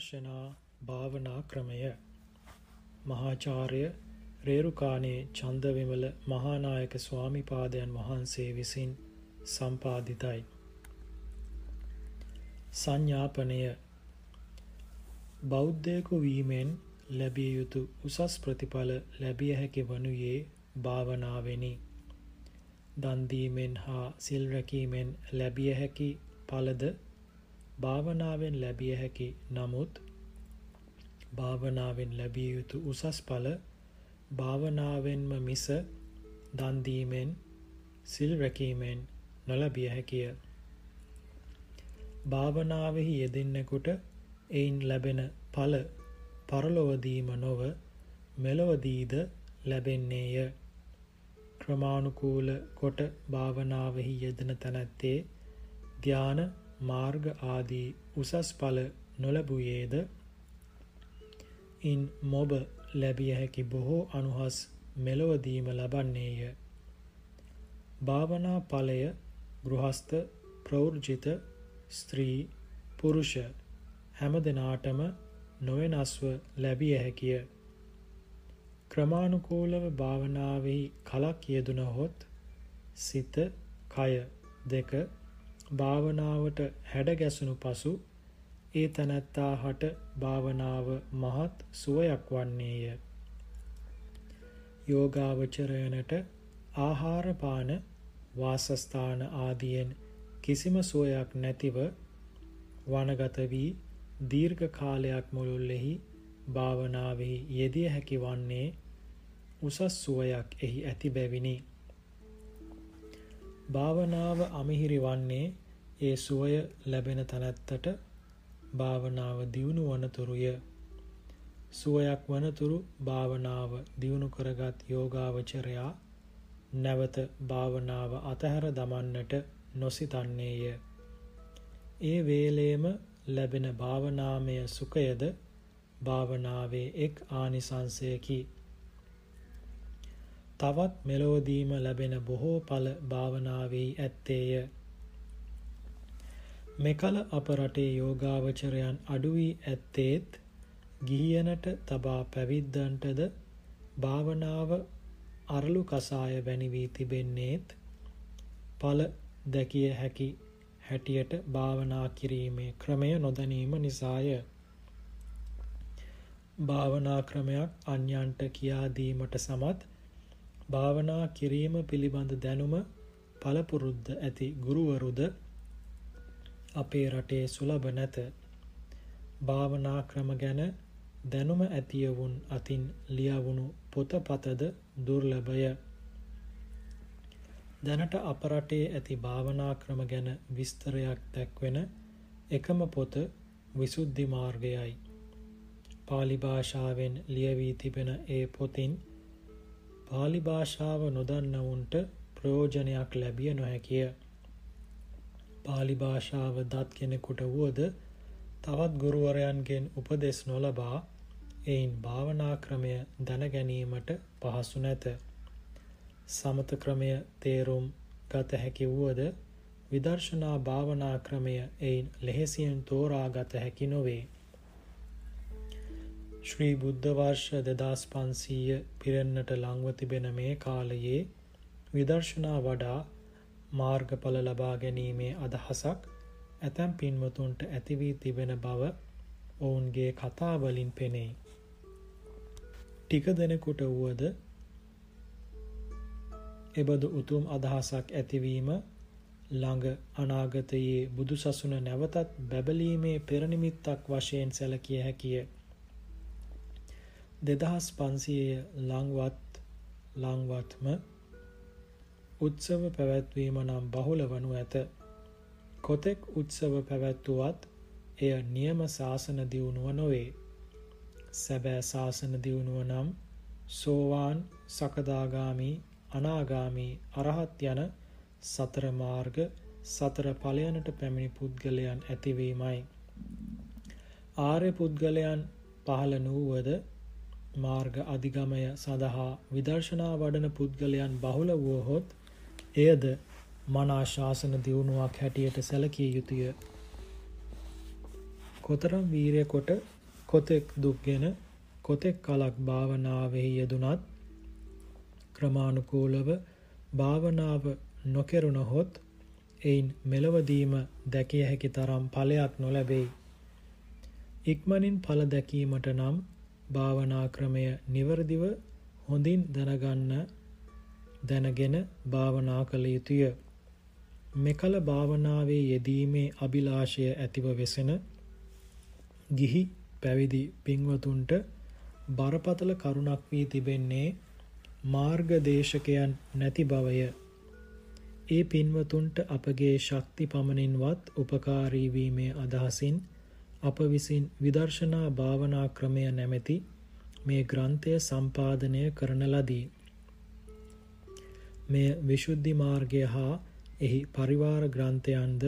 විදර්ශනා භාවනා ක්‍රමය මහාචාර්ය රේරුකානේ චන්දවිමල මහානායක ස්වාමිපාදයන් වහන්සේ විසින් සම්පාදිතයි. සංඥාපනය බෞද්ධයකු වීමෙන් ලැබිය යුතු උසස් ප්‍රතිඵල ලැබිය හැකි වනුයේ භාවනාවෙනි. දන්දීමෙන් හා සිල් රැකීමෙන් ලැබිය හැකි පලද භාවනාවෙන් ලැබිය හැකි නමුත් භාවනාවෙන් ලැබිය යුතු උසස් පල භාවනාවෙන්ම මිස දන්දීමෙන් සිල් රැකීමෙන් නොලැබිය හැකිය. භාවනාවෙහි යෙදෙන්නෙකුට එයින් ලැබෙන පල පරලොවදීම නොව මෙලොවදීද ලැබෙන්නේය. ක්‍රමාණුකූල කොට භාවනාවෙහි යෙදෙන තැනැත්තේ ධ්‍යාන මාර්ග ආදී උසස් ඵල නොලැබුයේද ඉන් මොබ ලැබිය හැකි බොහෝ අනුහස් මෙලොවදීම ලබන්නේය. භාවනා ඵලය ගෘහස්ත ප්‍රවෘජිත ස්ත්‍රී පුරුෂ හැම දෙනාටම නොවෙනස්ව ලැබිය හැකිය. ක්‍රමානුකූලව භාවනාවෙහි කලක් යෙදුනහොත් සිත කය දෙක භාවනාවට හැඩගැසුණු පසු ඒ තැනැත්තා හට භාවනාව මහත් සුවයක් වන්නේය. යෝගාවචරයනට ආහාරපාන වාසස්ථාන ආදියෙන් කිසිම සුවයක් නැතිව වනගත වී දීර්ඝ කාලයක් මුළුල්ලෙහි භාවනාවෙහි යෙදිය හැකි වන්නේ උසස් සුවයක් එහි ඇති බැවිනි. භාවනාව අමිහිරි වන්නේ ඒ සුවය ලැබෙන තැනැත්තට භාවනාව දියුණු වනතුරුය. සුවයක් වනතුරු භාවනාව දියුණු කරගත් යෝගාවචරයා නැවත භාවනාව අතහැර දමන්නට නොසිතන්නේය. ඒ වේලේම ලැබෙන භාවනාමය සුඛයද භාවනාවේ එක් ආනිසංසයකි. තවත් මෙලොවදීම ලැබෙන බොහෝ ඵල භාවනාවේ ඇත්තේය. මෙකල අප රටේ යෝගාවචරයන් අඩු වී ඇත්තේත් ගිහියනට තබා පැවිද්දන්ටද භාවනාව අරලු කසාය වැනි වී තිබෙන්නේත් ඵල දැකිය හැකි හැටියට භාවනා කිරීමේ ක්‍රමය නොදැනීම නිසාය. භාවනා ක්‍රමයක් අන්‍යයන්ට කියා දීමට සමත් භාවනා කිරීම පිළිබඳ දැනුම පළපුරුද්ද ඇති ගුරුවරුද අපේ රටේ සුලභ නැත. භාවනා ක්‍රම ගැන දැනුම ඇතියවුන් අතින් ලියවුණු පොතපතද දුර්ලභය. දැනට අප රටේ ඇති භාවනා ක්‍රම ගැන විස්තරයක් දැක්වෙන එකම පොත විසුද්ධි මාර්ගයයි. පාලි භාෂාවෙන් ලියවී තිබෙන ඒ පොතින් පාලි භාෂාව නොදන්නවුන්ට ප්‍රයෝජනයක් ලැබිය නොහැකිය. පාලි භාෂාව දත් කෙනෙකුට වුවද තවත් ගුරුවරයන්ගෙන් උපදෙස් නොලබා එයින් භාවනා ක්‍රමය දැනගැනීමට පහසු නැත. සමත ක්‍රමය තේරුම් ගත හැකි වුවද විදර්ශනා භාවනා ක්‍රමය එයින් ලෙහෙසියෙන් තෝරා ගත හැකි නොවේ. ශ්‍රී බුද්ධ වර්ෂ දෙදස් පන්සීය පිරෙන්න්නට ලංව තිබෙන මේ කාලයේ විදර්ශනා වඩා මාර්ගඵල ලබා ගැනීමේ අදහසක් ඇතැම් පින්වතුන්ට ඇතිවී තිබෙන බව ඔවුන්ගේ කතාවලින් පෙනෙයි. ටික දෙනෙකුට වුවද එබඳු උතුම් අදහසක් ඇතිවීම ළඟ අනාගතයේ බුදු සසුන නැවතත් බැබලීමේ පෙරනිමිත්තක් වශයෙන් සැලකිය හැකිය. දෙදහස් පන්සියය ලංවත් ලංවත්ම උත්සව පැවැත්වීම නම් බහුල වනු ඇත. කොතෙක් උත්සව පැවැත්තුවත් එය නියම ශාසන දියුණුව නොවේ. සැබෑ ශාසන දියුණුව නම් සෝවාන් සකදාගාමී අනාගාමී අරහත් යන සතර මාර්ග සතර ඵලයනට පැමිණි පුද්ගලයන් ඇතිවීමයි. ආර්ය පුද්ගලයන් පහළ නුවද මාර්ග අධිගමය සඳහා විදර්ශනා වඩන පුද්ගලයන් බහුල වුවහොත් එයද මනා ශාසන දියුණුවක් හැටියට සැලකිය යුතුය. කොතරම් වීරය කොට කොතෙක් දුක්ගෙන කොතෙක් කලක් භාවනාවෙහි යෙදුනත් ක්‍රමානුකූලව භාවනාව නොකෙරුණහොත් එයින් මෙලවදීම දැකිය හැකි තරම් ඵලයක් නොලැබෙයි. ඉක්මනින් ඵල දැකීමට නම් භාවනා ක්‍රමය નિවරදිව හොඳින් දැනගන්න දැනගෙන භාවනා කළ යුතුය. මෙකල භාවනාවේ යෙදීමේ අභිලාෂය ඇතිව වෙසෙන ගිහි පැවිදි පින්වතුන්ට බරපතල කරුණක් වී තිබෙන්නේ මාර්ගදේශකයන් නැති බවය. ඒ පින්වතුන්ට අපගේ ශක්ති පමණින්වත් උපකාරී වීමේ අදහසින් අප විසින් විදර්ශනා භාවනා ක්‍රමය නැමැති මේ ග්‍රන්ථය සම්පාදනය කරන ලදී. මෙය විශුද්ධි මාර්ගය හා එහි පරිවාර ග්‍රන්ථයන්ද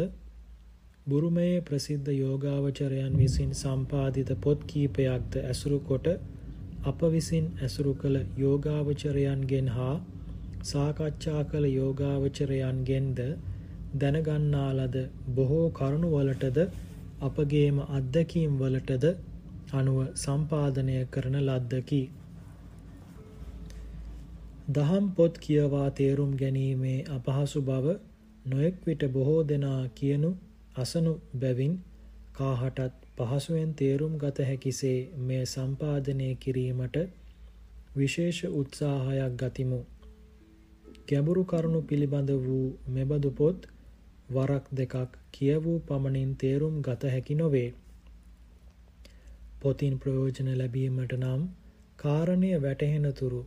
බුරුමයේ ප්‍රසිද්ධ යෝගාවචරයන් විසින් සම්පාදිත පොත් කීපයක්ද ඇසුරු කොට අප විසින් ඇසුරු කළ යෝගාවචරයන්ගෙන් හා සාකච්ඡා කළ යෝගාවචරයන්ගෙන්ද දැනගන්නා ලද බොහෝ කරුණුවලටද අපගේම අත්දැකීම් වලටද අනුව සම්පාදනය කරන ලද්දකි. දහම් පොත් කියවා තේරුම් ගැනීමේ අපහසු බව නොයෙක් විට බොහෝ දෙනා කියනු අසනු බැවින් කාහටත් පහසුවෙන් තේරුම් ගත හැකිසේ මෙය සම්පාදනය කිරීමට විශේෂ උත්සාහයක් ගතිමු. ගැඹුරු කරුණු පිළිබඳ වූ මෙබඳු පොත් වරක් දෙකක් කියවූ පමණින් තේරුම් ගත හැකි නොවේ. පොතින් ප්‍රයෝජන ලැබීමට නම් කාරණය වැටහෙන තුරු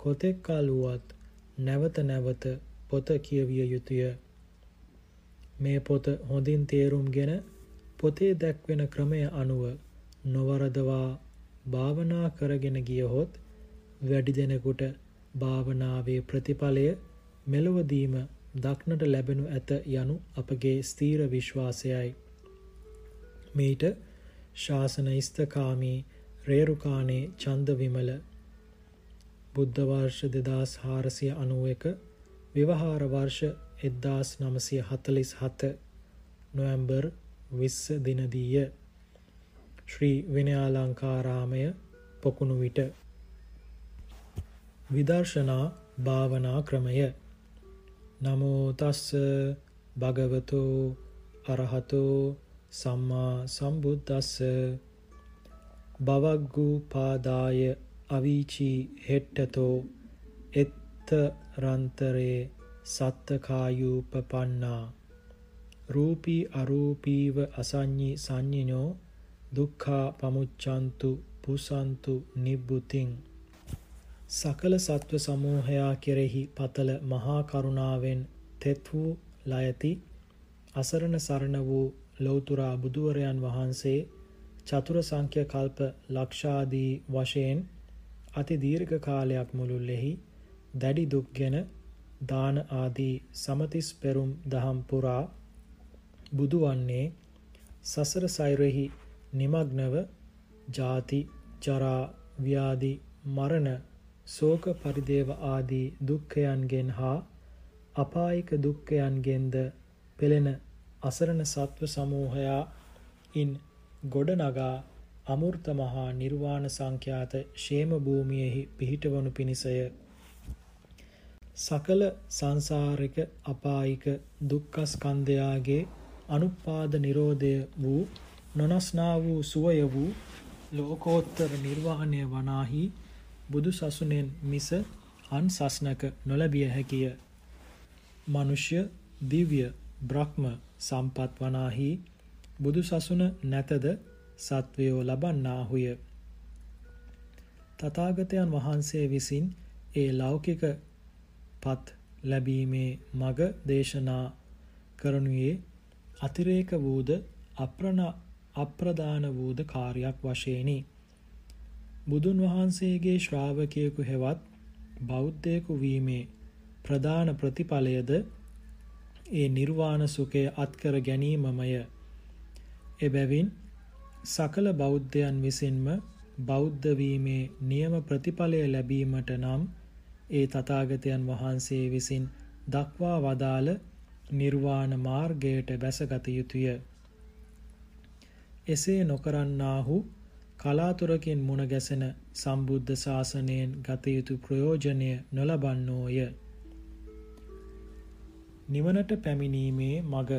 කොතෙක් කල් වුවත් නැවත නැවත පොත කියවිය යුතුය. මේ පොත හොඳින් තේරුම්ගෙන පොතේ දැක්වෙන ක්‍රමය අනුව නොවරදවා භාවනා කරගෙන ගියහොත් වැඩි දෙනෙකුට භාවනාවේ ප්‍රතිඵලය මෙලොවදීම දක්නට ලැබෙනු ඇත යනු අපගේ ස්ථීර විශ්වාසයයි. මීට ශාසන ස්ථකාමී රේරුකානේ චන්ද විමල බුද්ධ වර්ෂ දෙදස් හාරසිය අනුවක විවහාර වර්ෂ එද්දාස් නමසය හතලිස් හත නොවැම්බර් විස්ස දිනදීය ශ්‍රී විනයාලංකාරාමය පොකුණු විට. විදර්ශනා භාවනා ක්‍රමය. නමෝ තස්ස භගවතෝ අරහතෝ සම්මා සම්බුද්දස්ස. බවග්ගු පාදාය අවීචී හෙට්ටතෝ එත්තරන්තරේ සත්තකායූපපන්නා. රූපී අරූපීව අසඤ්ඤී සංඤිනෝ දුක්ඛා පමුච්ඡන්තු පුසන්තු නිබ්බුතින්. සකල සත්ව සමූහයා කෙරෙහි පතල මහා කරුණාවෙන් තෙත් වූ ලයති අසරණ සරණ වූ ලෞතුරා බුදුවරයන් වහන්සේ චතුර සංඛ්‍ය කල්ප ලක්ෂාදී වශයෙන් අති දීර්ඝ කාලයක් මුළුල්ලෙහි දැඩි දුක්ගෙන දාන ආදී සමතිස් පෙරුම් දහම් පුරා බුදු වන්නේ සසර සෛරෙහි නිමග්නව ජාති ජරා ව්‍යාධි මරණ ශෝක පරිදේව ආදී දුක්ඛයන්ගෙන් හා අපායික දුක්ඛයන්ගෙන්ද පෙළෙන අසරණ සත්ව සමූහයා ඉන් ගොඩනගා අමෘත මහා නිර්වාණ සංඛ්‍යාත ෂේම භූමියෙහි පිහිටවනු පිණිසය සකල සංසාරික අපායික දුක්ඛ ස්කන්ධයාගේ අනුපාද නිරෝධය වූ නොනස්නා වූ සුවය වූ ලෝකෝත්තර නිර්වාණය වනාහි බුදු සසුනෙන් මිස අන් සස්නක නොලැබිය හැකිය. මනුෂ්‍ය දිව්‍ය බ්‍රහ්ම සම්පත් වනාහි බුදු සසුන නැතද සත්වයෝ ලබන්නාහුය. තථාගතයන් වහන්සේ විසින් ඒ ලෞකික පත් ලැබීමේ මග දේශනා කරනුයේ අතිරේක වූද අප්‍රණ අප්‍රදාන වූද කාර්යයක් වශයෙනි. බුදුන් වහන්සේගේ ශ්‍රාවකයෙකු හෙවත් බෞද්ධයෙකු වීමේ ප්‍රධාන ප්‍රතිඵලයද ඒ නිර්වාණ සුඛය අත්කර ගැනීමමය. එබැවින් සකල බෞද්ධයන් විසින්ම බෞද්ධ වීමේ නියම ප්‍රතිඵලය ලැබීමට නම් ඒ තථාගතයන් වහන්සේ විසින් දක්වා වදාළ නිර්වාණ මාර්ගයට බැසගත යුතුය. එසේ නොකරන්නාහු කලාතුරකින් මුණ ගැසෙන සම්බුද්ධ ශාසනයෙන් ගත යුතු ප්‍රයෝජනය නොලබන්නෝය. නිවනට පැමිණීමේ මග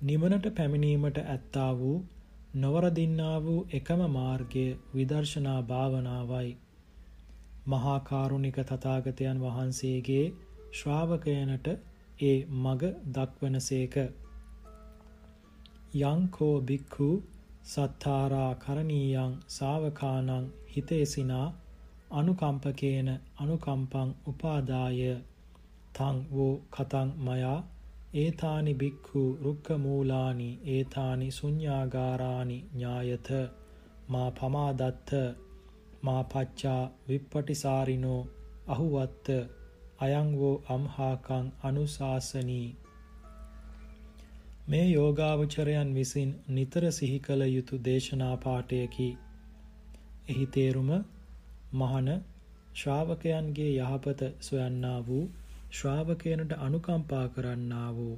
නිවනට පැමිණීමට ඇත්තා වූ නොවරදින්නා වූ එකම මාර්ගය විදර්ශනා භාවනාවයි. මහා කරුණික තථාගතයන් වහන්සේගේ ශ්‍රාවකයනට ඒ මග දක්වනසේක. යංකෝ බික්ඛු සත්තාරා කරණීයං සාවකානං හිතේසිනා අනුකම්පකේන අනුකම්පං උපාදාය තං වූ කතං මයා ඒතානි බික්ඛු රුක්ඛ මූලානි ඒතානි ශුඤ්ඤාගාරානි ඥායත මා පමාදත්ත මා පච්චා විප්පටිසාරිනෝ අහුවත්ත අයං වූ අම්හාකං අනුශාසනී මේ යෝගාවචරයන් විසින් නිතර සිහි කළ යුතු දේශනා පාඨයකි. එහි තේරුම මහන ශ්‍රාවකයන්ගේ යහපත සොයන්නා වූ ශ්‍රාවකයනට අනුකම්පා කරන්නා වූ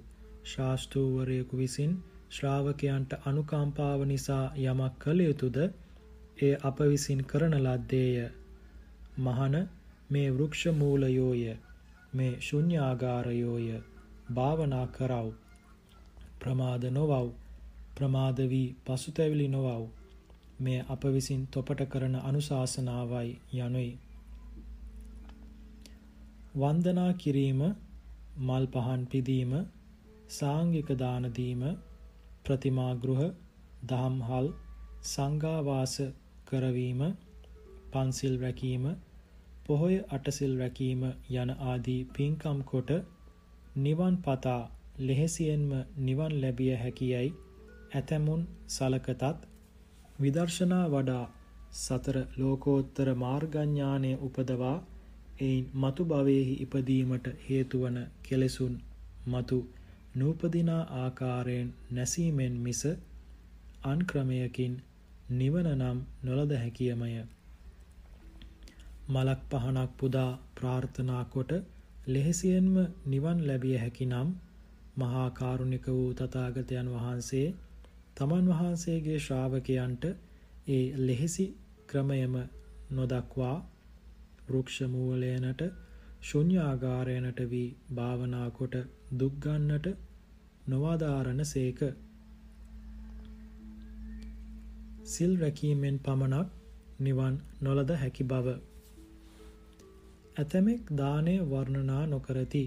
ශාස්ත්‍රූවරයෙකු විසින් ශ්‍රාවකයන්ට අනුකම්පාව නිසා යමක් කළ යුතුද? එය අප විසින් කරන ලද්දේය. මහන මේ වෘක්ෂ මූලයෝය. මේ ශුන්‍යාගාරයෝය. භාවනා කරව්. ප්‍රමාද නොවව්. ප්‍රමාද වී පසුතැවිලි නොවව්. මෙය අප විසින් තොපට කරන අනුශාසනාවයි යනුයි. වන්දනා කිරීම මල් පහන් පිදීම සාංගික දාන දීම ප්‍රතිමා ගෘහ දහම්හල් සංඝාවාස කරවීම පන්සිල් රැකීම පොහොය අටසිල් රැකීම යන ආදී පින්කම් කොට නිවන් පතා ලෙහෙසියෙන්ම නිවන් ලැබිය හැකියයි. ඇතැමුන් සලකතත් විදර්ශනා වඩා සතර ලෝකෝත්තර මාර්ගඥානය උපදවා එයින් මතු භවයෙහි ඉපදීමට හේතුවන කෙලෙසුන් මතු නූපදිනා ආකාරයෙන් නැසීමෙන් මිස අන් ක්‍රමයකින් නිවන නම් නොලද හැකියමය. මලක් පහනක් පුදා ප්‍රාර්ථනා කොට ලෙහෙසියෙන්ම නිවන් ලැබිය හැකි නම් මහා කාරුණික වූ තථාගතයන් වහන්සේ තමන් වහන්සේගේ ශ්‍රාවකයන්ට ඒ ලෙහෙසි ක්‍රමයම නොදක්වා වෘක්ෂ මූලයනට ශුන්‍යාගාරයනට වී භාවනා කොට දුක් ගන්නට නොවදාරණ සේක සිල් රැකීමෙන් පමණක් නිවන් නොලද හැකි බව ඇතමෙක් දානය වර්ණනා නොකරති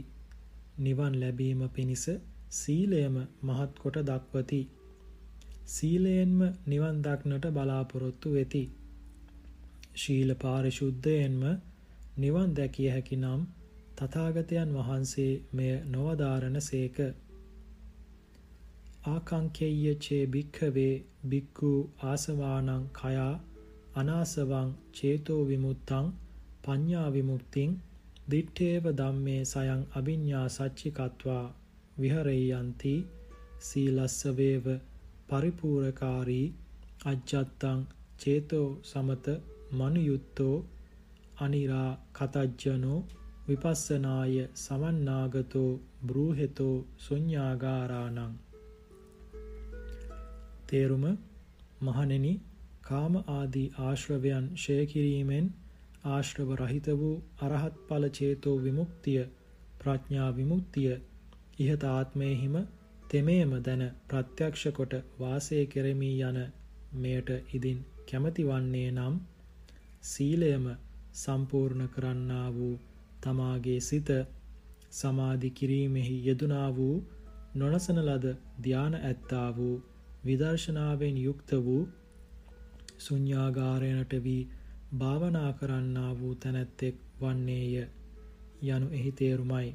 නිවන් ලැබීම පිණිස සීලයම මහත් කොට දක්වති. සීලයෙන්ම නිවන් දක්නට බලාපොරොත්තු වෙති. ශීල පාරිශුද්ධයෙන්ම නිවන් දැකිය හැකි නම් තථාගතයන් වහන්සේ මෙය නොවදාරණ සේක. ආකංකේය චේ භික්ඛවේ භික්ඛු ආසවානං කයා අනාසවං චේතෝ විමුත්තං පඤ්ඤා විමුක්තිං දිත්තේව ධම්මේ සයං අභිඤ්ඤා සච්චිකත්වා විහරෙය්‍යන්ති සීලස්ස වේව පරිපූර්ණකාරී අජ්ජත්තං චේතෝ සමත මනුයුත්තෝ අනිරා කතජ්ජනෝ විපස්සනාය සමන්නාගතෝ බ්‍රූහෙතෝ ශුඤ්ඤාගාරාණං තේරුම මහණෙනි කාම ආදී ආශ්‍රවයන් ෂය කිරීමෙන් ආශ්‍රව රහිත වූ අරහත් ඵල චේතෝ විමුක්තිය ප්‍රඥා විමුක්තිය ඉහත ආත්මයෙහිම තෙමේම දැන ප්‍රත්‍යක්ෂ කොට වාසය කෙරෙමි යන මෙයට ඉදින් කැමති වන්නේ නම් සීලයම සම්පූර්ණ කරන්නා වූ තමාගේ සිත සමාධි කිරීමෙහි යෙදුනා වූ නොනසන ලද ධාන ඇත්තා වූ විදර්ශනාවෙන් යුක්ත වූ ශුන්‍යාගාරයනට වී භාවනා කරන්නා වූ තැනැත්තෙක් වන්නේය යනු එහි තේරුමයි.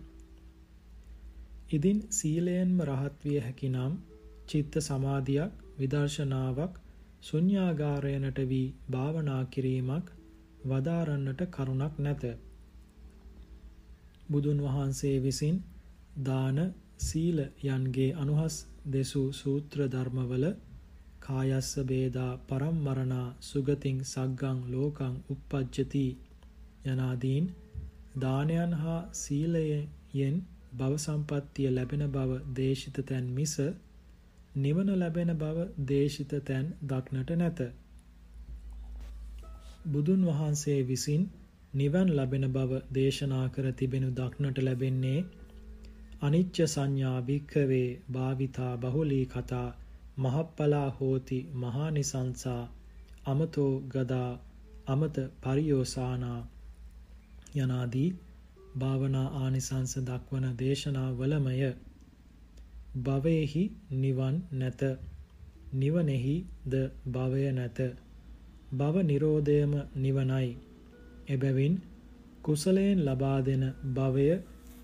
ඉදින් සීලයෙන්ම රහත් විය හැකි නම් චිත්ත සමාධියක් විදර්ශනාවක් ශුන්‍යාගාරයනට වී භාවනා කිරීමක් වදාරන්නට කරුණක් නැත. බුදුන් වහන්සේ විසින් දාන සීල යන්ගේ අනුහස් දෙසූ සූත්‍ර ධර්මවල කායස්ස බේදා පරම්මරණා සුගතින් සග්ගං ලෝකං uppajjati යනාදීන් දානයන් හා සීලයෙන් භව සම්පත්තිය ලැබෙන බව දේශිත තැන් මිස නිවන ලැබෙන බව දේශිත තැන් දක්නට නැත. බුදුන් වහන්සේ විසින් නිවන් ලැබෙන බව දේශනා කර තිබෙනු දක්නට ලැබෙන්නේ අනිච්ච සංඥා භික්ඛවේ භාවිතා බහුලී කතා මහප්පලා හෝති මහානිසංසා අමතෝ ගදා අමත පරියෝසානා යනාදී භාවනා ආනිසංස දක්වන දේශනාවලමය. භවයේහි නිවන් නැත. නිවනෙහි ද භවය නැත. භව නිරෝධයම නිවනයි එබැවින් කුසලයෙන් ලබා දෙන භවය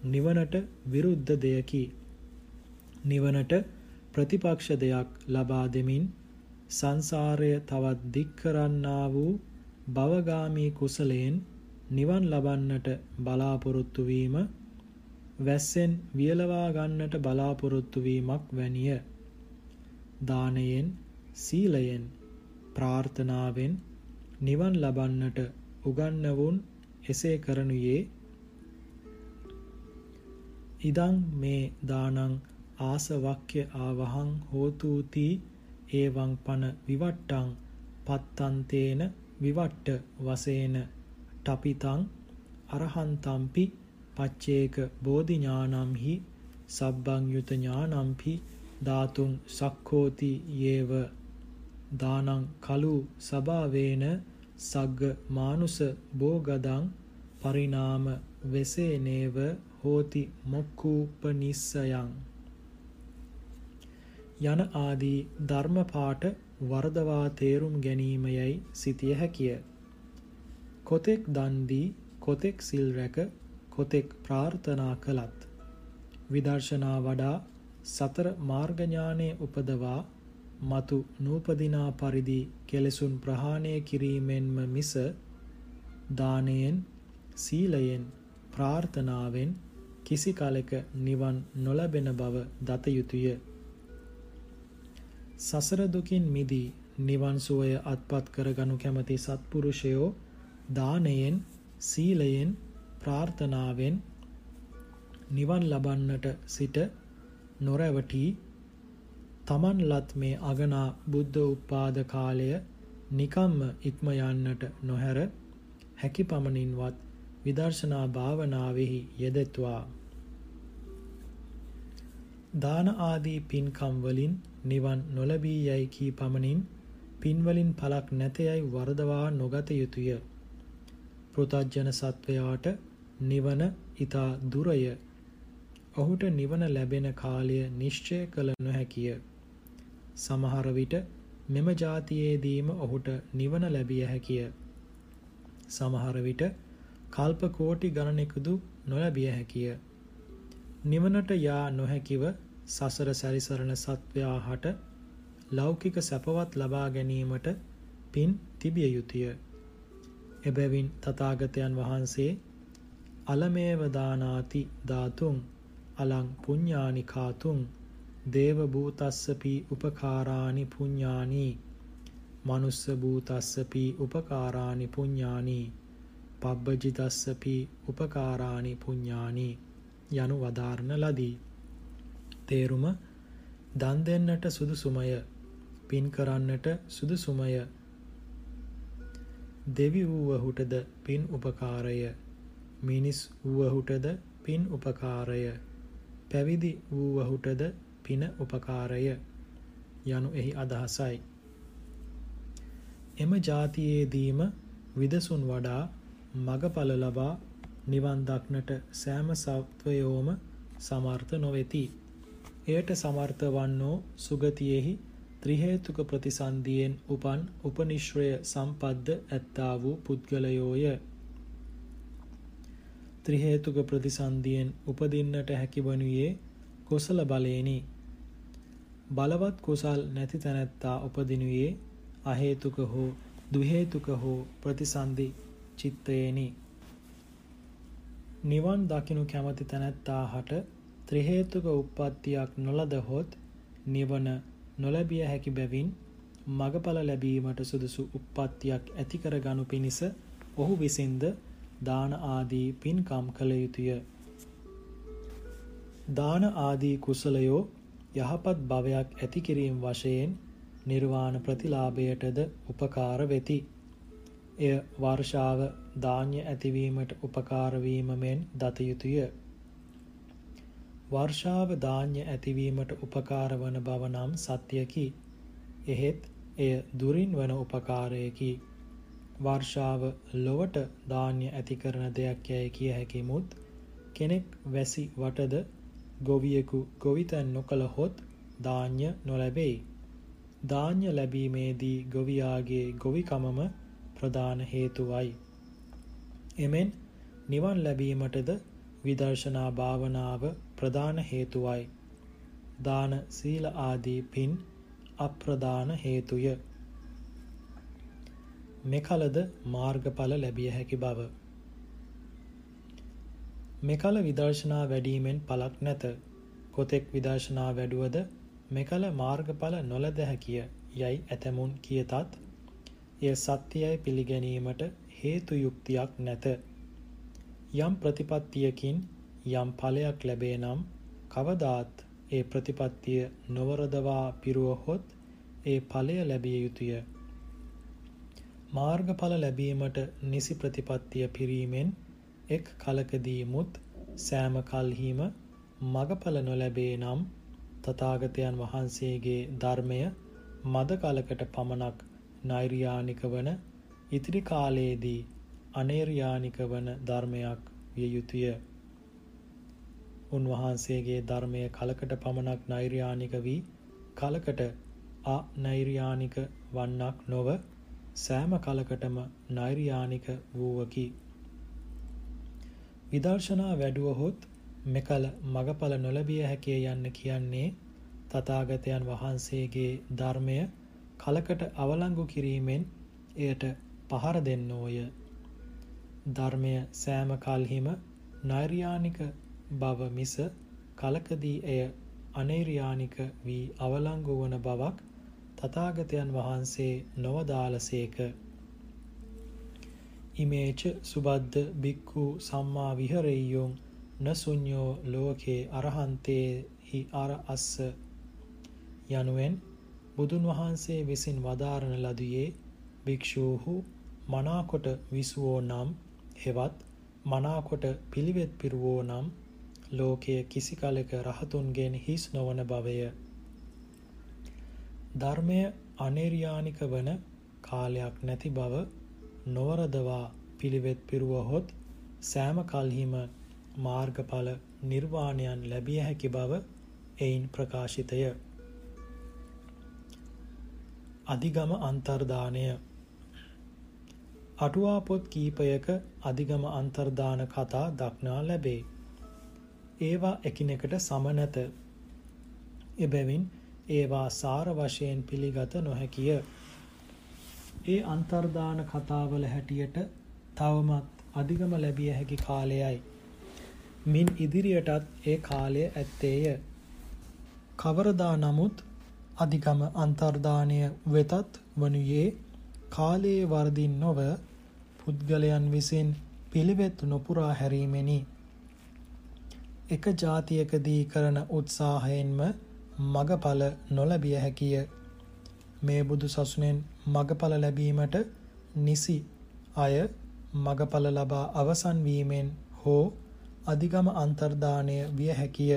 නිවනට විරුද්ධ දෙයකි නිවනට ප්‍රතිපක්ෂ දෙයක් ලබා දෙමින් සංසාරය තවත් දික් කරන්නා වූ භවගාමී කුසලයෙන් නිවන් ලබන්නට බලාපොරොත්තු වීම වැස්සෙන් වියලවා ගන්නට බලාපොරොත්තු වීමක් වැනිය. දානයෙන්, සීලයෙන්, ප්‍රාර්ථනාවෙන් නිවන් ලබන්නට උගන්වවුන් එසේ කරනුයේ. ඉදං මේ දානං ආසවක්්‍ය ආවහං හෝතුති ඒවං පන විවට්ටං පත්තන්තේන විවට්ට වසේන ටපිතං අරහන්තම්පි පච්චේක බෝධි ඥානම්හි සබ්බං යුත ඥානම්පි ධාතුං සක්ඛෝති යේව දානං කලු සබාවේන සග්ග මානුස බෝගදං පරිණාම වෙසේනේව හෝති මොක්කූපනිස්සයං යන ආදී ධර්ම පාඨ වර්ධවා තේරුම් ගැනීමයයි සිටිය හැකිය. කොතෙක් දන් දී කොතෙක් සිල් රැක කොතෙක් ප්‍රාර්ථනා කළත් විදර්ශනා වඩා සතර මාර්ග ඥානයේ උපදවා మතු නූපදිනා පරිදි කෙලෙසුන් ප්‍රහාණය කිරීමෙන්ම මිස දානයෙන් සීලයෙන් ප්‍රාර්ථනාවෙන් කිසි කලෙක නිවන් නොලැබෙන බව දත යුතුය. සසර දුකින් මිදී නිවන් සුවය අත්පත් කරගනු කැමති සත්පුරුෂයෝ දානයෙන් සීලයෙන් ප්‍රාර්ථනාවෙන් නිවන් ලබන්නට සිට නොරැවටී තමන් ලත් මේ අගනා බුද්ධ උපාද කාලය නිකම්ම ඉක්ම යන්නට නොහැර හැකි පමණින්වත් විදර්ශනා භාවනාවෙහි යෙදෙත්වා දාන ආදී පින්කම් වලින් නිවන් නොලැබී යයි කී පමණින් පින්වලින් පලක් නැතයයි වරදවා නොගත යුතුය. පෘතජ්ජන සත්වයාට නිවන ඊතා දුරය. ඔහුට නිවන ලැබෙන කාලය නිශ්චය කළ නොහැකිය. සමහර විට මෙම જાතියේදීම ඔහුට නිවන ලැබිය හැකිය. සමහර විට කල්ප කෝටි ගණනෙකුදු නොලැබිය හැකිය. නිවනට යා නොහැකිව සසර සැරිසරන සත්වයා හට ලෞකික සැපවත් ලබා ගැනීමට පින් තිබිය යුතුය. එබැවින් තථාගතයන් වහන්සේ අලමේව දානාති ධාතුන් අලං පුඤ්ඤානි කාතුන් දේව භූතස්සපි උපකාරානි පුඤ්ඤානි. මනුස්ස භූතස්සපි උපකාරානි පුඤ්ඤානි. පබ්බජිතස්සපි උපකාරානි පුඤ්ඤානි. යනු වදාරන ලදී. තේරුම දන් දෙන්නට සුදුසුමය. පින් කරන්නට සුදුසුමය. දෙවි වූවහුටද පින් උපකාරය. මිනිස් වූවහුටද පින් උපකාරය. පැවිදි වූවහුටද පින උපකාරය යනු එහි අදහසයි. එම જાතියේදීම විදසුන් වඩා මගඵල ලබා නිවන් දක්නට සෑම සත්වයෝම සමර්ථ නොවෙති. එයට සමර්ථ වන්නෝ සුගතියෙහි ත්‍රි හේතුක ප්‍රතිසන්දියෙන් උපන් උපනිශ්‍රය සම්පද්ද ඇත්තා වූ පුද්ගලයෝය. ත්‍රි හේතුක ප්‍රතිසන්දියෙන් උපදින්නට හැකි වනුයේ කුසල බලේනි. බලවත් කුසල් නැති තැනැත්තා උපදිනුයේ අහේතුක හෝ දුහේතුක හෝ ප්‍රතිසන්දි චිත්තේනි. නිවන් දකිනු කැමති තැනැත්තා හට ත්‍රිහේතුක උප්පත්තියක් නොලදහොත් නිවන නොලැබිය හැකි බැවින් මගඵල ලැබීමට සුදුසු උප්පත්තියක් ඇති කර ගනු පිණිස ඔහු විසින්ද දාන ආදී පින්කම් කළ යුතුය. දාන ආදී කුසලයෝ යහපත් භවයක් ඇති කිරීම වශයෙන් නිර්වාණ ප්‍රතිලාභයටද උපකාර වෙති. එය වර්ෂාව ධාන්‍ය ඇතිවීමට උපකාර වීම මෙන් දත යුතුය. වර්ෂාව ධාන්‍ය ඇතිවීමට උපකාර වන බව නම් සත්‍යකි. එහෙත් එය දුරින් වන උපකාරයකි. වර්ෂාව ලොවට ධාන්‍ය ඇති කරන දෙයක් යැයි කිය හැකිමුත් කෙනෙක් වැසි වටද ගොවියෙකු ගොවිතැන් නොකළහොත් ධාන්‍ය නොලැබෙයි. ධාන්‍ය ලැබීමේදී ගොවියාගේ ගොවිකමම ප්‍රධාන හේතුවයි. එමෙන් නිවන් ලැබීමටද විදර්ශනා භාවනාව ප්‍රධාන හේතුවයි. දාන සීල ආදී පින් අප්‍රධාන හේතුය. මෙකලද මාර්ගඵල ලැබිය හැකි බව මෙකල විදර්ශනා වැඩීමෙන් පලක් නැත. කොතෙක් විදර්ශනා වැඩුවද මෙකල මාර්ගඵල නොලද හැකිය යයි ඇතැමුන් කියතත් එය සත්‍යයයි පිළිගැනීමට හේතු යුක්තියක් නැත. යම් ප්‍රතිපත්තියකින් යම් ඵලයක් ලැබේ නම් කවදාත් ඒ ප්‍රතිපත්තිය නොවරදවා පිරුවහොත් ඒ ඵලය ලැබිය යුතුය. මාර්ගඵල ලැබීමට නිසි ප්‍රතිපත්තිය පිරීමෙන් එක් කලකදී මුත් සෑම කල්හිම මගඵල නොලැබේ නම් තථාගතයන් වහන්සේගේ ධර්මය මද කලකට පමණක් නෛර්යානික වන ඉතිරි කාලයේදී අනේර්යානික වන ධර්මයක් විය යුතුය. උන්වහන්සේගේ ධර්මය කලකට පමණක් නෛර්යානික වී කලකට අනෛර්යානික වන්නක් නොව සෑම කලකටම නෛර්යානික වූවකි. විදර්ශනා වැඩුවහොත් මෙකල මගඵල නොලැබිය හැකිය යන්න කියන්නේ තථාගතයන් වහන්සේගේ ධර්මය කලකට අවලංගු කිරීමෙන් එයට පහර දෙන්නෝය. ධර්මය සෑම කල්හිම නෛර්යානික බව මිස කලකදී එය අනෛර්යානික වී අවලංගු වන බවක් තථාගතයන් වහන්සේ නොවදාළසේක. ඉමේච සුබද්ද බික්ඛු සම්මා විහරෙය්‍යොං නසුඤ්ඤෝ ලෝකේ අරහන්තේ හි අර අස්ස යනුවෙන් බුදුන් වහන්සේ විසින් වදාරන ලදුවේ භික්ෂූහු මනාකොට විසුවෝ නම් හෙවත් මනාකොට පිළිවෙත් පිරුවෝ නම් ලෝකයේ කිසි කලක රහතුන්ගෙන් හිස් නොවන බවය. ධර්මය අනේර්යානික වන කාලයක් නැති බව නොවරදවා පිළිවෙත් පිරුවහොත් සෑම කල්හිම මාර්ගඵල නිර්වාණයන් ලැබිය හැකි බව එයින් ප්‍රකාශිතය. අධිගම අන්තර්දානය අටුවා පොත් කීපයක අධිගම අන්තර්දාන කතා දක්නා ලැබේ. ඒවා එකිනෙකට සම නැත. එබැවින් ඒවා සාර වශයෙන් පිළිගත නොහැකිය. ඒ අන්තර්දාන කතාවල හැටියට තවමත් අධිගම ලැබිය හැකි කාලයයි. මින් ඉදිරියටත් ඒ කාලය ඇත්තේය. කවරදා නමුත් අධිගම අන්තර්දානය වෙතත් වනුයේ කාලයේ වර්දින් නොව පුද්ගලයන් විසින් පිළිවෙත් නොපුරා හැරීමෙනි. එක ජාතියකදී කරන උත්සාහයෙන්ම මගඵල නොලැබිය හැකිය. මේ බුදු සසුනෙන් මගඵල ලැබීමට නිසි අය මගඵල ලබා අවසන් වීමෙන් හෝ අධිගම අන්තර්දානය විය හැකිය.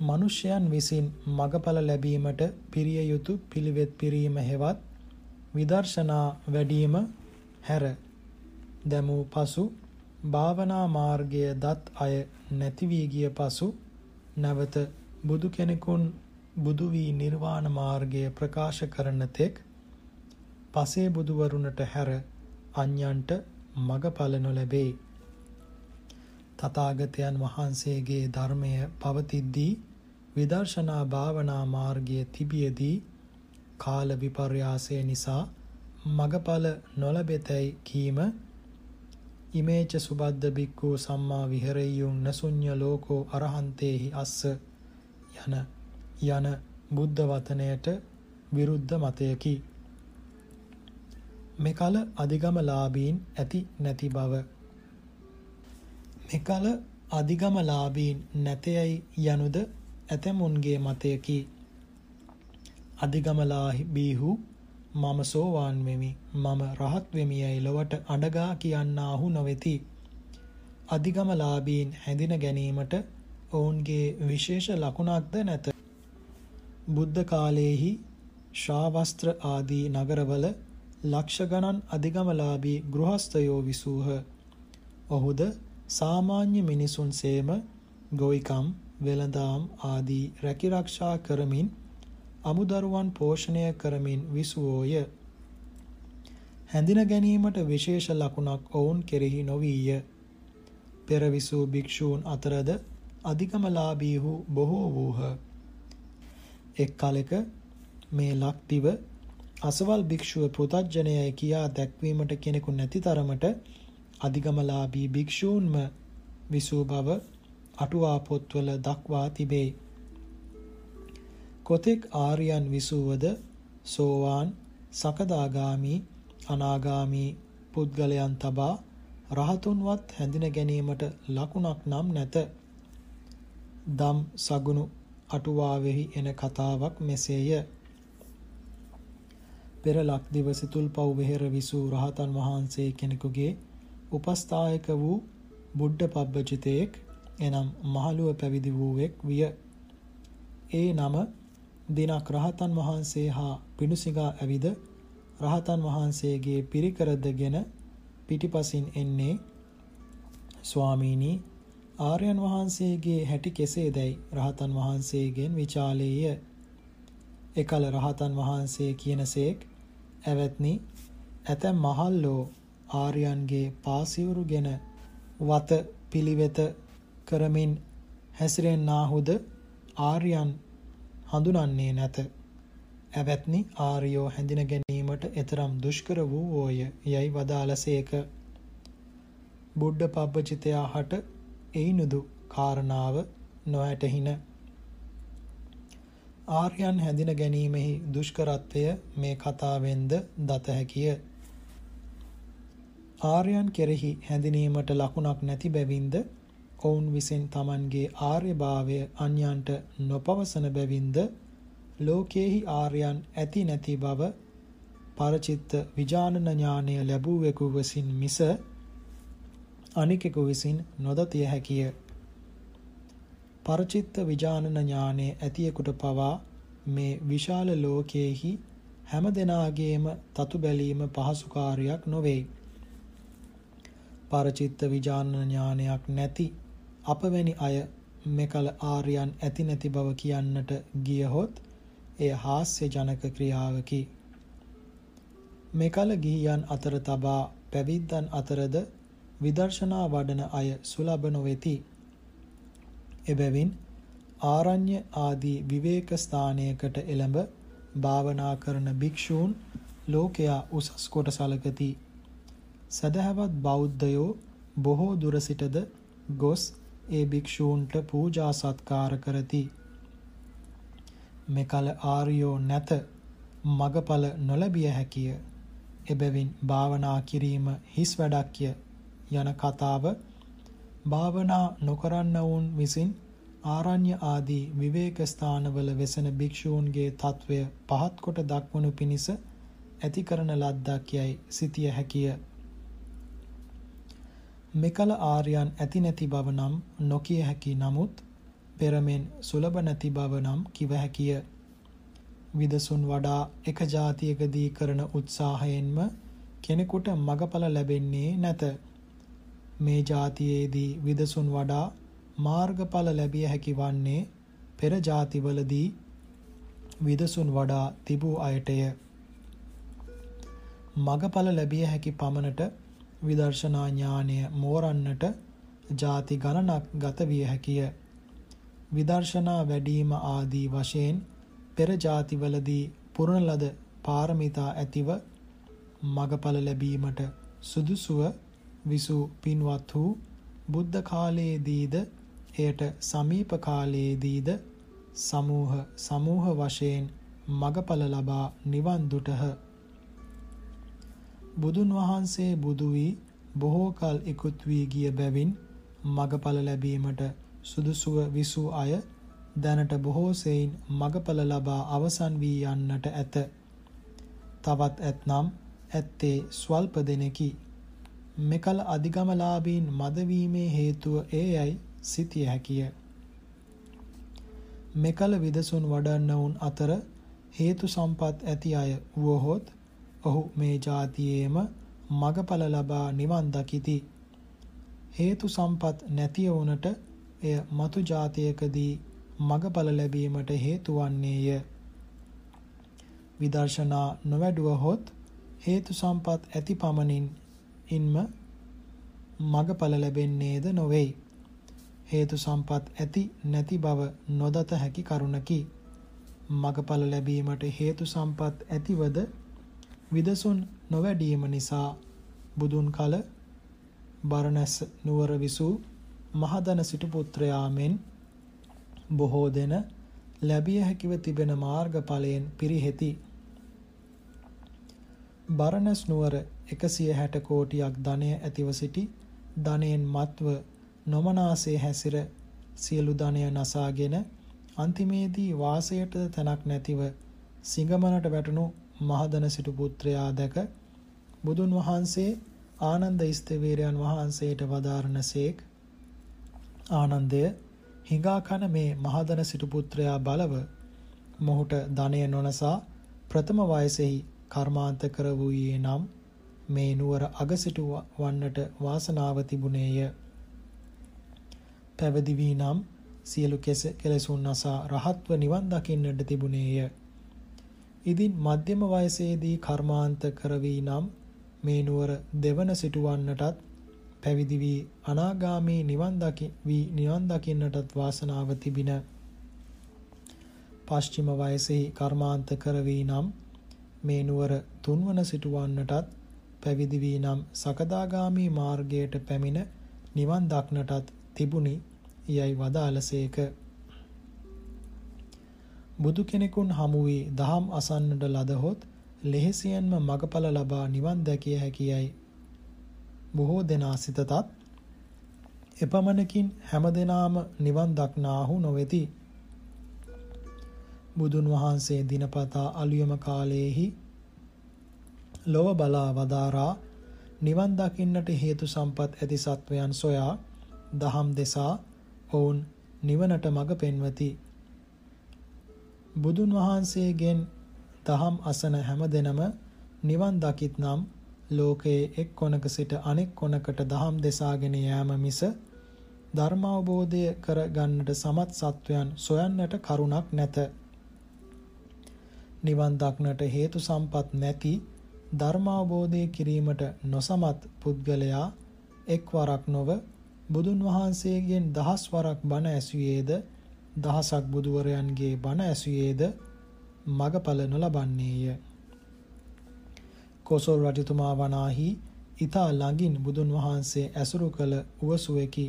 මිනිසයන් විසින් මගඵල ලැබීමට පිරිය යුතු පිළිවෙත් පිරීම හෙවත් විදර්ශනා වැඩිම හැර දැමූ පසු භාවනා මාර්ගය දත් අය නැති වී ගිය පසු නැවත බුදු කෙනෙකුන් බුදු වී නිර්වාණ මාර්ගය ප්‍රකාශ කරන තෙක් පසේ බුදුවරුණට හැර අන්‍යන්ට මගඵල නොලැබේ. තථාගතයන් වහන්සේගේ ධර්මය පවතිද්දී විදර්ශනා භාවනා මාර්ගයේ තිබියදී කාල විපර්යාසය නිසා මගඵල නොලැබෙතැයි කීම ඉමේච සුබද්ද බික්කෝ සම්මා විහෙරෙය්‍යුන් නසුඤ්ඤ ලෝකෝ අරහන්තේහි අස්ස යන යන බුද්ධ වතනයට විරුද්ධ මතයකි. මෙකල අධිගමලාභීන් ඇති නැති බව. මෙකල අධිගමලාභීන් නැතයයි යනුද ඇතැමුන්ගේ මතයකි. අධිගමලාභීහු මම සෝවාන් වෙමි මම රහත් වෙමි යයි ලොවට අඬගා කියන්නාහු නොවේති. අධිගමලාභීන් හැඳින ගැනීමට ඔවුන්ගේ විශේෂ ලකුණක්ද නැත. බුද්ධ කාලයේහි ශ්‍රාවස්ත්‍ර ආදී නගරවල ලක්ෂ ගණන් අධිගමලාභී ගෘහස්තයෝ විසූහ. ඔහුද සාමාන්‍ය මිනිසුන් සේම ගොවිකම් වෙළඳාම් ආදී රැකිරක්ෂා කරමින් අමුදරුවන් පෝෂණය කරමින් විසුවෝය. හැඳින ගැනීමට විශේෂ ලකුණක් ඔවුන් කෙරෙහි නොවීය. පෙර විසූ භික්ෂූන් අතරද අධිකමලාභීහු බොහෝ වූහ. එක් කලෙක මේ ලක්දිව අසවල් භික්ෂුව පෘතජ්ජනයයි කියා දැක්වීමට කෙනෙකු නැති තරමට අධිගමලාභී භික්ෂූන්ම විසූ බව අටුවා පොත්වල දක්වා තිබේ. කොතෙක් ආර්යයන් විසූවද සෝවාන් සකදාගාමි අනාගාමි පුද්ගලයන් තබා රහතුන්වත් හැඳින ගැනීමට ලකුණක් නම් නැත. දම් සගුණු අටුවාවෙහි එන කතාවක් මෙසේය. පෙර ලක්දිව සිතුල්පව් වෙහෙර විසූ රහතන් වහන්සේ කෙනෙකුගේ උපස්ථායක වූ බුද්ධ පබ්බජිතයෙක් එනම් මහලුව පැවිදි වූවෙක් විය. ඒ නම දිනක් රහතන් වහන්සේ හා පිණුසිඟා ඇවිද රහතන් වහන්සේගේ පිරිකරදගෙන පිටිපසින් එන්නේ ස්වාමීනි ආර්යයන් වහන්සේගේ හැටි කෙසේදැයි රහතන් වහන්සේගෙන් විචාලේය. එකල රහතන් වහන්සේ කියනසේක් ඇවැත්නි ඇතැම් මහල්ලෝ ආර්යයන්ගේ පාසිවුරුගෙන වත පිළිවෙත කරමින් හැසිරෙන්නාහුද ආර්යයන් හඳුනන්නේ නැත. ඇවැත්නි ආර්යෝ හැඳින ගැනීමට එතරම් දුෂ්කර වූවෝය යයි වදාළසේක. බුද්ධ පබ්බචිතයා හට එයිනුදු කාරණාව නොඇටහින. ආර්යයන් හැඳින ගැනීමෙහි දුෂ්කරත්වය මේ කතාවෙන්ද දත හැකිය. ආර්යයන් කෙරෙහි හැඳිනීමට ලකුණක් නැති බැවින්ද ඔවුන් විසින් Tamanගේ ආර්යභාවය අන්‍යයන්ට නොපවසන බැවින්ද ලෝකේහි ආර්යයන් ඇති නැති බව පරචිත්ත විජානන ඥානය ලැබුවෙකු විසින් මිස අනිකෙකු විසින් නොදතිය හැකිය. පරචිත්ත විජානන ඥානය ඇතියෙකුට පවා මේ විශාල ලෝකයේහි හැම දෙනාගේම තතු බැලීම පහසු කාර්යයක් නොවේ. පරචිත්ත විජානන ඥානයක් නැති අපවැනි අය මෙකල ආර්යයන් ඇති නැති බව කියන්නට ගියහොත් එය හාස්‍ය ජනක ක්‍රියාවකි. මෙකල ගිහියන් අතර තබා පැවිද්දන් අතරද විදර්ශනා වඩන අය සුලබ නොවෙති. එබැවින් ආරණ්‍ය ආදී විවේක ස්ථානයකට එළඹ භාවනා කරන භික්ෂූන් ලෝකයා උසස් කොට සලකති. සදහවත් බෞද්ධයෝ බොහෝ දුර සිටද ගොස් ඒ භික්ෂූන්ට පූජා සත්කාර කරති. මෙකල ආර්යෝ නැත මගඵල නොලැබිය හැකිය. එබැවින් භාවනා කිරීම හිස් වැඩක්ය යන කතාව භාවනා නොකරන්නවුන් විසින් ආරණ්‍ය ආදී විවේක ස්ථානවල වෙසෙන භික්ෂූන්ගේ తත්වය පහත් කොට දක්වනු පිණිස ඇති කරන ලද්දක් යයි සිතිය හැකිය. මෙකල ආර්යයන් ඇති නැති බව නම් නොකිය හැකි නමුත් පෙරමෙන් සුලබ නැති බව නම් කිව හැකිය. විදසුන් වඩා එක જાතියකදී කරන උත්සාහයෙන්ම කෙනෙකුට මගඵල ලැබෙන්නේ නැත. මේ જાතියේදී විදසුන් වඩා මාර්ගඵල ලැබිය හැකි වන්නේ පෙර જાතිවලදී විදසුන් වඩා තිබූ අයටය. මගඵල ලැබිය හැකි පමණට විදර්ශනා ඥානය මෝරන්නට ಜಾති ගණනක් ගත විය හැකිය. විදර්ශනා වැඩිම ආදී වශයෙන් පෙර જાතිවලදී පුරණ ලද පාරමිතා ඇතිව මගඵල ලැබීමට සුදුසුව විසු පින්වත් වූ බුද්ධ කාලයේදීද එයට සමීප කාලයේදීද සමූහ සමූහ වශයෙන් මගඵල ලබා නිවන් දුටහ බුදුන් වහන්සේ බුදු වී බොහෝ කල ඉක්ුත් වී ගිය බැවින් මගඵල ලැබීමට සුදුසුව විසූ අය දැනට බොහෝ සෙයින් මගඵල ලබා අවසන් වී යන්නට ඇත. තවත් ඇතනම් ඇත්තේ ස්වල්ප දෙනෙකි. මෙකල අධිගමලාභීන් මදවීමේ හේතුව ඒයයි සිතිය හැකිය. මෙකල විදසුන් වඩන්නවුන් අතර හේතු සම්පත් ඇති අය වුවහොත් ඔහු මේ જાතියේම මගඵල ලබා නිවන් දකිති. හේතු සම්පත් නැතිය වුනට එය මතු જાතියකදී මගඵල ලැබීමට හේතු වන්නේය. විදර්ශනා නොවැඩුවහොත් හේතු සම්පත් ඇති පමණින් ඉන්ම මගඵල ලැබෙන්නේද නොවේයි. හේතු සම්පත් ඇති නැති බව නොදත හැකි කරුණකි. මගඵල ලැබීමට හේතු සම්පත් ඇතිවද විදසුන් නොවැඩීම නිසා බුදුන් කල බරණැස් නුවර විසූ මහදන සිටු පුත්‍රයා මෙන් බොහෝ දෙන ලැබිය හැකිව තිබෙන මාර්ගඵලයෙන් පිරිහෙති. බරණැස් නුවර 160 කෝටියක් ධනය ඇතිව සිටි ධනයෙන් මත්ව නොමනාසේ හැසිර සියලු ධනය නසාගෙන අන්තිමේදී වාසයට තැනක් නැතිව සිඟමනට වැටුණු මහදන සිටු පුත්‍රයා දැක බුදුන් වහන්සේ ආනන්ද ස්තවීරයන් වහන්සේට වදාරනසේක් ආනන්දය හිඟා කන මේ මහදන සිටු පුත්‍රයා බලව මොහුට ධනය නොනසා ප්‍රථම වයසෙහි කර්මාන්ත කර වූයේ නම් මේ නුවර අගසිටු වන්නට වාසනාව තිබුණේය. පැවිදි වී නම් සියලු කෙලෙසුන් නසා රහත්ව නිවන් දකින්නට තිබුණේය. ඉදින් මධ්‍යම වයසේදී කර්මාන්ත කරවී නම් මේ නුවර දෙවන සිටුවන්නටත් පැවිදි වී අනාගාමී නිවන් දකි වී නිවන් දකින්නටත් වාසනාව තිබින පශ්චිම වයසෙහි කර්මාන්ත කරවී නම් මේ නුවර තුන්වන සිටුවන්නටත් පැවිදි වී නම් සකදාගාමී මාර්ගයට පැමිණ නිවන් දක්නටත් තිබුණි යයි වදාළසේක. බුදු කෙනෙකුන් හමු වී දහම් අසන්නට ලදහොත් ලෙහෙසියෙන්ම මගඵල ලබා නිවන් දැකිය හැකියයි බොහෝ දෙනා සිතතත් එපමණකින් හැමදෙනාම නිවන් දක්නාහු නොවේති. බුදුන් වහන්සේ දිනපතා අලුයම කාලයේහි ලොව බලා වදාරා නිවන් දකින්නට හේතු සම්පත් ඇති සත්වයන් සොයා දහම් දෙසා ඔවුන් නිවනට මඟ පෙන්වති බුදුන් වහන්සේගෙන් දහම් අසන හැමදෙනම නිවන් දකිත් නම් ලෝකයේ එක් කොනක සිට අනෙක් කොනකට දහම් දෙසාගෙන යෑම මිස ධර්මාවබෝධය කර ගන්නට සමත් සත්වයන් සොයන්නට කරුණක් නැත. නිවන් දක්නට හේතු සම්පත් නැති ධර්මාවබෝධය කිරීමට නොසමත් පුද්ගලයා එක්වරක් නොව බුදුන් වහන්සේගෙන් දහස් වරක් බණ ඇසුයේද දහසක් බුදුවරයන්ගේ බණ ඇසුයේද මගඵල නොලබන්නේය. කොසල් රජතුමා වනාහි ඊතා ළඟින් බුදුන් වහන්සේ ඇසුරු කළ උවසුවෙකි.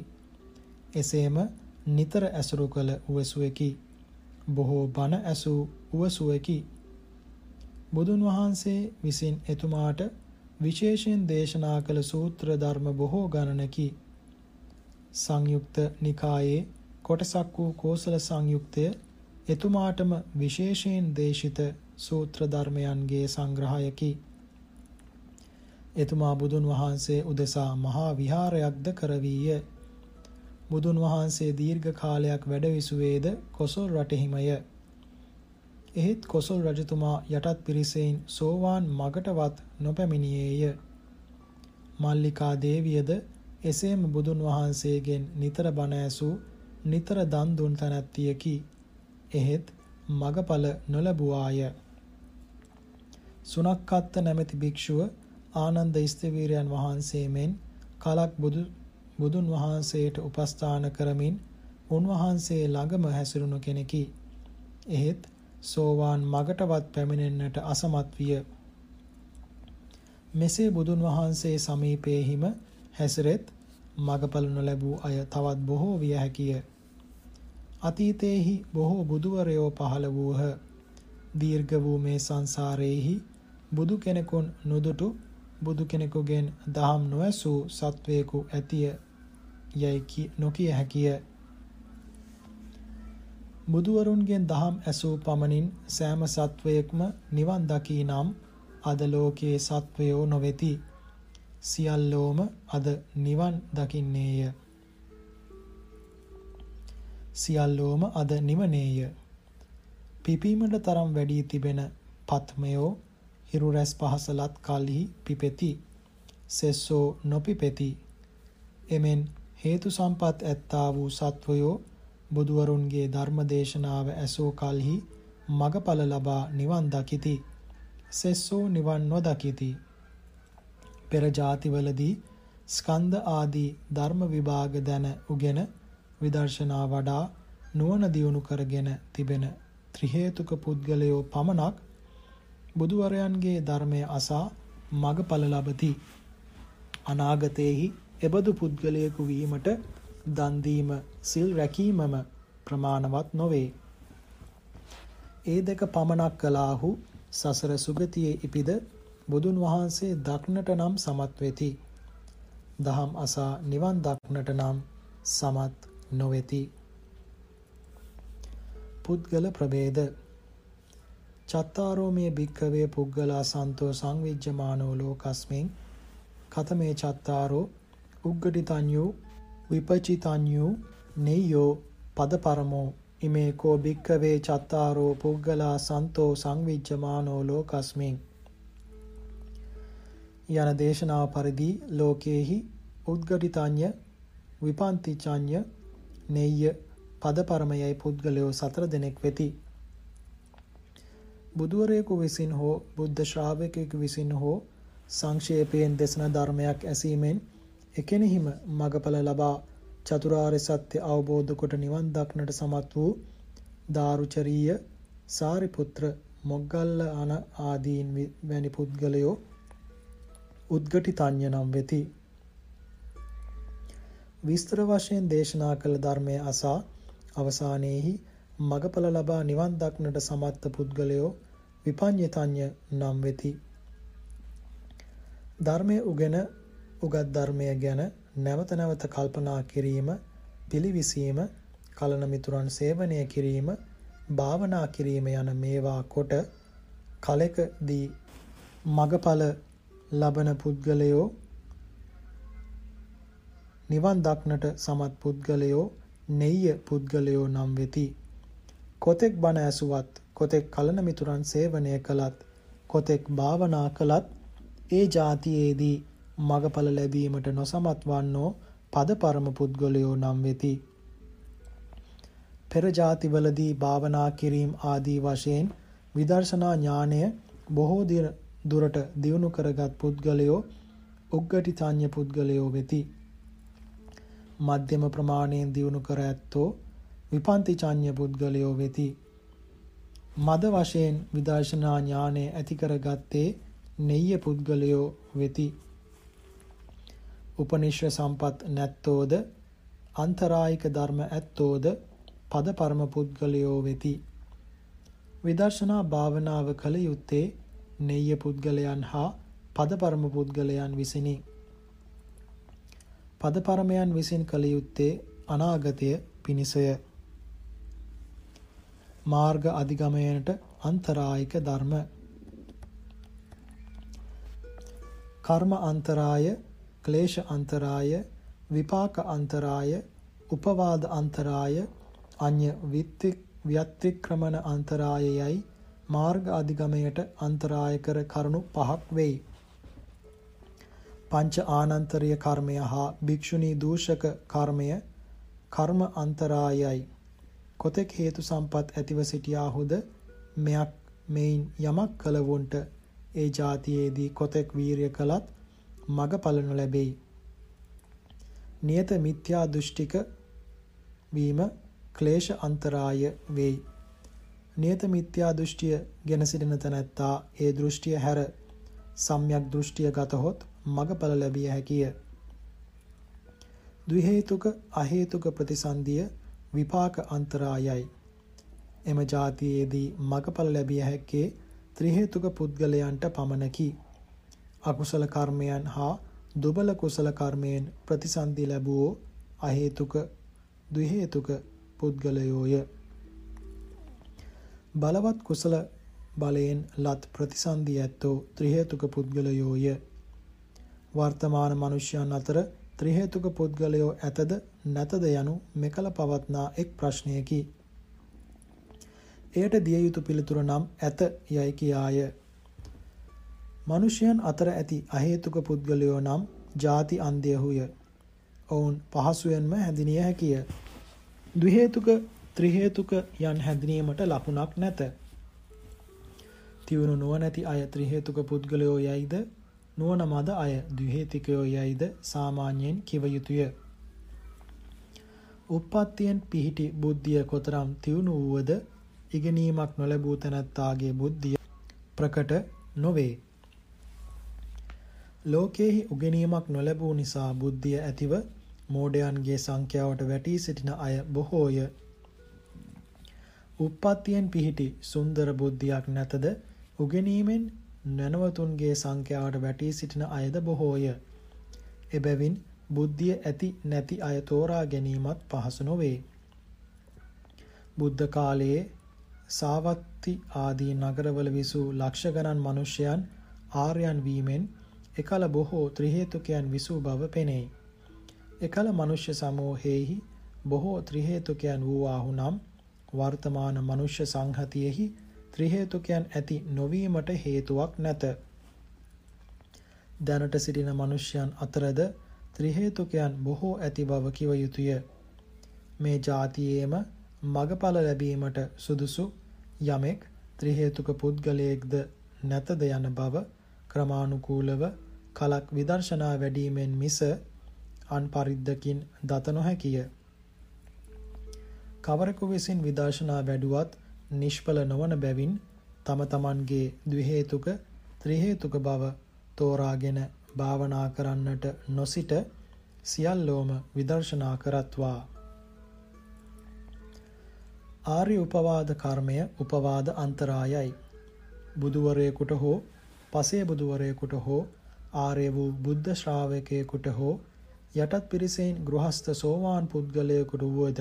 එසේම නිතර ඇසුරු කළ උවසුවෙකි. බොහෝ බණ ඇසූ උවසුවෙකි. බුදුන් වහන්සේ විසින් එතුමාට විශේෂයෙන් දේශනා කළ සූත්‍ර ධර්ම බොහෝ ගණනකි. සංයුක්ත නිකායේ කොටසක් වූ කෝසල සංයුක්තය එතුමාටම විශේෂයෙන් දේශිත සූත්‍ර ධර්මයන්ගේ සංග්‍රහයකි. එතුමා බුදුන් වහන්සේ උදෙසා මහා විහාරයක්ද කරවීය. බුදුන් වහන්සේ දීර්ඝ කාලයක් වැඩ විසුවේද කොසල් රටෙහිමය. එහෙත් කොසල් රජතුමා යටත් පිරිසෙන් සෝවාන් මගටවත් නොපැමිණියේය. මල්ලිකා දේවියද එසේම බුදුන් වහන්සේගෙන් නිතර බණ ඇසූ නිතර දන් දුන් තැනැත්තියකි. එහෙත් මගඵල නොලැබුවාය. සුනක්කත්ත නැමැති භික්ෂුව ආනන්ද ස්තවීරයන් වහන්සේ මෙන් කලක් බුදු බුදුන් වහන්සේට උපස්ථාන කරමින් උන්වහන්සේ ළඟම හැසිරුණු කෙනෙකි. එහෙත් සෝවාන් මගටවත් පැමිණෙන්නට අසමත් විය. මෙසේ බුදුන් වහන්සේ සමීපයේහිම හැසිරෙත් මගඵල නොලැබූ අය තවත් බොහෝ විය හැකිය. අතීතයේහි බොහෝ බුදුවරයෝ පහළ වූහ. දීර්ඝ වූ මේ සංසාරයේහි බුදු කෙනෙකුන් නුදුටු බුදු කෙනෙකුගෙන් දහම් නොඇසූ සත්වයෙකු ඇතිය. යයි නොකිය හැකිය. බුදුවරුන්ගෙන් දහම් ඇසූ පමණින් සෑම සත්වයෙක්ම නිවන් දකී නම් අද ලෝකයේ සත්වයෝ නොවෙති. සියල්ලෝම අද නිවන් දකින්නේය. සියල්ලෝම අද නිවනේය. පිපීමට තරම් වැඩි තිබෙන පත්මයෝ හිරු රැස් පහසලත් කල්හි පිපෙති. සෙස්සෝ නොපිපෙති. එමෙන් හේතු සම්පත් ඇත්තා වූ සත්වයෝ බුදුවරුන්ගේ ධර්ම දේශනාව ඇසූ කලෙහි මගඵල ලබා නිවන් දකිති. සෙස්සෝ නිවන් නොදකිති. පෙර ಜಾතිවලදී ස්කන්ධ ආදී ධර්ම විභාග දැන උගෙන විදර්ශනා වඩා නුවණ දියුණු කරගෙන තිබෙන ත්‍රි හේතුක පුද්ගලයෝ පමණක් බුදුවරයන්ගේ ධර්මය අසා මගඵල ලබති. අනාගතයේහි එබඳු පුද්ගලයෙකු වීමට දන් දීම සිල් රැකීමම ප්‍රමාණවත් නොවේ. ඒ දෙක පමණක් කළාහු සසර සුගතියේ ඉපිද බුදුන් වහන්සේ දක්නට නම් සමත් වෙති. දහම් අසා නිවන් දක්නට නම් සමත් නොවෙති. පුද්ගල ප්‍රභේද චත්තාරෝ මේ භික්කවේ පුද්ගලා සන්තෝ සංවිජ්ජමානෝ ලෝකස්මින් කතමේ චත්තාරෝ උග්ගටිතඤ්ඤු විපචිතඤ්ඤු නෙය්‍යෝ පදපරමෝ ඉමේ කෝ භික්කවේ චත්තාරෝ පුද්ගලා සන්තෝ සංවිජ්ජමානෝ ලෝකස්මින්. යන දේශනාව පරිදි ලෝකේහි උද්ගටිතඤ්ඤ විපන්තිචඤ්ඤ නෙය්‍ය පදපරමයයි පුද්ගලයෝ සතර දෙනෙක් වෙති. බුදුවරයෙකු විසින් හෝ බුද්ධ ශ්‍රාවකයෙකු විසින් හෝ සංක්ෂේපයෙන් දෙසන ධර්මයක් ඇසීමෙන් එකෙනෙහිම මගඵල ලබා චතුරාර්ය සත්‍ය අවබෝධ කොට නිවන් දක්නට සමත් වූ දාරුචරීය සාරිපුත්‍ර මොග්ගල්ල අන ආදීන් වැනි පුද්ගලයෝ උද්ගටිතඤ්ඤ නම් වෙති. විස්තර වශයෙන් දේශනා කළ ධර්මයේ අසා අවසානයේහි මගඵල ලබා නිවන් දක්නට සමත්ත පුද්ගලයෝ විපඤ්ඤතඤ්ඤ නම් වෙති. ධර්මයේ උගෙන උගත් ධර්මය ගැන නැවත නැවත කල්පනා කිරීම, පිළිවිසීම, කලන මිතුරන් සේවනය කිරීම, භාවනා කිරීම යන මේවා කොට කලකදී මගඵල ලබන පුද්ගලයෝ නිවන් දක්නට සමත් පුද්ගලයෝ නෙය්‍ය පුද්ගලයෝ නම් වෙති. කොතෙක් බණ ඇසුවත්, කොතෙක් කලන මිතුරන් සේවනය කළත්, කොතෙක් භාවනා කළත් ඒ જાතියේදී මගඵල ලැබීමට නොසමත් වන්නෝ පද පරම පුද්ගලයෝ නම් වෙති. පෙර ಜಾතිවලදී භාවනා කිරීම ආදී වශයෙන් විදර්ශනා ඥානය බොහෝ දුරට දියුණු කරගත් පුද්ගලයෝ උග්ගටිතාඤ්ඤ පුද්ගලයෝ වෙති. මධ්‍යම ප්‍රමාණයෙන් දියුණු කර ඇත්තෝ විපන්තිචාඤ්ඤ පුද්ගලයෝ වෙති. මද වශයෙන් විදර්ශනා ඥානය ඇති කරගත්තේ නෙය්‍ය පුද්ගලයෝ වෙති. උපනිශ්‍ර සම්පත් නැත්තෝද අන්තරායික ධර්ම ඇත්තෝද පද පරම පුද්ගලයෝ වෙති. විදර්ශනා භාවනාව කළ යුත්තේ නෙය්‍ය පුද්ගලයන් හා පද පරම පුද්ගලයන් විසිනි. පද පරමයන් විසින් කළ යුත්තේ අනාගතය පිණිසය. මාර්ග අධිගමයනට අන්තරායික ධර්ම කර්ම අන්තරාය ක්ලේශ අන්තරාය විපාක අන්තරාය උපවාද අන්තරාය අඤ්‍ය ව්‍යත්‍රික්‍රමන අන්තරායයයි මාර්ග අධිගමයට අන්තරාය කර කරුණු පහක් වෙයි. පංච ආනන්තරීය කර්මය හා භික්ෂුණී දූෂක කර්මය කර්ම අන්තරායයි. කොතෙක් හේතු සම්පත් ඇතිව සිටියාහුද මෙයක් මෙයින් යමක් කලවුන්ට ඒ જાතියේදී කොතෙක් වීරිය කළත් මගඵල නොලැබෙයි. නියත මිත්‍යා දෘෂ්ටික වීම ක්ලේශ අන්තරාය වෙයි. නියත මිත්‍යා දෘෂ්ටිය ගෙන සිටින තැනැත්තා ඒ දෘෂ්ටිය හැර සම්‍යක් දෘෂ්ටිය ගතහොත් මගඵල ලැබිය හැකිය. ද්විහේතුක අහේතුක ප්‍රතිසන්දිය විපාක අන්තරායයි. එම જાතියේදී මගඵල ලැබිය හැක්කේ ත්‍රි හේතුක පුද්ගලයන්ට පමණකි. අකුසල කර්මයන් හා දුබල කුසල කර්මයෙන් ප්‍රතිසන්දි ලැබුවෝ අහේතුක ද්විහේතුක පුද්ගලයෝය. බලවත් කුසල බලයෙන් ලත් ප්‍රතිසන්දි ඇත්තෝ ත්‍රිහේතුක පුද්ගලයෝය. වර්තමාන මනුෂ්‍යයන් අතර ත්‍රිහේතුක පුද්ගලයෝ ඇතද නැතද යනු මෙකල පවත්නා එක් ප්‍රශ්නයකි. එයට දිය යුතු පිළිතුර නම් ඇත යයි කියාය. මනුෂ්‍යයන් අතර ඇති අහේතුක පුද්ගලයෝ නම් ಜಾති අන්ධයහුය. ඔවුන් පහසුවෙන්ම හැඳිනිය හැකිය. ද්විහේතුක ත්‍රිහේතුක යන් හැඳිනීමට ලකුණක් නැත. තියුණු නුවණැති අය ත්‍රිහේතුක පුද්ගලයෝ යයිද නුවණ මද අය ද්විහේතිකයෝ යයිද සාමාන්‍යයෙන් කිව යුතුය. උප්පත්තියෙන් පිහිටි බුද්ධිය කොතරම් තියුණු වූවද ඉගෙනීමක් නොලැබූ තැනැත්තාගේ බුද්ධිය ප්‍රකට නොවේ. ලෝකයෙහි උගෙනීමක් නොලැබූ නිසා බුද්ධිය ඇතිව මෝඩයන්ගේ සංඛ්‍යාවට වැටී සිටින අය බොහෝය. උප්පත්තියෙන් පිහිටි සුන්දර බුද්ධියක් නැතද උගෙනීමෙන් නැනවතුන්ගේ සංඛ්‍යාවට වැටී සිටින අයද බොහෝය. එබැවින් බුද්ධිය ඇති නැති අය තෝරා ගැනීමත් පහසු නොවේ. බුද්ධ කාලයේ සාවත්ති ආදී නගරවල විසූ ලක්ෂ ගණන් මිනිසයන් ආර්යයන් වීමෙන් එකල බොහෝ ත්‍රි හේතුකයන් විසූ බව පෙනෙයි. එකල මනුෂ්‍ය සමූහයේහි බොහෝ ත්‍රි හේතුකයන් වූවාහු නම් වර්තමාන මනුෂ්‍ය සංහතියෙහි ත්‍රි හේතුකයන් ඇති නොවීමට හේතුවක් නැත. දැනට සිටින මිනිසයන් අතරද ත්‍රි හේතුකයන් බොහෝ ඇති බව කිව යුතුය. මේ જાතියේම මගඵල ලැබීමට සුදුසු යමෙක් ත්‍රි හේතුක පුද්ගලයෙක්ද නැතද යන බව ක්‍රමානුකූලව කලක් විදර්ශනා වැඩීමෙන් මිස අන් පරිද්දකින් දත නොහැකිය. කවරෙකු විසින් විදර්ශනා වැඩුවත් නිෂ්ඵල නොවන බැවින් තම තමන්ගේ ද්විහේතුක ත්‍රිහේතුක බව තෝරාගෙන භාවනා කරන්නට නොසිට සියල්ලෝම විදර්ශනා කරත්වා ආර්ය උපවාද කර්මය උපවාද අන්තරායයි බුදුවරයෙකුට හෝ පසේ බුදුවරයෙකුට හෝ ආර්ය වූ බුද්ධ ශ්‍රාවකයෙකුට හෝ යටත් පිරිසෙන් ගෘහස්ත සෝවාන් පුද්ගලයෙකුට වුවද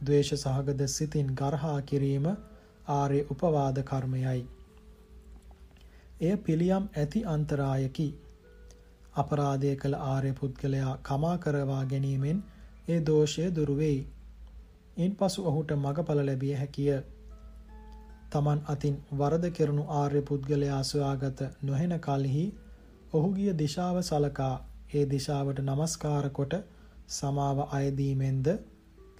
ද්වේෂ සහගත සිතින් ගර්හා කිරීම ආර්ය උපවාද කර්මයයි. එය පිළියම් ඇති අන්තරායකි. අපරාධය කළ ආර්ය පුද්ගලයා කමා කරවා ගැනීමෙන් ඒ දෝෂය දුරු වෙයි. ඉන්පසු ඔහුට මගඵල ලැබිය හැකිය. තමන් අතින් වරද කෙරුණු ආර්ය පුද්ගලයා සොයාගත නොහෙන කලෙහි ඔහුගිය දිශාව සලකා ඒ දිශාවට নমස්කාර කොට සමාව අයදීමෙන්ද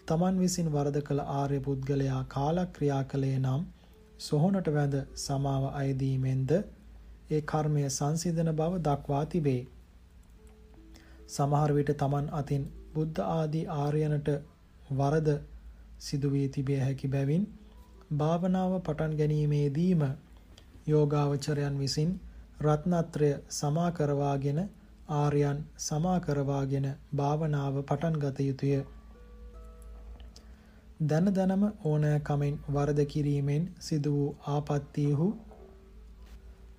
තමන් විසින් වරද කළ ආර්ය පුද්ගලයා කාලක්‍රියා කළේ නම් සොහොනට වැඳ සමාව අයදීමෙන්ද ඒ කර්මය සංසිඳන බව දක්වා තිබේ. සමහර විට තමන් අතින් බුද්ධ ආදී ආර්යනට වරද සිදු වී තිබිය හැකි බැවින් භාවනාව පටන් ගැනීමේදීම යෝගාවචරයන් විසින් රත්නත්‍රය සමා කරවාගෙන ආර්යයන් සමා කරවාගෙන භාවනාව පටන් ගත යුතුය. දන දනම ඕනෑකමෙන් වරද කිරීමෙන් සිදු වූ ආපත්තියහු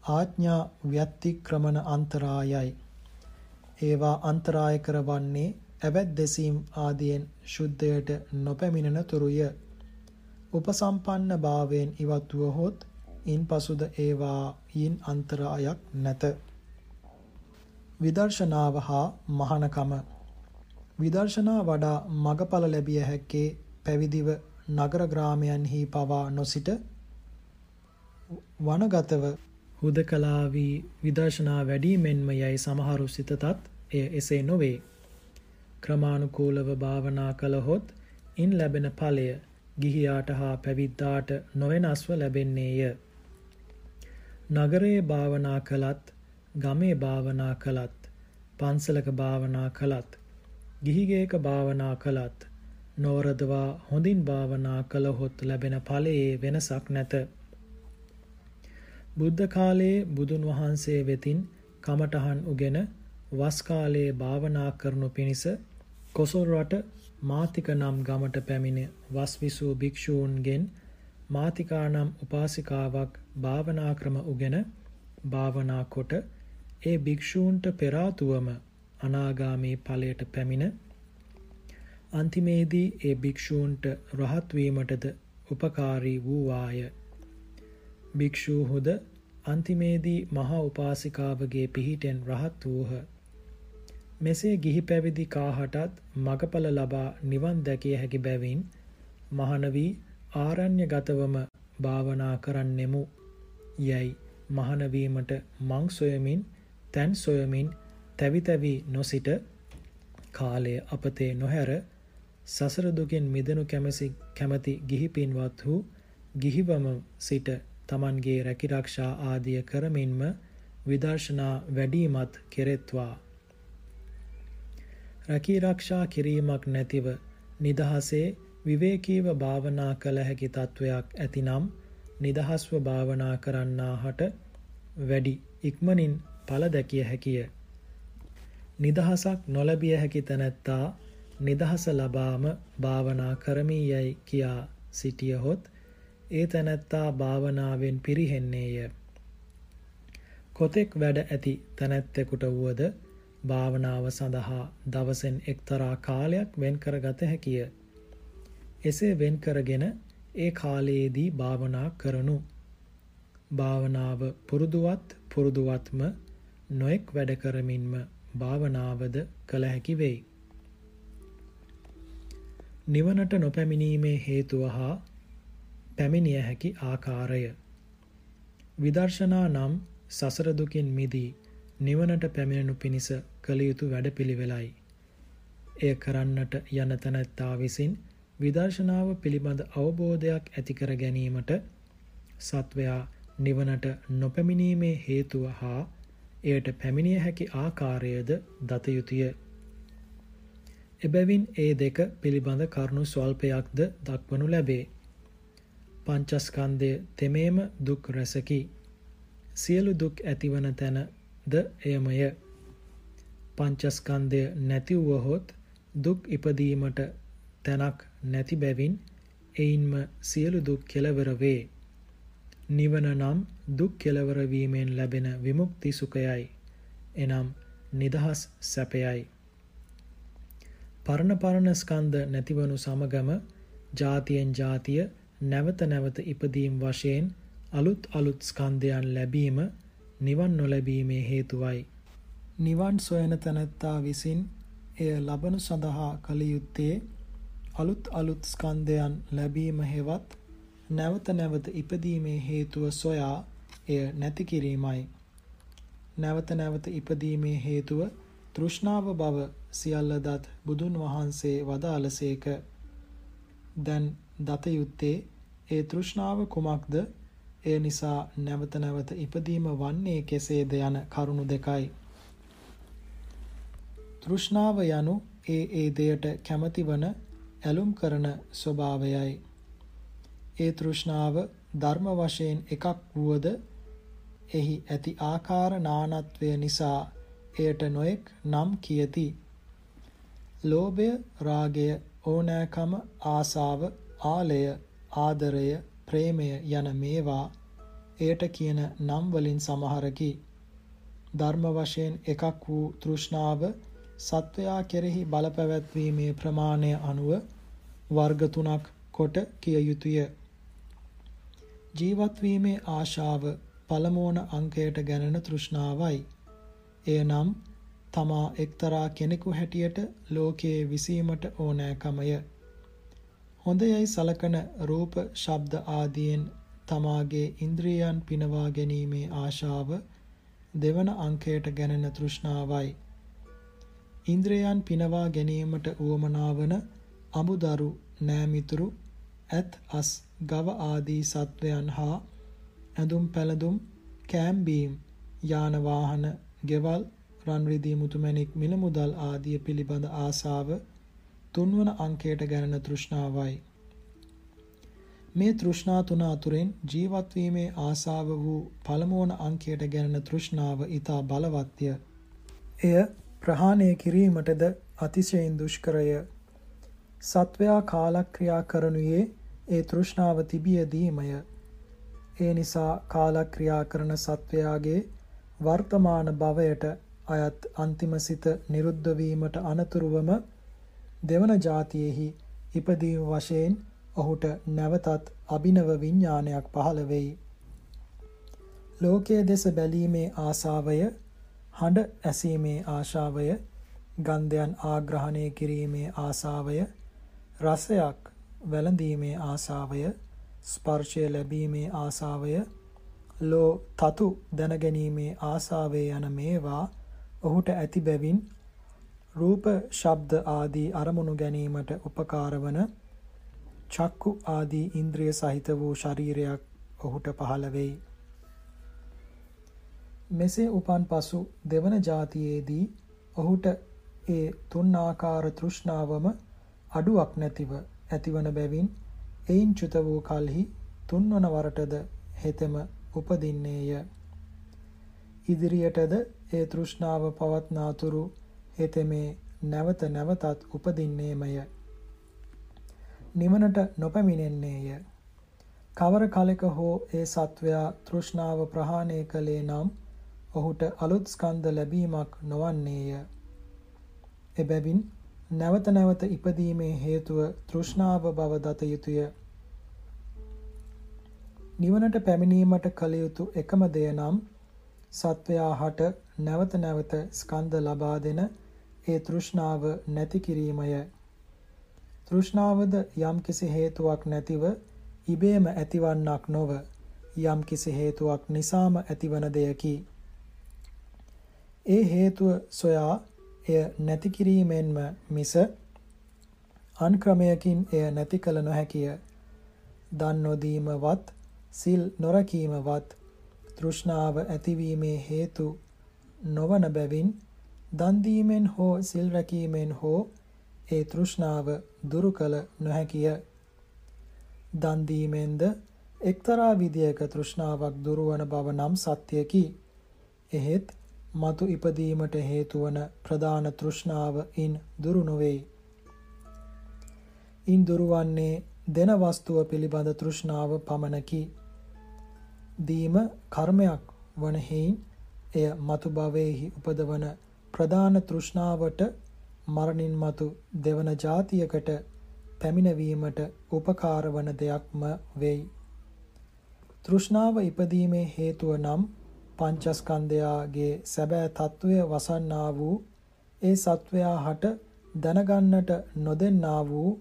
ආඥා ව්‍යත්තික්‍රමන අන්තරායයි. ඒවා අන්තරාය කරවන්නේ ඇවැත් දෙසීම් ආදියෙන් ශුද්ධයට නොපැමිණෙන තුරුය. උපසම්පන්න භාවයෙන් ඉවත් වුවහොත් ඉන් පසුද ඒවායින් අන්තරායක් නැත. විදර්ශනාව හා මහනකම විදර්ශනා වඩා මගඵල ලැබිය හැක්කේ පැවිදිව නගර ග්‍රාමයන්හි පවා නොසිට වනගතව හුදකලා වී විදර්ශනා වැඩීමෙන්ම යයි සමහරු සිතතත් එය එසේ නොවේ. ක්‍රමානුකූලව භාවනා කළහොත් ඉන් ලැබෙන ඵලය ගිහියාට හා පැවිද්දාට නොවෙනස්ව ලැබෙන්නේය. නගරයේ භාවනා කළත් ගමේ භාවනා කළත් පන්සලක භාවනා කළත් ගිහිගේක භාවනා කළත් නොවරදවා හොඳින් භාවනා කළහොත් ලැබෙන ඵලයේ වෙනසක් නැත. බුද්ධ කාලයේ බුදුන් වහන්සේ වෙතින් කමඨහන් උගෙන වස් කාලයේ භාවනා කරනු පිණිස කොසල් රට මාතික නම් ගමට පැමිණ වස් විසූ භික්ෂූන්ගෙන් මාතිකා නම් උපාසිකාවක් භාවනා ක්‍රම උගෙන භාවනා කොට ඒ භික්ෂූන්ට පෙරාතුවම අනාගාමී ඵලයට පැමිණ අන්තිමේදී ඒ භික්ෂූන්ට රහත් වීමටද උපකාරී වූවාය. භික්ෂූහුද අන්තිමේදී මහා උපාසිකාවගේ පිහිටෙන් රහත් වූහ. මෙසේ ගිහි පැවිදි කාහටත් මගඵල ලබා නිවන් දැකිය හැකි බැවින් මහණ වී ආරණ්‍යගතවම භාවනා කරන්නෙමු. යයි මහණ වීමට මං සොයමින් තැන් සොයමින් තැවි තැවි නොසිට කාලය අපතේ නොහැර සසර දුකින් මිදෙනු කැමැසි කැමැති ගිහි පින්වත් වූ ගිහිවම සිට තමන්ගේ රැකිරක්ෂා ආදිය කරමින්ම විදර්ශනා වැඩීමත් කෙරෙත්වා. රැකීරක්ෂා කිරීමක් නැතිව නිදහසේ විවේකීව භාවනා කළ හැකි තත්වයක් ඇතිනම් නිදහස්ව භාවනා කරන්නාහට වැඩි ඉක්මනින් ඵල දැකිය හැකිය. නිදහසක් නොලැබිය හැකි තැනැත්තා නිදහස ලබාම භාවනා කරමි යයි කියා සිටියහොත් ඒ තැනැත්තා භාවනාවෙන් පිරිහෙන්නේය. කොතෙක් වැඩ ඇති තැනැත්තෙකුට වුවද භාවනාව සඳහා දවසෙන් එක්තරා කාලයක් වෙන් කරගත හැකිය. එසේ වෙන් කරගෙන ඒ කාලයේදී භාවනා කරනු. භාවනාව පුරුදුවත් පුරුදුවත්ම නොඑක් වැඩ කරමින්ම භාවනාවද කළ හැකි වෙයි. නිවනට නොපැමිණීමේ හේතුව හා පැමිණිය හැකි ආකාරය විදර්ශනා නම් සසර දුකින් මිදී නිවනට පැමිණෙනු පිණිස කළ යුතු වැඩපිළිවෙලයි. එය කරන්නට යන තැනැත්තා විසින් විදර්ශනාව පිළිබඳ අවබෝධයක් ඇති කර ගැනීමට සත්වයා නිවනට නොපැමිණීමේ හේතුව හා එයට පැමිණිය හැකි ආකාරයද දත යුතුය. එබැවින් ඒ දෙක පිළිබඳ කරුණු ස්වල්පයක්ද දක්වනු ලැබේ. පංචස්කන්ධය තෙමේම දුක් රැසකි. සියලු දුක් ඇතිවන තැනද එයමය. පංචස්කන්ධය නැති වුවහොත් දුක් ඉපදීමට තැනක් නැති බැවින් එයින්ම සියලු දුක් කෙලවර වේ. නිවන නම් දුක් කෙලවර වීමෙන් ලැබෙන විමුක්ති සුඛයයි. එනම් නිදහස් සැපයයි. පරණ පරණ ස්කන්ධ නැතිවනු සමගම ජාතියෙන් ජාතිය නැවත නැවත ඉපදීම් වශයෙන් අලුත් අලුත් ස්කන්ධයන් ලැබීම නිවන් නොලැබීමේ හේතුවයි. නිවන් සොයන තැනැත්තා විසින් එය ලබනු සඳහා කළ යුත්තේ අලුත් අලුත් ස්කන්ධයන් ලැබීම හෙවත් නැවත නැවත ඉපදීමේ හේතුව සොයා එය නැති කිරීමයි. නැවත නැවත ඉපදීමේ හේතුව තෘෂ්ණාව බව සියල්ලදත් බුදුන් වහන්සේ වදාළසේක. දැන් දත යුත්තේ ඒ තෘෂ්ණාව කුමක්ද? ඒ නිසා නැවත නැවත ඉපදීම වන්නේ කෙසේද යන කරුණු දෙකයි. තෘෂ්ණාව යනු ඒ ඒ දෙයට කැමැතිවන ඇලුම් කරන ස්වභාවයයි. ඒ තෘෂ්ණාව ධර්ම වශයෙන් එකක් වුවද එහි ඇති ආකාර නානත්වය නිසා එයට නොඑක් නම් කියති. ලෝභය, රාගය, ඕනෑකම, ආසාව, ආලය, ආදරය, ප්‍රේමය යන මේවා එයට කියන නම් වලින් සමහරකි. ධර්ම වශයෙන් එකක් වූ තෘෂ්ණාව සත්වයා කෙරෙහි බලපැවැත්වීමේ ප්‍රමාණය අනුව වර්ග තුනක් කොට කිය යුතුය. ජීවත් වීමේ ආශාව පළමුවන අංකයට ගැනෙන තෘෂ්ණාවයි. එය නම් තමා එක්තරා කෙනෙකු හැටියට ලෝකයේ විසීමට ඕනෑකමය. හොඳයයි සලකන රූප, ශබ්ද ආදියෙන් තමාගේ ඉන්ද්‍රියයන් පිනවා ගැනීමේ ආශාව දෙවන අංකයට ගැනෙන තෘෂ්ණාවයි. ඉන්ද්‍රයන් පිනවා ගැනීමට උවමනා වන අමුදරු, නෑමිතුරු, ඇත් අස්, ගව ආදී සත්වයන් හා ඇඳුම් පැළඳුම්, කෑම් බීම්, යාන වාහන ගෙවල්, රන් රිදී මුතුමැණික් මිල මුදල් ආදිය පිළිබඳ ආසාව තුන්වන අංකයට ගැනෙන තෘෂ්ණාවයි. මේ තෘෂ්ණා තුන අතුරෙන් ජීවත් වීමේ ආසාව වූ පළමුවන අංකයට ගැනෙන තෘෂ්ණාව ඊට බලවත්ය. එය ප්‍රහාණය කිරීමටද අතිශයින් දුෂ්කරය. සත්වයා කාලක්‍රියා කරනුයේ ඒ තෘෂ්ණාව තිබියදීමය. ඒ නිසා කාලක්‍රියා කරන සත්වයාගේ වර්තමාන භවයට අයත් අන්තිම සිත නිරුද්ධ වීමට අනතුරුවම දෙවන જાතියෙහි ඉපදීම වශයෙන් ඔහුට නැවතත් අභිනව විඥානයක් පහළ වෙයි. ලෝකයේ දෙස බැලීමේ ආසාවය, හඬ ඇසීමේ ආශාවය, ගන්ධයන් ආග්‍රහණය කිරීමේ ආසාවය, රසයක් වැළඳීමේ ආසාවය, ස්පර්ශය ලැබීමේ ආසාවය, ලෝ තතු දැනගැනීමේ ආසාවේ යන මේවා ඔහුට ඇති බැවින් රූප, ශබ්ද ආදී අරමුණු ගැනීමට උපකාර වන චක්කු ආදී ඉන්ද්‍රිය සහිත වූ ශරීරයක් ඔහුට පහළ වෙයි. මෙසේ උපන් පසු දෙවන જાතියේදී ඔහුට ඒ තුන් ආකාර තෘෂ්ණාවම අඩුවක් නැතිව ඇතිවන බැවින් එයින් චුත වූ කලෙහි තුන්වන වරටද හෙතෙම උපදින්නේය. ඉදිරියටද ඒ තෘෂ්ණාව පවත්නාතුරු හෙතෙමේ නැවත නැවතත් උපදින්නේමය. නිවනට නොපැමිණෙන්නේය. කවර කලෙක හෝ ඒ සත්වයා තෘෂ්ණාව ප්‍රහාණය කළේ නම් ඔහුට අලුත් ස්කන්ධ ලැබීමක් නොවන්නේය. එබැවින් නැවත නැවත ඉපදීමේ හේතුව තෘෂ්ණාව බව දත යුතුය. නිවනට පැමිණීමට කළ යුතු එකම දෙය නම් සත්වයා හට නැවත නැවත ස්කන්ධ ලබා දෙන ඒ තෘෂ්ණාව නැති කිරීමය. තෘෂ්ණාවද යම් කිසි හේතුවක් නැතිව ඉබේම ඇතිවන්නක් නොව යම් කිසි හේතුවක් නිසාම ඇතිවන දෙයකි. ඒ හේතුව සොයා එය නැති කිරීමෙන්ම මිස අන් ක්‍රමයකින් එය නැති කළ නොහැකිය. දන් නොදීමවත් සිල් නොරකීමවත් තෘෂ්ණාව ඇතිවීමේ හේතු නොවන බැවින් දන් දීමෙන් හෝ සිල් රැකීමෙන් හෝ ඒ තෘෂ්ණාව දුරු කළ නොහැකිය. දන් දීමෙන්ද එක්තරා විදියක තෘෂ්ණාවක් දුරවන බව නම් සත්‍යකි. එහෙත් මතු ඉපදීමට හේතු වන ප්‍රධාන තෘෂ්ණාව ඉන් දුරු නොවේ. ඉන් දුරවන්නේ දෙන වස්තුව පිළිබඳ තෘෂ්ණාව පමණකි. දීම කර්මයක් වන හේයින් එය මතු භවයේහි උපදවන ප්‍රධාන තෘෂ්ණාවට මරණින් මතු දෙවන જાතියකට පැමිණවීමට උපකාර වන දෙයක්ම වෙයි. තෘෂ්ණාව ඉපදීමේ හේතුව නම් පංචස්කන්ධයාගේ සැබෑ తත්වය වසන්නා වූ ඒ සත්වයා හට දැනගන්නට නොදෙන්නා වූ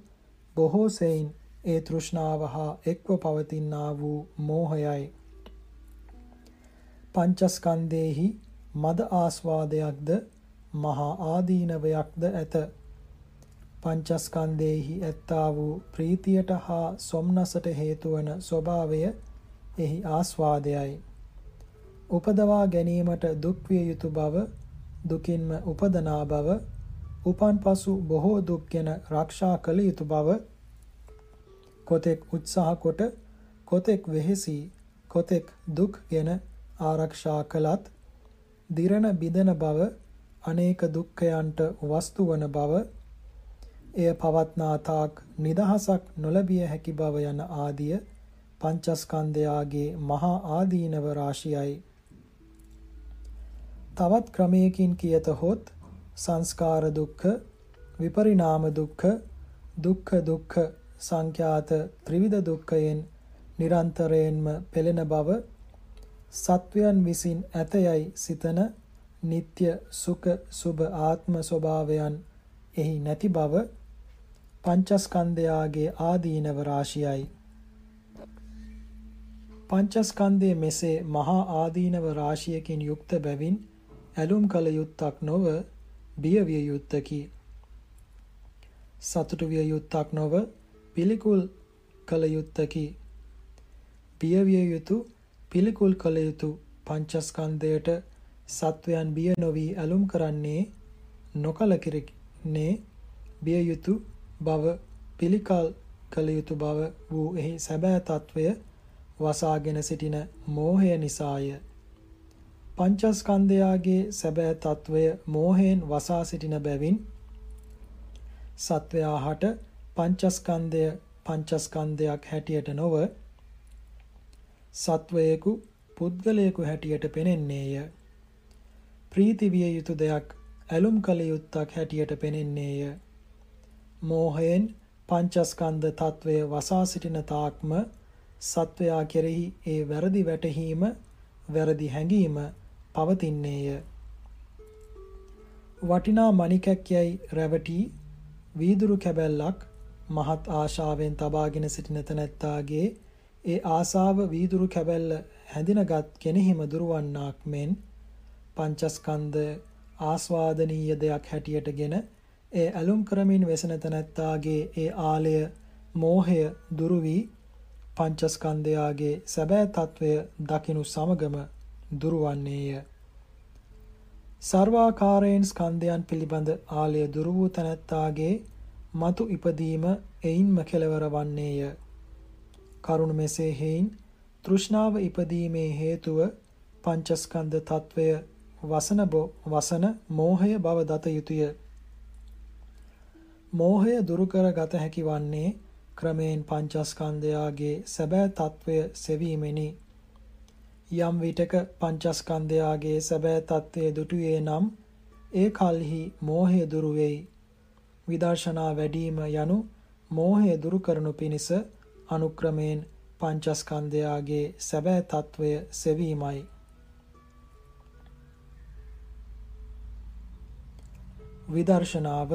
බොහෝ සෙයින් ඒ තෘෂ්ණාව හා එක්ව පවතිනා වූ මෝහයයි. පංචස්කන්ධේහි මද ආස්වාදයක්ද මහා ආදීනවයක්ද ඇත. පංචස්කන්ධේහි ඇත්තා වූ ප්‍රීතියට හා සොම්නසට හේතු වන ස්වභාවය එහි ආස්වාදයයි. උපදවා ගැනීමට දුක් විය යුතු බව, දුකින්ම උපදනා බව, උපන් පසු බොහෝ දුක් ගැන ආරක්ෂා කළ යුතු බව, කොතෙක් උත්සාහ කොට කොතෙක් වෙහෙසි කොතෙක් දුක් ගැන ආරක්ෂා කළත් දිරණ බිඳන බව අනේක දුක්ඛයන්ට වස්තු වන බව එය පවත්නා තාක් නිදහසක් නොලැබිය හැකි බව යන ආදිය පංචස්කන්ධයාගේ මහා ආදීනව රාශියයි. තවත් ක්‍රමයකින් කියතහොත් සංස්කාර දුක්ඛ විපරිණාම දුක්ඛ දුක්ඛ දුක්ඛ සංඛ්‍යාත ත්‍රිවිධ දුක්ඛයෙන් නිරන්තරයෙන්ම පෙළෙන බව සත්වයන් විසින් ඇතයයි සිතන නিত্য සුඛ සුභ ආත්ම ස්වභාවයන් එහි නැති බව පංචස්කන්ධයාගේ ආදීනව රාශියයි. පංචස්කන්ධයේ මෙසේ මහා ආදීනව රාශියකින් යුක්ත බැවින් ඇලුම් කල යුත්තක් නොව බිය විය යුත්තකි. සතුටු විය යුත්තක් නොව පිළිකුල් කල යුත්තකි. බිය විය යුතු පිළිකුල් කල යුතු පංචස්කන්ධයට සත්වයන් බිය නොවි ඇලුම් කරන්නේ නොකල කිරන්නේ බිය යුතු බව පිළිකල් කළ යුතු බව වූ එහි සැබෑ తත්වය වසාගෙන සිටින මෝහය නිසාය. පංචස්කන්ධයාගේ සැබෑ తත්වය මෝහයෙන් වසා සිටින බැවින් සත්වයා හට පංචස්කන්ධය පංචස්කන්ධයක් හැටියට නොව සත්වයෙකු පුද්ගලයෙකු හැටියට පෙනෙන්නේය ප්‍රීති විය යුතු දෙයක් ඇලුම් කළ යුත්තක් හැටියට පෙනෙන්නේය. මෝහයෙන් පංචස්කන්ධ తත්වය වසා සිටින තාක්ම සත්වයා කෙරෙහි ඒ වැරදි වැටහීම වැරදි හැඟීම පවතින්නේය. වටිනා මණිකක් යයි රැවටි වීදුරු කැබැල්ලක් මහත් ආශාවෙන් තබාගෙන සිටින තැනැත්තාගේ ඒ ආසාව වීදුරු කැබැල්ල හැඳිනගත් කෙනෙහිම දුරවන්නාක් මෙන් පංචස්කන්ධ ආස්වාදනීය දෙයක් හැටියටගෙන ඒ ඇලුම් කරමින් වෙසෙන තැනැත්තාගේ ඒ ආලය මෝහය දුරු වී පංචස්කන්ධයාගේ සැබෑ తත්වය දකිනු සමගම දුරවන්නේය. සර්වාකාරයෙන් ස්කන්ධයන් පිළිබඳ ආලය දුරු වූ තැනැත්තාගේ මතු ඉපදීම එයින්ම කෙලවර වන්නේය. කරුණ මෙසේ හේයින් තෘෂ්ණාව ඉපදීමේ හේතුව පංචස්කන්ධ తත්වය වසන වසන මෝහය බව දත යුතුය. මෝහය දුරු කර ගත හැකි වන්නේ ක්‍රමයෙන් පංචස්කන්ධයාගේ සැබෑ తත්වය සෙවීමෙනි. යම් විටක පංචස්කන්ධයාගේ සැබෑ తත්වයේ දුටුවේ නම් ඒ කල්හි මෝහය දුරු වෙයි. විදර්ශනා වැඩිම යනු මෝහය දුරු කරනු පිණිස අනුක්‍රමයෙන් පංචස්කන්ධයාගේ සැබෑ తත්වය සෙවීමයි. විදර්ශනාව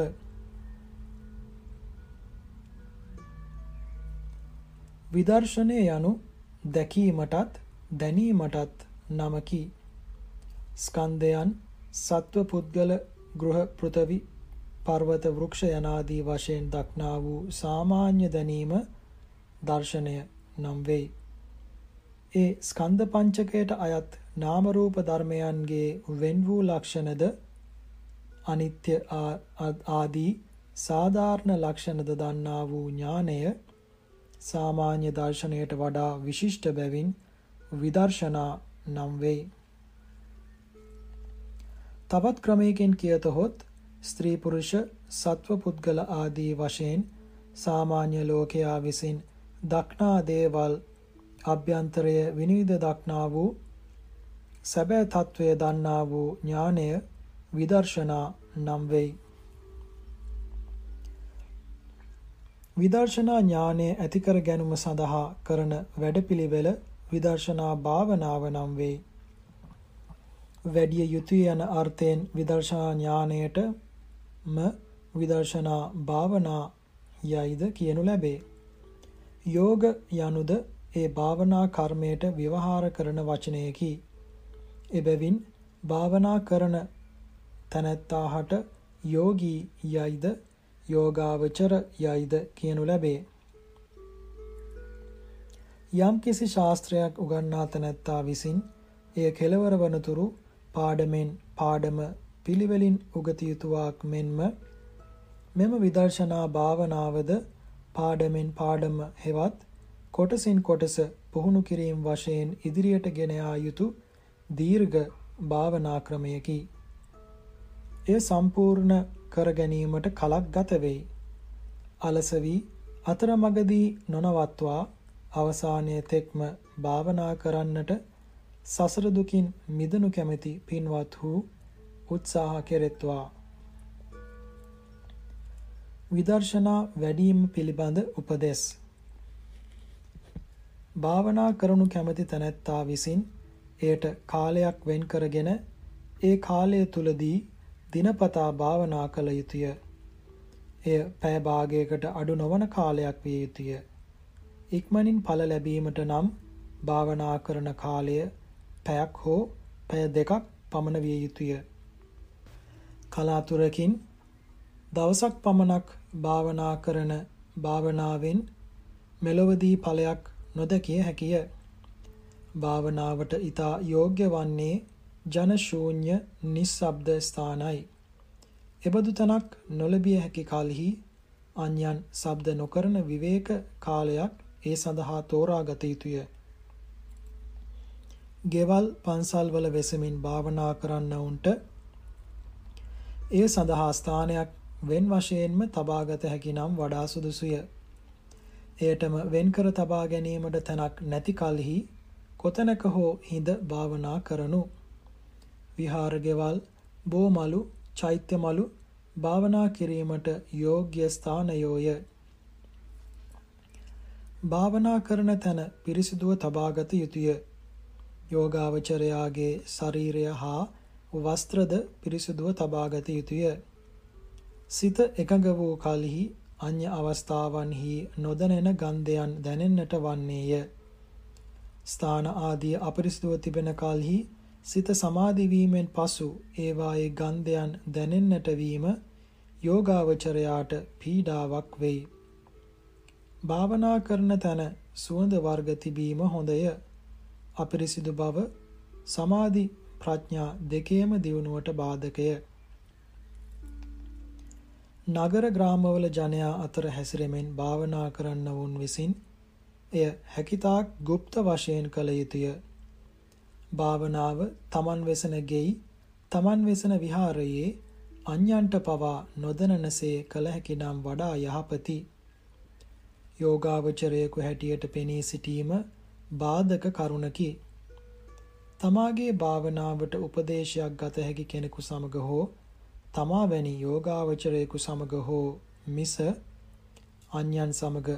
විදර්ශනය යනු දැකීමටත් දැනීමටත් නමකි. ස්කන්ධයන් සත්ව පුද්ගල ගෘහ පෘථවි පර්වත වෘක්ෂ යනාදී වශයෙන් දක්නා වූ සාමාන්‍ය දැනීම දර්ශනය නම් වෙයි. ඒ ස්කන්ධ පංචකයට අයත් නාම රූප ධර්මයන්ගේ වෙන් වූ ලක්ෂණද අනිත්‍ය ආදී සාධාරණ ලක්ෂණද දන්නා වූ ඥානය සාමාන්‍ය දර්ශනයට වඩා විශිෂ්ට බැවින් විදර්ශනා නම් වෙයි. තවත් ක්‍රමයකින් කියතහොත් ස්ත්‍රී පුරුෂ සත්ව පුද්ගල ආදී වශයෙන් සාමාන්‍ය ලෝකයා විසින් දක්නා දේවල් අභ්‍යන්තරය විනිවිද දක්නා වූ සැබෑ తත්වය දන්නා වූ ඥානය විදර්ශනා නම් වෙයි. විදර්ශනා ඥානය ඇති කර ගැනීම සඳහා කරන වැඩපිළිවෙල විදර්ශනා භාවනාව නම් වේ. වැඩි යුතුය යන අර්ථයෙන් විදර්ශනා ඥානයටම විදර්ශනා භාවනා යයිද කියනු ලැබේ. යෝග යනුද ඒ භාවනා කර්මයට ව්‍යවහාර කරන වචනයකි. එබැවින් භාවනා කරන තැනැත්තාහට යෝගී යයිද යෝගාවචර යයිද කියනු ලැබේ. යම්කිසි ශාස්ත්‍රයක් උගන්නා තැනැත්තා විසින් එය කෙලවර වනතුරු පාඩමෙන් පාඩම පිළිවෙලින් උගත යුතුවාක් මෙන්ම මෙම විදර්ශනා භාවනාවද පාඩමෙන් පාඩම හෙවත් කොටසින් කොටස පුහුණු කිරීම වශයෙන් ඉදිරියට ගෙන යා යුතු දීර්ඝ භාවනා ක්‍රමයකි. එය සම්පූර්ණ කර ගැනීමට කලක් ගත වෙයි. අලස වී අතරමඟදී නොනවත්වා අවසානයේ තෙක්ම භාවනා කරන්නට සසර දුකින් මිදනු කැමැති පින්වත් වූ උත්සාහ කෙරෙත්වා විදර්ශනා වැඩිම පිළිබඳ උපදෙස් භාවනා කරනු කැමැති තැනැත්තා විසින් එයට කාලයක් වෙන් කරගෙන ඒ කාලය තුලදී දිනපතා භාවනා කළ යුතුය. එය පෑ භාගයකට අඩු නොවන කාලයක් විය යුතුය. ඉක්මනින් ඵල ලැබීමට නම් භාවනා කරන කාලය පැයක් හෝ පැය දෙකක් පමණ විය යුතුය. කලාතුරකින් දවසක් පමණක් භාවනා කරන භාවනාවෙන් මෙලොවදී ඵලයක් නොදකිය හැකිය. භාවනාවට ඊතා යෝග්‍ය වන්නේ ජන ශූන්‍ය නිස්සබ්ද ස්ථානයි. එබඳු තනක් නොලැබිය හැකි කලෙහි අන්‍යයන් ශබ්ද නොකරන විවේක කාලයක් ඒ සඳහා තෝරාගත යුතුය. ගෙවල් පන්සල්වල වෙසමින් භාවනා කරන්නවුන්ට ඒ සඳහා ස්ථානයක් වෙන් වශයෙන්ම තබාගත හැකි නම් වඩා සුදුසුය. එයටම වෙන්කර තබා ගැනීමට තැනක් නැති කලෙහි කොතැනක හෝ හිඳ භාවනා කරනු. විහාර ගෙවල්, බෝමලු, චෛත්‍යමලු, භාවනා කිරීමට යෝග්‍ය ස්ථානයෝය. භාවනා කරන තැන පිරිසිදුව තබාගත යුතුය. යෝගාවචරයාගේ ශරීරය හා වස්ත්‍රද පිරිසිදුව තබාගත යුතුය. සිත එකඟ වූ කලෙහි අන්‍ය අවස්ථාවන්හි නොදැනෙන ගන්ධයන් දැනෙන්නට වන්නේය. ස්ථාන ආදී අපරිසිදුව තිබෙන කලෙහි සිත සමාධි වීමෙන් පසු ඒවායේ ගන්ධයන් දැනෙන්නට වීම යෝගාවචරයාට පීඩාවක් වෙයි. භාවනා කරන තැන සුවඳ වර්ග තිබීම හොඳය. අපිරිසිදු බව සමාධි ප්‍රඥා දෙකේම දියුණුවට බාධකය. නගර ග්‍රාමවල ජනයා අතර හැසිරෙමින් භාවනා කරන්නවුන් විසින් එය හැකිතාක් গুপ্ত වශයෙන් කළ යුතුය. භාවනාව තමන් වෙසන ගෙයි තමන් වෙසන විහාරයේ අන්‍යන්ට පවා නොදැනනසේ කළ හැකි නම් වඩා යහපති. යෝගාවචරයෙකු හැටියට පෙනී සිටීම බාධක කරුණකි. තමාගේ භාවනාවට උපදේශයක් ගත හැකි කෙනෙකු සමග හෝ තමා වැනි යෝගාවචරයෙකු සමග හෝ මිස අන්‍යයන් සමග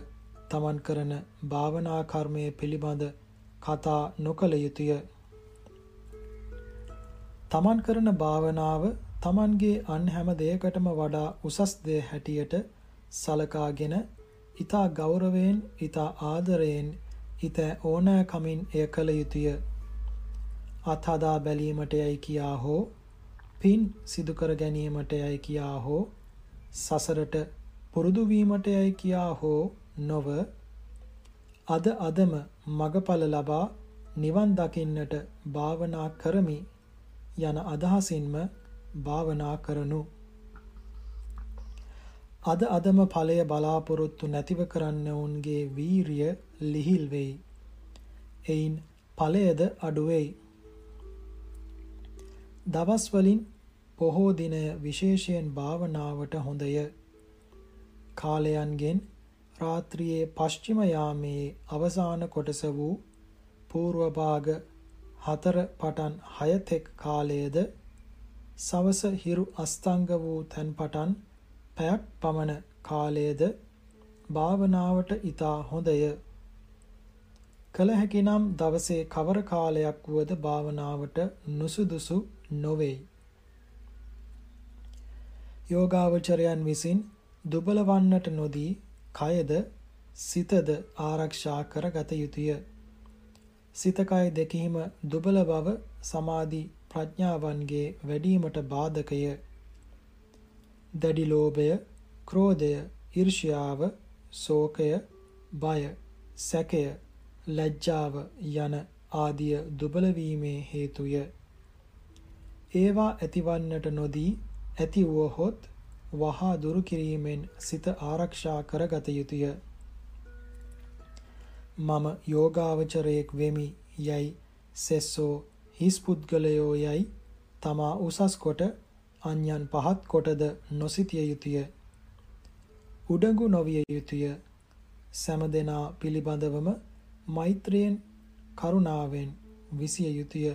තමන් කරන භාවනා කර්මය පිළිබඳ කතා නොකළ යුතුය. තමන් කරන භාවනාව තමන්ගේ අන් හැම දෙයකටම වඩා උසස් දෙය හැටියට සලකාගෙන ඊතා ගෞරවයෙන් ඊතා ආදරයෙන් ඊත ඕනෑකමින් එය කළ යුතුය. අත්හදා බැලීමට යයි කියා හෝ පින් සිදු කර ගැනීමට යයි කියා හෝ සසරට පුරුදු වීමට යයි කියා හෝ නොව අද අදම මගඵල ලබා නිවන් දකින්නට භාවනා කරමි යන අදහසින්ම භාවනා කරනු අද අදම ඵලය බලාපොරොත්තු නැතිව කරන්නවුන්ගේ වීරිය ලිහිල් වෙයි. එයින් ඵලයද අඩු වෙයි. දවස් වලින් පොහෝ දිනය විශේෂයෙන් භාවනාවට හොඳය. කාලයන්ගෙන් රාත්‍රියේ පශ්චිම යාමේ අවසාන කොටස වූ పూర్ව භාග 4 පටන් 6 තෙක් කාලයේද සවස හිරු අස්තංග වූ තැන් පටන් පැයක් පමණ කාලයේද භාවනාවට ඊතා හොඳය. කල හැකිනම් දවසේ කවර කාලයක් වුවද භාවනාවට නුසුදුසු නොවේ. යෝගාවචරයන් විසින් දුබල වන්නට නොදී කයද සිතද ආරක්ෂා කරගත යුතුය. සිත කය දෙකෙහිම දුබල බව සමාධි ප්‍රඥාවන්ගේ වැඩිවීමට බාධකය. දැඩි ලෝභය, ක්‍රෝධය, ඊර්ෂ්‍යාව, ශෝකය, බය, සැකය, ලැජ්ජාව යන ආදිය දුබල වීමේ හේතුය. ඒවා ඇතිවන්නට නොදී ඇති වුවහොත් වහා දුරු කිරීමෙන් සිත ආරක්ෂා කරගත යුතුය. මම යෝගාවචරයෙක් වෙමි යයි සෙස්සෝ හිස් පුද්ගලයෝ යයි තමා උසස් කොට අන්‍යයන් පහත් කොටද නොසිතිය යුතුය. උඩඟු නොවිය යුතුය. සෑම දෙනා පිළිබඳවම මෛත්‍රියෙන් කරුණාවෙන් විසිය යුතුය.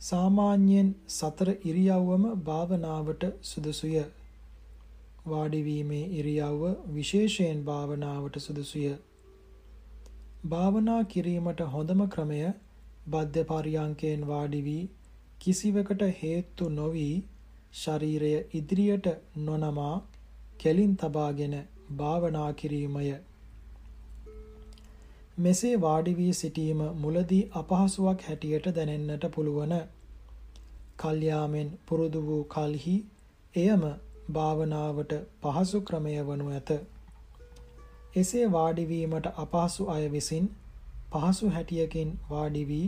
සාමාන්‍යයෙන් සතර ඉරියව්වම භාවනාවට සුදුසුය. වාඩි වීමේ ඉරියව්ව විශේෂයෙන් භාවනාවට සුදුසුය. භාවනා කිරීමට හොඳම ක්‍රමය බද්ධ පරියංකයෙන් වාඩි වී කිසිවකට හේතු නොවි ශරීරය ඉදිරියට නොනමා කෙලින් තබාගෙන භාවනා කිරීමය. මෙසේ වාඩි වී සිටීම මුලදී අපහසුාවක් හැටියට දැනෙන්නට පුළුවන්. කල්යාමෙන් පුරුදු වූ කලෙහි එයම භාවනාවට පහසු ක්‍රමය වනු ඇත. එසේ වාඩි වීමට අපහසු අය විසින් පහසු හැටියකින් වාඩි වී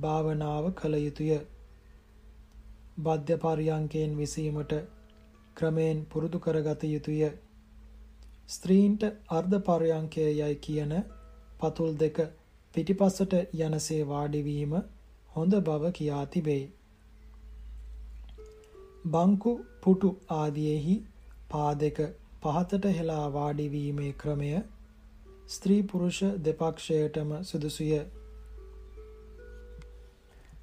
භාවනාව කළ යුතුය. බද්ධ පරියංකයෙන් විසීමට ක්‍රමයෙන් පුරුදු කරගත යුතුය. ස්ත්‍රීන්ට අර්ධ පරියංකය යයි කියන පතුල් දෙක පිටිපසට යනසේ වාඩි වීම හොඳ බව කියා තිබේ. බංකු පුටු ආදීෙහි පා දෙක පහතට හෙලා වාඩි වීමේ ක්‍රමය ස්ත්‍රී පුරුෂ දෙපක්ෂයටම සුදුසුය.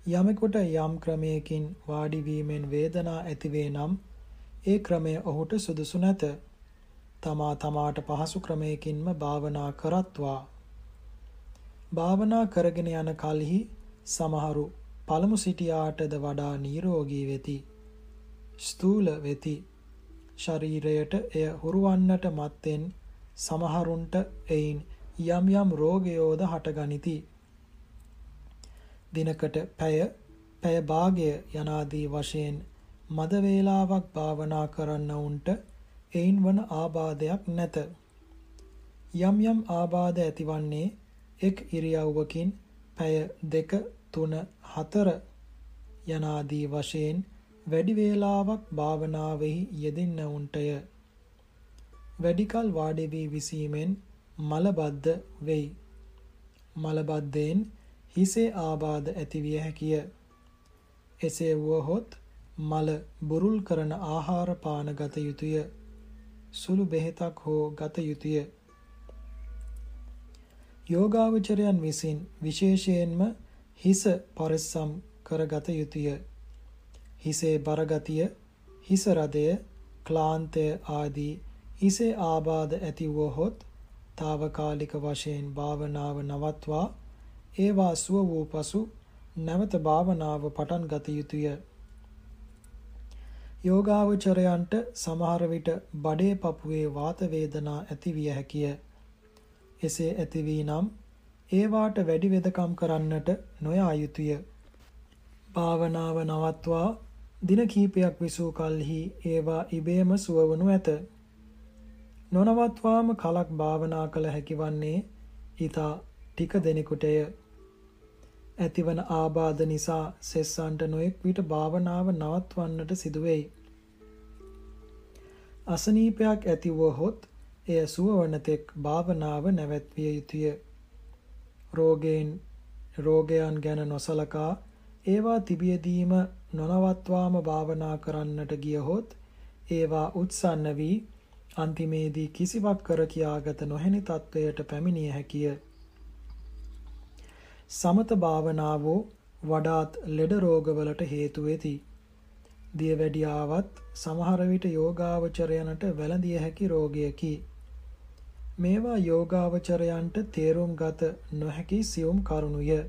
යමෙකුට යම් ක්‍රමයකින් වාඩි වීමෙන් වේදනා ඇතිවේ නම් ඒ ක්‍රමය ඔහුට සුදුසු නැත. තමා තමාට පහසු ක්‍රමයකින්ම භාවනා කරත්වා. භාවනා කරගෙන යන කලෙහි සමහරු පළමු සිටියාටද වඩා නිරෝගී වෙති. ස්ථූල වෙති. ශරීරයට එය හුරුවන්නට මත්තෙන් සමහරුන්ට එයින් යම් යම් රෝගයෝද හටගනිති. දිනකට පැය පැය භාගය යනාදී වශයෙන් මද වේලාවක් භාවනා කරන්නවුන්ට එයින් වන ආබාධයක් නැත. යම් යම් ආබාධ ඇතිවන්නේ එක් ඉරියව්වකින් පැය දෙක තුන හතර යනාදී වශයෙන් වැඩි වේලාවක් භාවනාවෙහි යෙදෙන්නවුන්ටය. වැඩිකල් වාඩි වී විසීමෙන් මලබද්ධ වෙයි. මලබද්ධයෙන් හිසේ ආබාධ ඇතිවිය හැකිය. එසේ වුවහොත් මල බුරුල් කරන ආහාර පාන ගත යුතුය. සුළු බෙහෙතක් හෝ ගත යුතුය. යෝගාවචරයන් විසින් විශේෂයෙන්ම හිස පරිස්සම් කරගත යුතුය. හිසේ බරගතිය, හිස රදය, ක්ලාන්තය ආදී හිසේ ආබාධ ඇති වුවහොත් తాවකාලික වශයෙන් භාවනාව නවත්වා ඒවා සුව වූ පසු නැවත භාවනාව පටන් ගත යුතුය. යෝගාවචරයන්ට සමහර විට බඩේ පපුවේ වාත වේදනා ඇති විය හැකිය. එසේ ඇති වී නම් ඒවාට වැඩි වෙදකම් කරන්නට නොයා යුතුය. භාවනාව නවත්වා දින කීපයක් විසූ කලෙහි ඒවා ඉබේම සුවවනු ඇත. නොනවත්වාම කලක් භාවනා කළ හැකි වන්නේ ඊතා ටික දෙනෙකුටය. ඇතිවන ආබාධ නිසා සෙස්සන්ට නොයෙක් විට භාවනාව නවත්වන්නට සිදුවෙයි. අසනීපයක් ඇතිවහොත් එය සුවවන තෙක් භාවනාව නැවැත්විය යුතුය. රෝගයෙන් රෝගයන් ගැන නොසලකා ඒවා තිබියදීම නොනවත්වාම භාවනා කරන්නට ගියහොත් ඒවා උත්සන්න වී අන්තිමේදී කිසිවක් කර කියාගත නොහැනි තත්වයට පැමිණිය හැකිය. සමත භාවනාවෝ වඩාත් ලෙඩ රෝගවලට හේතු වෙති. දියවැඩියාවත් සමහර විට යෝගාවචරයනට වැළඳිය හැකි රෝගයකි. මේවා යෝගාවචරයන්ට තේරුම් ගත නොහැකි සියුම් කරුණුය.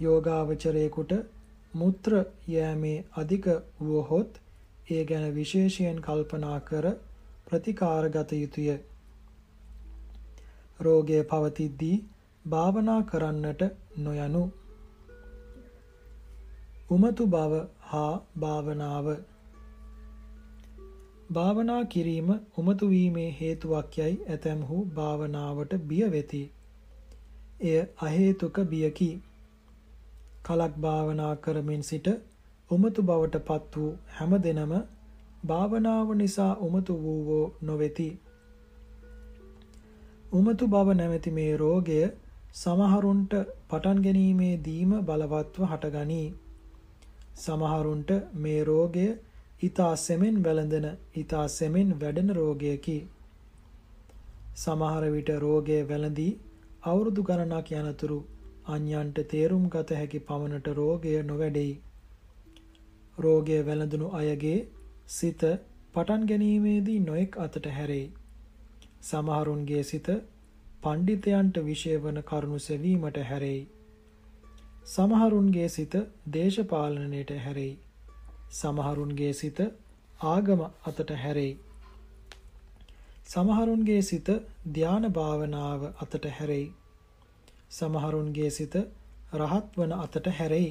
යෝගාවචරයෙකුට මුත්‍ර යෑමේ අධික වුවහොත් ඒ ගැන විශේෂයෙන් කල්පනා කර ප්‍රතිකාර ගත යුතුය. රෝගය පවතිද්දී භාවනා කරන්නට නොයනු උමතු බව හා භාවනාව භාවනා කිරීම උමතු වීමේ හේතුවක් යයි ඇතැම්හු භාවනාවට බිය වෙති. එය අහේතුක බියකි. කලක් භාවනා කරමින් සිට උමතු බවට පත් වූ හැම දෙනම භාවනාව නිසා උමතු වූවෝ නොවෙති. උමතු බව නැමැති මේ රෝගය සමහරුන්ට පටන් ගැනීමේදීම බලවත්ව හටගනී. සමහරුන්ට මේ රෝගය ඊතා සෙමෙන් වැළඳෙන ඊතා සෙමෙන් වැඩෙන රෝගයකි. සමහර විට රෝගය වැළඳී අවුරුදු ගණනක් යනතුරු අන්‍යයන්ට තේරුම් ගත හැකි පමණට රෝගය නොවැඩෙයි. රෝගය වැළඳුණු අයගේ සිත පටන් ගැනීමේදී නොඑක් අතට හැරෙයි. සමහරුන්ගේ සිත පණ්ඩිතයන්ට විෂය වන කරුණු සෙවීමට හැරෙයි. සමහරුන්ගේ සිත දේශපාලනයට හැරෙයි. සමහරුන්ගේ සිත ආගම අතට හැරෙයි. සමහරුන්ගේ සිත ධාන භාවනාව අතට හැරෙයි. සමහරුන්ගේ සිත රහත් වන අතට හැරෙයි.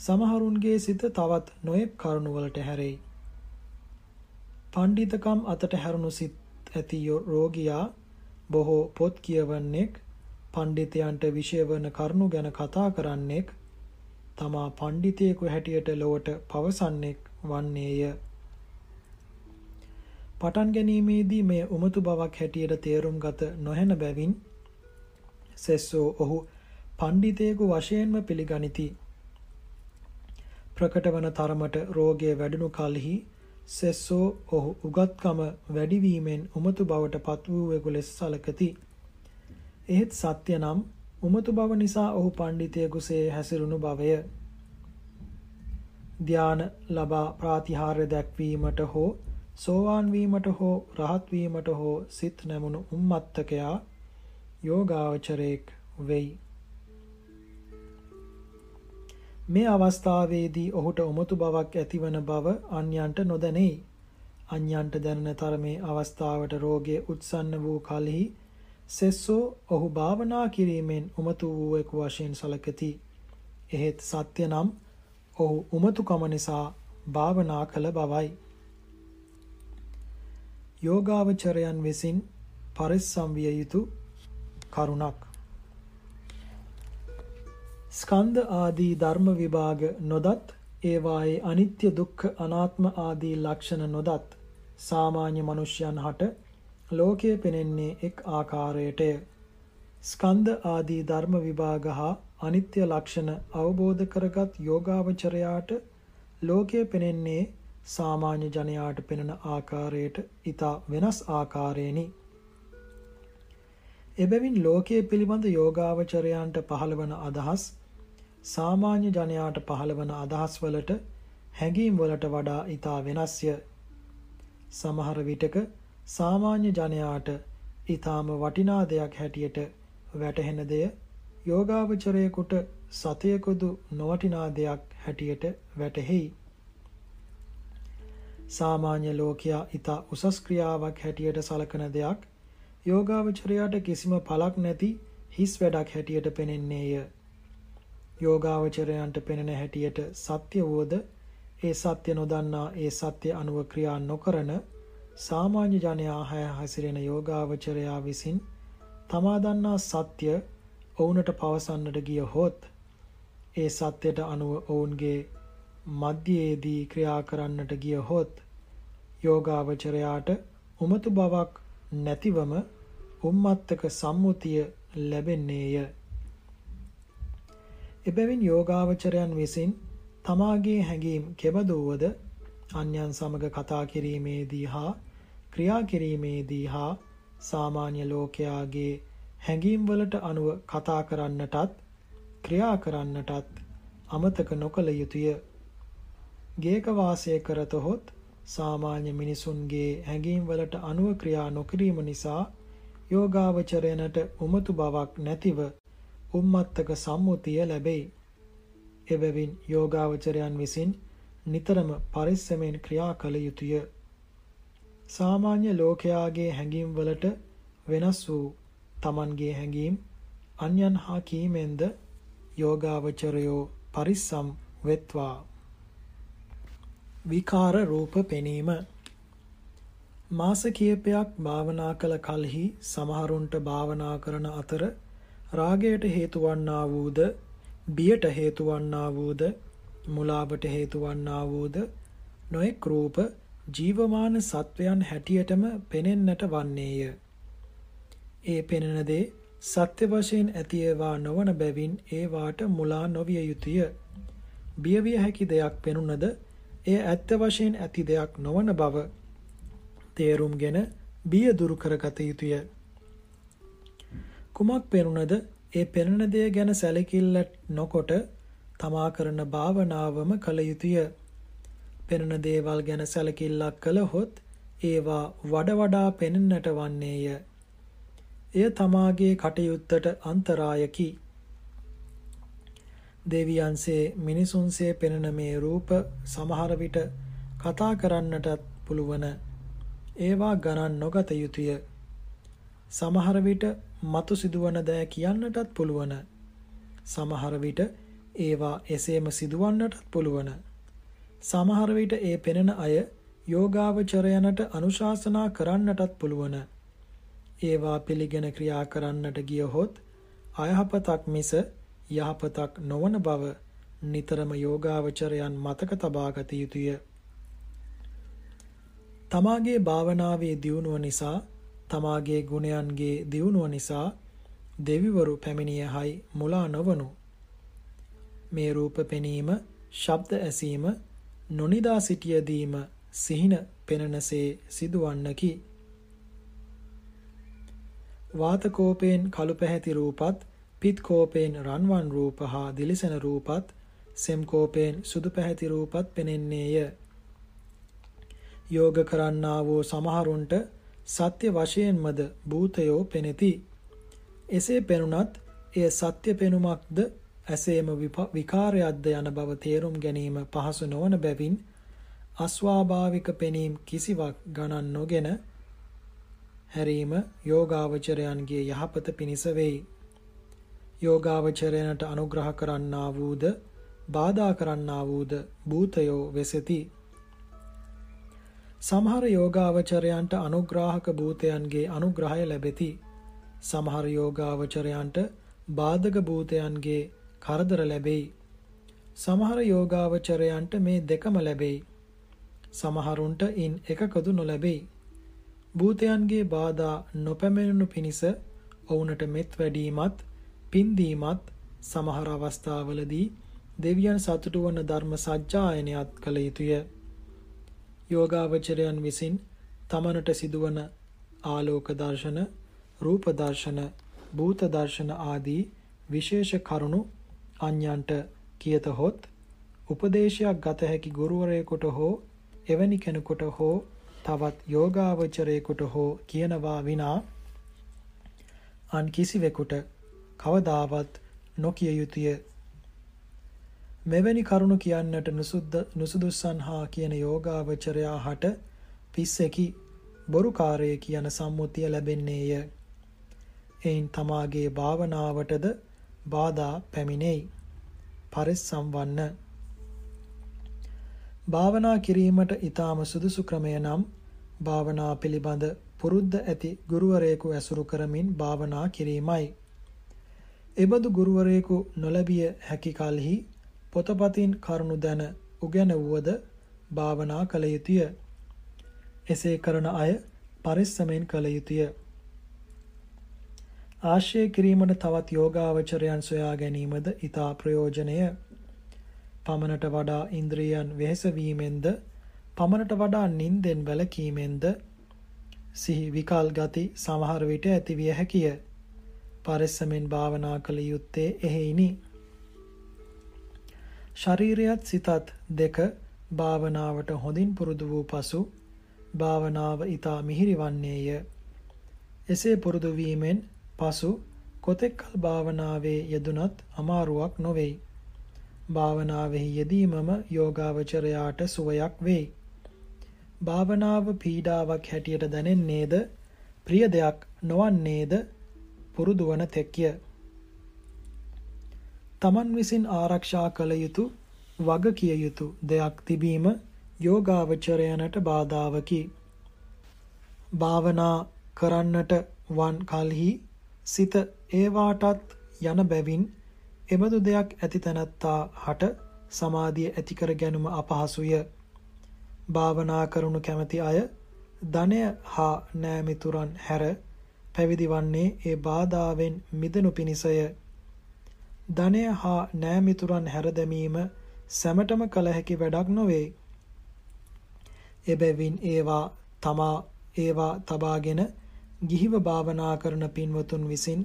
සමහරුන්ගේ සිත තවත් නොයෙක් කරුණු වලට හැරෙයි. පණ්ඩිතකම් අතට හැරුණු සිත් ඇති රෝගියා බොහෝ පොත් කියවන්නෙක් පණ්ඩිතයන්ට විෂය වන කරුණු ගැන කතා කරන්නෙක් තමා පණ්ඩිතයෙකු හැටියට ලොවට පවසන්නෙක් වන්නේය. පටන් ගැනීමේදී මේ උමතු බවක් හැටියට තේරුම් ගත නොහැන බැවින් සෙස්සෝ ඔහු පණ්ඩිතයෙකු වශයෙන්ම පිළිගනිති. ප්‍රකට වන තරමට රෝගය වැඩුණු කල්හි සෙස්සෝ ඔහු උගත්කම වැඩිවීමෙන් උමතු බවට පත් වූවෙකු ලෙස සලකති. එහෙත් සත්‍ය නම් උමතු බව නිසා ඔහු පණ්ඩිතයෙකුසේ හැසිරුණු බවය. ධාන ලබා ප්‍රාතිහාර්ය දැක්වීමට හෝ සෝවාන් වීමට හෝ රහත් වීමට හෝ සිත් නැමුණු උම්මත්තකයා යෝගාවචරයෙක් වෙයි. මේ අවස්ථාවේදී ඔහුට උමතු බවක් ඇතිවන බව අන්‍යන්ට නොදැනෙයි. අන්‍යන්ට දැනෙන තරමේ අවස්ථාවට රෝගය උත්සන්න වූ කලෙහි සෙස්සෝ ඔහු භාවනා කිරීමෙන් උමතු වූවෙකු වශයෙන් සලකති. එහෙත් සත්‍ය නම් ඔහු උමතුකම නිසා භාවනා කළ බවයි. යෝගාවචරයන් විසින් පරිස්සම් විය යුතු කරුණක් ස්කන්ධ ආදී ධර්ම විභාග නොදත් ඒවායේ අනිත්‍ය දුක්ඛ අනාත්ම ආදී ලක්ෂණ නොදත් සාමාන්‍ය මනුෂ්‍යයන් හට ලෝකයේ පෙනෙන්නේ එක් ආකාරයටය. ස්කන්ධ ආදී ධර්ම විභාග හා අනිත්‍ය ලක්ෂණ අවබෝධ කරගත් යෝගාවචරයාට ලෝකයේ පෙනෙන්නේ සාමාන්‍ය ජනයාට පෙනෙන ආකාරයට ඊට වෙනස් ආකාරයෙනි. එබැවින් ලෝකයේ පිළිබඳ යෝගාවචරයන්ට පහළවන අදහස් සාමාන්‍ය ජනයාට පහළවන අදහස් වලට හැඟීම් වලට වඩා ඊටා වෙනස්ය. සමහර විටක සාමාන්‍ය ජනයාට ඊටාම වටිනා දෙයක් හැටියට වැටහෙන දෙය යෝගාවචරයෙකුට සතයකුදු නොවටිනා දෙයක් හැටියට වැටහෙයි. සාමාන්‍ය ලෝකයා ඊට උසස් ක්‍රියාවක් හැටියට සලකන දෙයක් යෝගාවචරයාට කිසිම පළක් නැති හිස් වැඩක් හැටියට පෙනෙන්නේය. යෝගාවචරයන්ට පෙනෙන හැටියට සත්‍ය වූද ඒ සත්‍ය නොදන්නා ඒ සත්‍ය අනුව ක්‍රියා නොකරන සාමාන්‍ය ජනයා හැය හැසිරෙන යෝගාවචරයා විසින් තමා දන්නා සත්‍ය ඔවුන්ට පවසන්නට ගිය හොත් ඒ සත්‍යයට අනුව ඔවුන්ගේ මධ්‍යයේදී ක්‍රියා කරන්නට ගිය හොත් යෝගාවචරයාට උමතු බවක් නැතිවම උම්මත්තක සම්මුතිය ලැබෙන්නේය. එබැවින් යෝගාවචරයන් විසින් තමාගේ හැඟීම් කෙබඳුවද අන්‍යයන් සමග කතා කිරීමේදී හා ක්‍රියා කිරීමේදී හා සාමාන්‍ය ලෝකයාගේ හැඟීම් වලට අනුව කතා කරන්නටත් ක්‍රියා කරන්නටත් අමතක නොකළ යුතුය. ගේක වාසය කරතොත් සාමාන්‍ය මිනිසුන්ගේ හැඟීම් වලට අනුව ක්‍රියා නොකිරීම නිසා යෝගාවචරයනට උමතු බවක් නැතිව උම්මත්තක සම්මුතිය ලැබෙයි. එබැවින් යෝගාවචරයන් විසින් නිතරම පරිස්සමෙන් ක්‍රියා කළ යුතුය. සාමාන්‍ය ලෝකයාගේ හැඟීම් වලට වෙනස් වූ Tamanගේ හැඟීම් අන්‍යයන් හා කීමෙන්ද යෝගාවචරයෝ පරිස්සම් වෙත්වා. විකාර රූප පෙනීම මාස කීපයක් භාවනා කළ කලෙහි සමහරුන්ට භාවනා කරන අතර රාගයට හේතු වන්නා වූද බියට හේතු වන්නා වූද මුලාවට හේතු වන්නා වූද නොඑක් රූප ජීවමාන සත්වයන් හැටියටම පෙනෙන්නට වන්නේය. ඒ පෙනෙන දේ සත්‍ය වශයෙන් ඇති ඒවා නොවන බැවින් ඒවාට මුලා නොවිය යුතුය. බියවිය හැකි දෙයක් පෙනුනද එය ඇත්ත වශයෙන් ඇති දෙයක් නොවන බව තේරුම්ගෙන බිය දුරු කරගත යුතුය. කුමක් පෙනුනද ඒ පෙනෙන දේ ගැන සැලකිල්ල නොකොට තමා කරන භාවනාවම කළ යුතුය. පෙනෙන දේවල් ගැන සැලකිල්ලක් කළහොත් ඒවා වඩ වඩා පෙනෙන්නට වන්නේය. එය තමාගේ කටයුත්තට අන්තරායකි. දෙවියන්සේ මිනිසුන්සේ පෙනෙන මේ රූප සමහර විට කතා කරන්නටත් පුළුවන්. ඒවා ගණන් නොගත යුතුය. සමහර විට මතු සිදුවන දෑ කියන්නටත් පුළුවන්. සමහර විට ඒවා එසේම සිදුවන්නටත් පුළුවන්. සමහර විට ඒ පෙනෙන අය යෝගාවචරයනට අනුශාසනා කරන්නටත් පුළුවන්. ඒවා පිළිගෙන ක්‍රියා කරන්නට ගියහොත් අයහපතක් මිස යහපතක් නොවන බව නිතරම යෝගාවචරයන් මතක තබා ගත යුතුය. තමාගේ භාවනාවේ දියුණුව නිසා තමාගේ ගුණයන්ගේ දියුණුව නිසා දෙවිවරු පැමිණියහයි මුලා නොවනු. මේ රූප පෙනීම, ශබ්ද ඇසීම, නොනිදා සිටියදීම සිහින පෙනෙනසේ සිදුවන්නකි. වාතකෝපයෙන් කළු පැහැති රූපත්, පිත් කෝපයෙන් රන්වන් රූප හා දිලිසෙන රූපත්, සෙම්කෝපයෙන් සුදු පැහැති රූපත් පෙනෙන්නේය. යෝග කරන්නා වූ සමහරුන්ට සත්‍ය වශයෙන්මද භූතයෝ පෙනෙති. එසේ පෙනුනත් එය සත්‍ය පෙනුමක්ද ඇසේම විකාරයක්ද යන බව තේරුම් ගැනීම පහසු නොවන බැවින් අස්වාභාවික පෙනීම් කිසිවක් ගණන් නොගෙන හැරීම යෝගාවචරයන්ගේ යහපත පිණිස වෙයි. යෝගාවචරයනට අනුග්‍රහ කරන්නා වූද බාධා කරන්නා වූද භූතයෝ වෙසෙති. සමහර යෝගාවචරයන්ට අනුග්‍රාහක භූතයන්ගේ අනුග්‍රහය ලැබෙති. සමහර යෝගාවචරයන්ට බාධක භූතයන්ගේ කරදර ලැබෙයි. සමහර යෝගාවචරයන්ට මේ දෙකම ලැබෙයි. සමහරුන්ට ඉන් එකකදු නොලැබෙයි. භූතයන්ගේ බාධා නොපැමිණුණු පිණිස ඔවුනට මෙත් වැඩීමත් පින්දීමත් සමහර අවස්ථාවලදී දෙවියන් සතුටු වන ධර්ම සජ්ජායනයත් කළ යුතුය. යෝගාවචරයන් විසින් තමනට සිදුවන ආලෝක දර්ශන, රූප දර්ශන, භූත දර්ශන ආදී විශේෂ කරුණු අන්‍යන්ට කියතහොත් උපදේශයක් ගත හැකි ගුරුවරයෙකුට හෝ එවැනි කෙනෙකුට හෝ තවත් යෝගාවචරයෙකුට හෝ කියනවා විනා අන් කිසිවෙකුට කවදාවත් නොකිය යුතුය. මෙවැනි කරුණු කියන්නට නුසුද්ද නුසුදුස්සන් හා කියන යෝගාවචරයා හට පිස්සෙකි බොරුකාරය කියන සම්මුතිය ලැබෙන්නේය. එයින් තමාගේ භාවනාවටද බාධා පැමිණෙයි. පරිස්සම් වන්න. භාවනා කිරීමට ඊටාම සුදුසු ක්‍රමය නම් භාවනා පිළිබඳ පුරුද්ද ඇති ගුරුවරයෙකු ඇසුරු කරමින් භාවනා කිරීමයි. එබඳු ගුරුවරයෙකු නොලැබිය හැකි කලෙහි පොතපතින් කරුණු දැන උගැනුවද භාවනා කළ යුතුය. එසේ කරන අය පරිස්සමෙන් කළ යුතුය. ආශ්‍රය කිරීමට තවත් යෝගාවචරයන් සොයා ගැනීමද ඊතා ප්‍රයෝජනය. පමණට වඩා ඉන්ද්‍රියන් වෙහෙස වීමෙන්ද පමණට වඩා නින්දෙන් වැළකීමෙන්ද සිහි විකල් ගති සමහර විට ඇතිවිය හැකිය. පරිස්සමෙන් භාවනා කළ යුත්තේ එහෙයිනි. ශරීරයත් සිතත් දෙක භාවනාවට හොඳින් පුරුදු වූ පසු භාවනාව ඊතා මිහිරි වන්නේය. එසේ පුරුදු වීමෙන් පසු කොතෙක්කල් භාවනාවේ යෙදුනත් අමාරුවක් නොවේයි. භාවනාවෙහි යෙදීමම යෝගාවචරයාට සුවයක් වෙයි. භාවනාව පීඩාවක් හැටියට දැනෙන්නේද ප්‍රිය දෙයක් නොවන්නේද පුරුදු වන තෙක්ය. තමන් විසින් ආරක්ෂා කළ යුතු වග කිය යුතු දෙයක් තිබීම යෝගාවචරයනට බාධාවකි. භාවනා කරන්නට වන් කලෙහි සිත ඒවාටත් යන බැවින් එබඳු දෙයක් ඇති තැනැත්තා හට සමාධිය ඇති කර ගැනීම අපහසුය. භාවනා කරනු කැමැති අය ධනය හා නෑමිතුරන් හැර පැවිදි වන්නේ ඒ බාධාවෙන් මිදෙනු පිණිසය. ධනය හා නෑමිතුරන් හැරදැමීම සැමටම කළ හැකි වැඩක් නොවේ. එබැවින් ඒවා තමා ඒවා තබාගෙන ගිහිව භාවනා කරන පින්වතුන් විසින්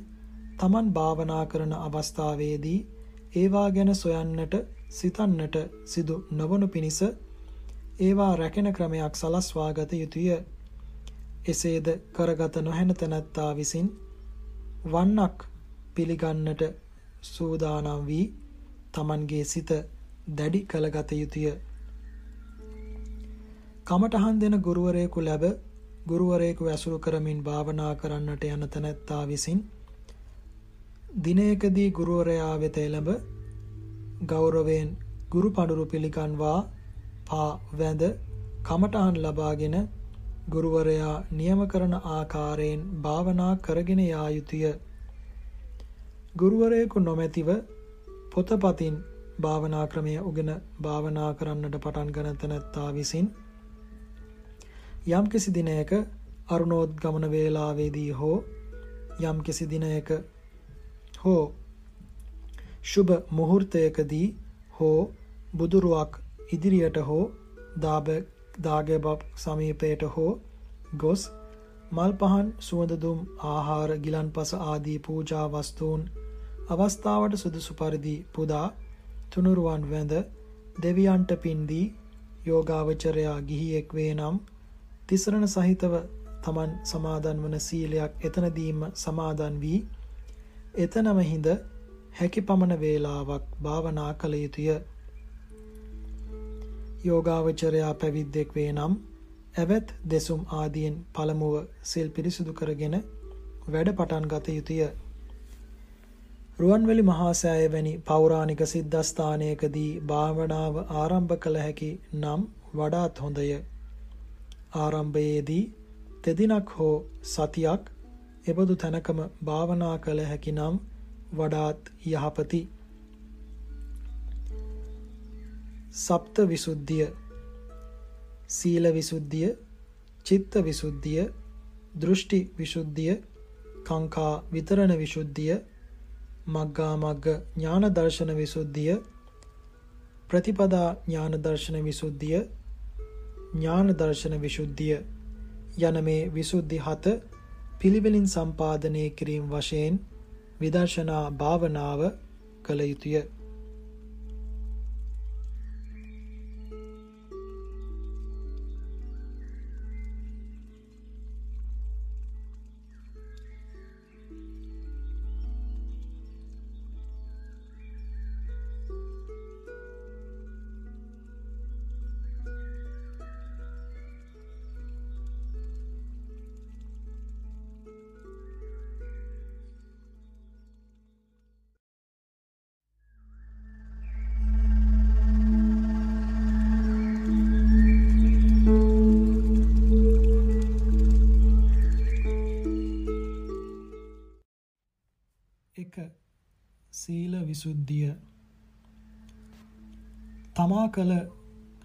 තමන් භාවනා කරන අවස්ථාවේදී ඒවා ගැන සොයන්නට සිතන්නට සිදු නොවනු පිණිස ඒවා රැකෙන ක්‍රමයක් සලස්වා ගත යුතුය. එසේද කරගත නොහැන තැනැත්තා විසින් වන්නක් පිළිගන්නට සූදානම් වී තමන්ගේ සිත දැඩි කළගත යුතුය. කමටහන් දෙන ගුරුවරයෙකු ලැබ ගුරුවරයෙකු ඇසුරු කරමින් භාවනා කරන්නට යන තැනැත්තා විසින් දිනයකදී ගුරුවරයා වෙත එළඹ ගෞරවයෙන් ගුරු පඩුරු පිළිගන්වා පා වැඳ කමටහන් ලබාගෙන ගුරුවරයා නියම කරන ආකාරයෙන් භාවනා කරගෙන යා යුතුය. ගුරුවරයෙකු නොමැතිව පොතපතින් භාවනා ක්‍රමය උගෙන භාවනා කරන්නට පටන් ගන තැනැත්තා විසින් යම් කිසි දිනයක අරුණෝද්ගමන වේලාවේදී හෝ යම් කිසි දිනයක හෝ ශුභ මුහුර්තයකදී හෝ බුදුරුවක් ඉදිරියට හෝ දාබ දාගැබක් සමීපයට හෝ ගොස් මල් පහන් සුවඳදුම් ආහාර ගිලන්පස ආදී පූජා වස්තුූන් අවස්ථාවට සුදුසු පරිදි පුදා තුනුරුවන් වැඳ දෙවියන්ට පින්දී යෝගාවචරයා ගිහියෙක් වේ නම් තිසරණ සහිතව තමන් සමාදන් වන සීලයක් එතනදීම සමාදන් වී එතනම හිඳ හැකි පමණ වේලාවක් භාවනා කළ යුතුය. යෝගාවචරයා පැවිද්දෙක් වේ නම් ඇවැත් දෙසුම් ආදියෙන් පළමුව සිල් පිරිසිදු කරගෙන වැඩ පටන් ගත යුතුය. රුවන්වැලි මහා සෑය වැනි පෞරාණික සිද්ධස්ථානයකදී භාවනාව ආරම්භ කළ හැකි නම් වඩාත් හොඳය. ආරම්භයේදී තෙදිනක් හෝ සතියක් එබඳු තැනකම භාවනා කළ හැකි නම් වඩාත් යහපති. සප්ත විසුද්ධිය සීල විසුද්ධිය චිත්ත විසුද්ධිය දෘෂ්ටි විසුද්ධිය කාංකා විතරණ විසුද්ධිය මග්ගා මග්ග ඥාන දර්ශන විසුද්ධිය ප්‍රතිපදා ඥාන දර්ශන විසුද්ධිය ඥාන දර්ශන විසුද්ධිය යන මේ විසුද්ධි හත පිළිවෙලින් සම්පාදනය කිරීම වශයෙන් විදර්ශනා භාවනාව කළ යුතුය. කළ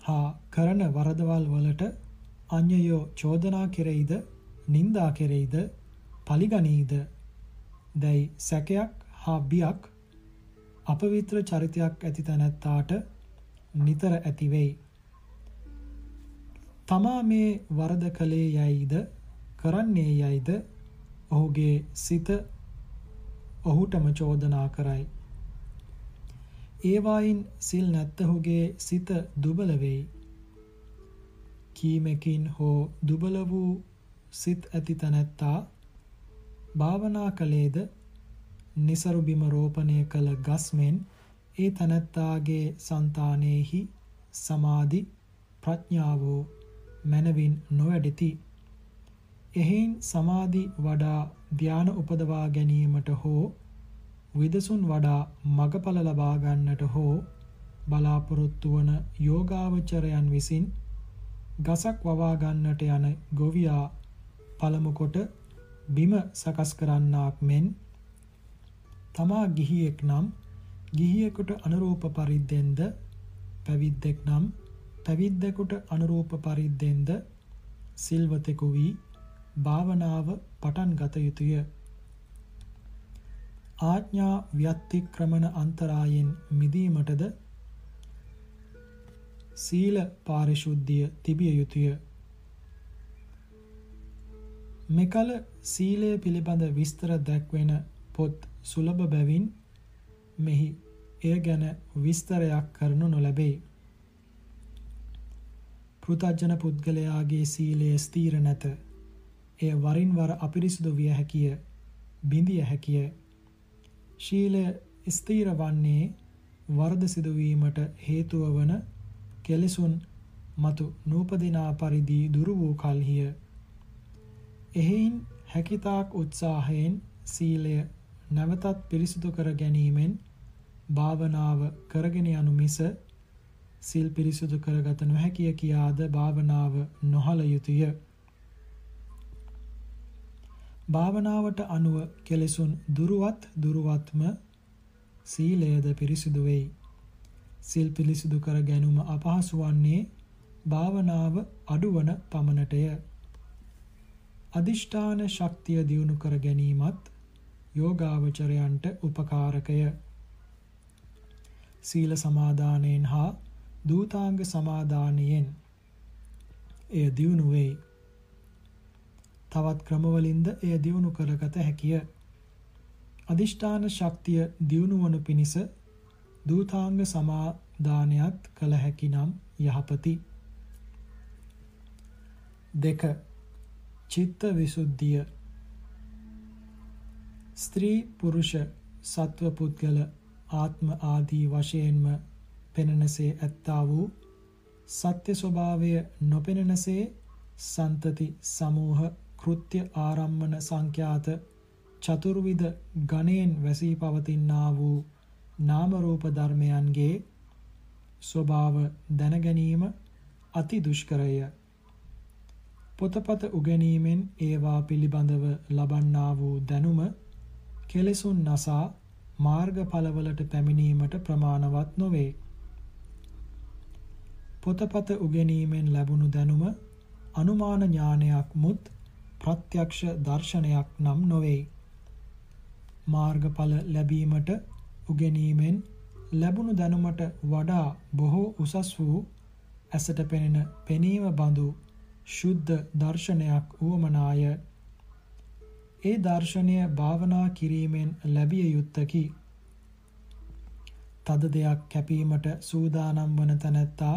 හා කරන වරදවල් වලට අන්‍යයෝ චෝදනා කෙරෙයිද නින්දා කෙරෙයිද පලිගනීද දැයි සැකයක් හා බියක් අපවිත්‍ර චරිතයක් ඇති තැනැත්තාට නිතර ඇතිවෙයි. තමා මේ වරද කළේ යයිද කරන්නේ යයිද ඔහුගේ සිත ඔහුටම චෝදනා කරයි. ඒවායින් සිල් නැත්තහුගේ සිත දුබල වෙයි. කීමකින් හෝ දුබල වූ සිත් ඇති තැනැත්තා භාවනා කළේද નિසරු බිම රෝපණය කළ ගස් මෙන් ඒ තනත්තාගේ సంతානෙහි සමාධි ප්‍රඥාව මනවින් නොවැඩිති එහෙන් සමාධි වඩා ධාන උපදවා ගැනීමට හෝ විදසුන් වඩා මගඵල ලබා ගන්නට හෝ බලාපොරොත්තු වන යෝගාවචරයන් විසින් ගසක් වවා ගන්නට යන ගොවියා පළමු කොට බිම සකස් කරන්නාක් මෙන් තමා ගිහියෙක් නම් ගිහියෙකුට අනුරූප පරිද්දෙන්ද පැවිද්දෙක් නම් පැවිද්දෙකුට අනුරූප පරිද්දෙන්ද සිල්වතෙකු වී භාවනාව පටන් ගත යුතුය. ආඥා ව්‍යතික්‍රමන අන්තරායෙන් මිදීමටද සීල පාරිශුද්ධිය තිබිය යුතුය. මෙකල සීලය පිළිබඳ විස්තර දැක්වෙන පොත් සුලභ බැවින් මෙහි එය ගැන විස්තරයක් කරනු නොලැබේ. පෘතජන පුද්ගලයාගේ සීලය ස්ථීර නැත. එය වරින් වර අපිරිසුදු විය හැකිය බිඳිය හැකිය ශීලය ස්ථීර වන්නේ වරද සිදුවීමට හේතුව වන කෙලෙසුන් මතු නූපදිනා පරිදි දුරු වූ කල්හිය. එහෙයින් හැකිතාක් උත්සාහයෙන් සීලය නැවතත් පිරිසිදු කර ගැනීමෙන් භාවනාව කරගෙන යනු මිස සිල් පිරිසිදු කරගත නොහැකිය කියාද භාවනාව නොහල යුතුය. භාවනාවට අනුව කෙලෙසුන් දුරුවත් දුරුවත්ම සීලයද පිරිසිදු වෙයි. සිල් පිරිසිදු කර ගැනීම අපහසු වන්නේ භාවනාව අඩුවන පමණටය. අදිෂ්ඨාන ශක්තිය දියුණු කර ගැනීමත් යෝගාවචරයන්ට උපකාරකය. සීල සමාදානයෙන් හා දූතාංග සමාදානයෙන් එය දියුණු වෙයි. තවත් ක්‍රමවලින්ද එය දියුණු කරගත හැකිය. අදිෂ්ඨාන ශක්තිය දියුණු වනු පිණිස දූතාංග සමාදානයත් කළ හැකි නම් යහපති. දෙක චිත්ත විසුද්ධිය ස්ත්‍රී පුරුෂ සත්ව පුද්ගල ආත්ම ආදී වශයෙන්ම පෙනෙනසේ ඇත්තා වූ සත්‍ය ස්වභාවය නොපෙනෙනසේ සන්තති සමූහ කෘත්‍ය ආරම්මන සංඛ්‍යාත චතුර්විධ ගණයෙන් වැසී පවතිනා වූ නාම රූප ධර්මයන්ගේ ස්වභාව දැන ගැනීම අති දුෂ්කරය. පොතපත උගැනීමෙන් ඒවා පිළිබඳව ලබන්නා වූ දැනුම කෙලෙසුන් නසා මාර්ගඵලවලට පැමිණීමට ප්‍රමාණවත් නොවේ. පොතපත උගැනීමෙන් ලැබුණු දැනුම අනුමාන ඥානයක් මුත් ප්‍රත්‍යක්ෂ දර්ශනයක් නම් නොවේ. මාර්ගඵල ලැබීමට උගැනීමෙන් ලැබුණු දැනුමට වඩා බොහෝ උසස් වූ ඇසට පෙනෙන පෙනීම බඳු ශුද්ධ දර්ශනයක් වුවමනාය. ඒ දර්ශනය භාවනා කිරීමෙන් ලැබිය යුත්තකි. තද දෙයක් කැපීමට සූදානම් වන තැනැත්තා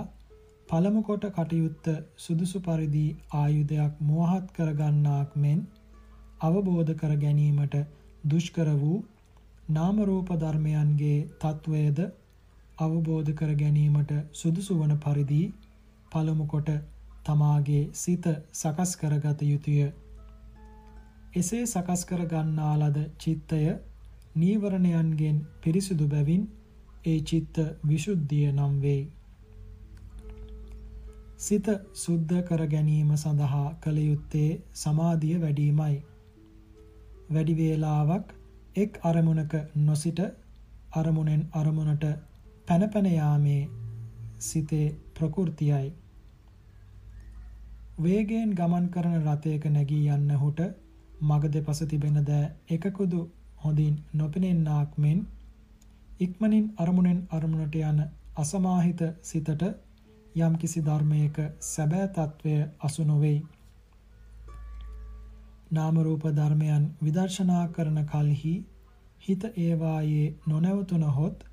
පළමු කොට කටයුත්ත සුදුසු පරිදි ආයුධයක් මෝහත් කරගන්නාක් මෙන් අවබෝධ කර ගැනීමට දුෂ්කර වූ නාම රූප ධර්මයන්ගේ తත්වයේද අවබෝධ කර ගැනීමට සුදුසු වන පරිදි පළමු කොට තමාගේ සිත සකස් කරගත යුතුය. එසේ සකස් කර ගන්නා ලද චිත්තය නීවරණයන්ගෙන් පිරිසුදු බැවින් ඒ චිත්ත විසුද්ධිය නම් වේ. සිත සුද්ධ කර ගැනීම සඳහා කළ යුත්තේ සමාධිය වැඩිමයි. වැඩි වේලාවක් එක් අරමුණක නොසිට අරමුණෙන් අරමුණට පැන පැන යාමේ සිතේ ප්‍රകൃතියයි. වේගයෙන් ගමන් කරන රථයක නැගී යන්නහුට මග දෙපස තිබෙන ද එකකුදු හොඳින් නොපෙනෙන්නාක් මෙන් ඉක්මනින් අරමුණෙන් අරමුණට යන අසමාහිත සිතට යම් කිසි ධර්මයක සැබෑ తත්වය අසු නොවේයි. නාම රූප ධර්මයන් විදර්ශනා කරන කලෙහි හිත ඒවායේ නොනැවතුනහොත්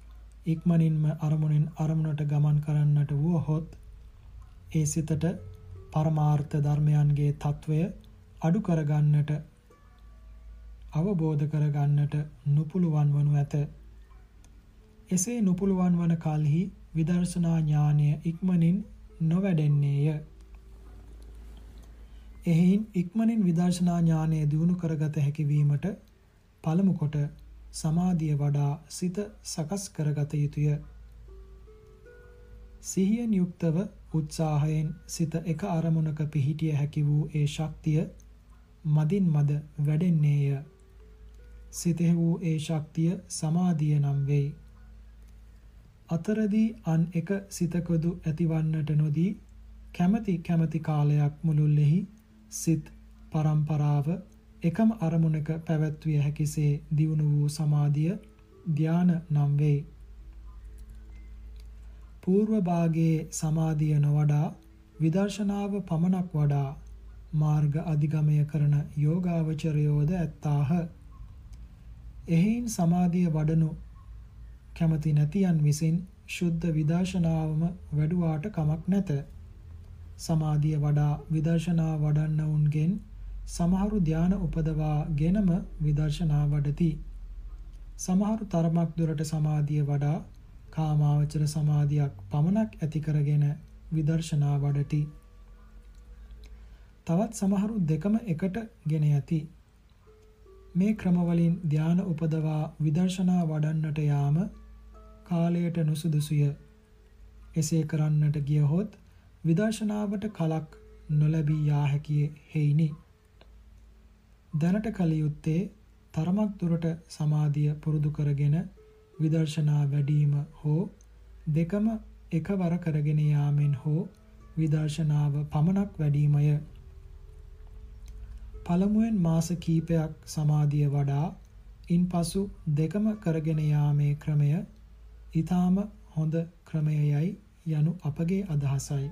ඉක්මනින්ම අරමුණෙන් අරමුණට ගමන් කරන්නට වුවහොත් ඒ සිතට පරමාර්ථ ධර්මයන්ගේ తත්වය අඩු කරගන්නට අවබෝධ කරගන්නට නුපුළුවන් වනු ඇත. එසේ නුපුළුවන් වන කලෙහි විදර්ශනා ඥානය ඉක්මනින් නොවැඩෙන්නේය. එහින් ඉක්මනින් විදර්ශනා ඥානය දියුණු කරගත හැකි වීමට පළමු කොට සමාධිය වඩා සිත සකස් කරගත යුතුය. සිහියෙන් යුක්තව උත්සාහයෙන් සිත එක අරමුණක පිහිටිය හැකි වූ ඒ ශක්තිය මදින් මද වැඩෙන්නේය. සිතෙහි වූ ඒ ශක්තිය සමාධිය නම් වෙයි. අතරදී අන් එක සිතකොදු ඇතිවන්නට නොදී කැමැති කැමැති කාලයක් මුළුල්ලෙහි සිත් පරම්පරාව එකම අරමුණක පැවැත්විය හැකිසේ දියුණු වූ සමාධිය ධාන නම් වේ. పూర్ව භාගයේ සමාධිය නොවඩා විදර්ශනාව පමණක් වඩා මාර්ග අධිගමය කරන යෝගාවචරයෝද ඇත්තාහ. එහෙයින් සමාධිය වඩනු කැමති නැතියන් විසින් ශුද්ධ විදර්ශනාවම වැඩුවාට කමක් නැත. සමාධිය වඩා විදර්ශනා වඩන්නවුන්ගෙන් සමහරු ධාන උපදවාගෙනම විදර්ශනා වඩති. සමහරු තරමක් දුරට සමාධිය වඩා කාමාවචර සමාධියක් පමණක් ඇති කරගෙන විදර්ශනා වඩති. තවත් සමහරු දෙකම එකට ගෙන යති. මේ ක්‍රමවලින් ධාන උපදවා විදර්ශනා වඩන්නට යාම කාලයට නුසුදුසුය. එසේ කරන්නට ගියහොත් විදර්ශනාවට කලක් නොලැබී යා හැකිය හේිනි. දැනට කල යුත්තේ තරමක් දුරට සමාධිය පුරුදු කරගෙන විදර්ශනා වැඩිම හෝ දෙකම එකවර කරගෙන යාමෙන් හෝ විදර්ශනාව පමණක් වැඩිමය. පළමුවෙන් මාස කීපයක් සමාධිය වඩා ඉන්පසු දෙකම කරගෙන යාමේ ක්‍රමය ඊටාම හොඳ ක්‍රමයයි යනු අපගේ අදහසයි.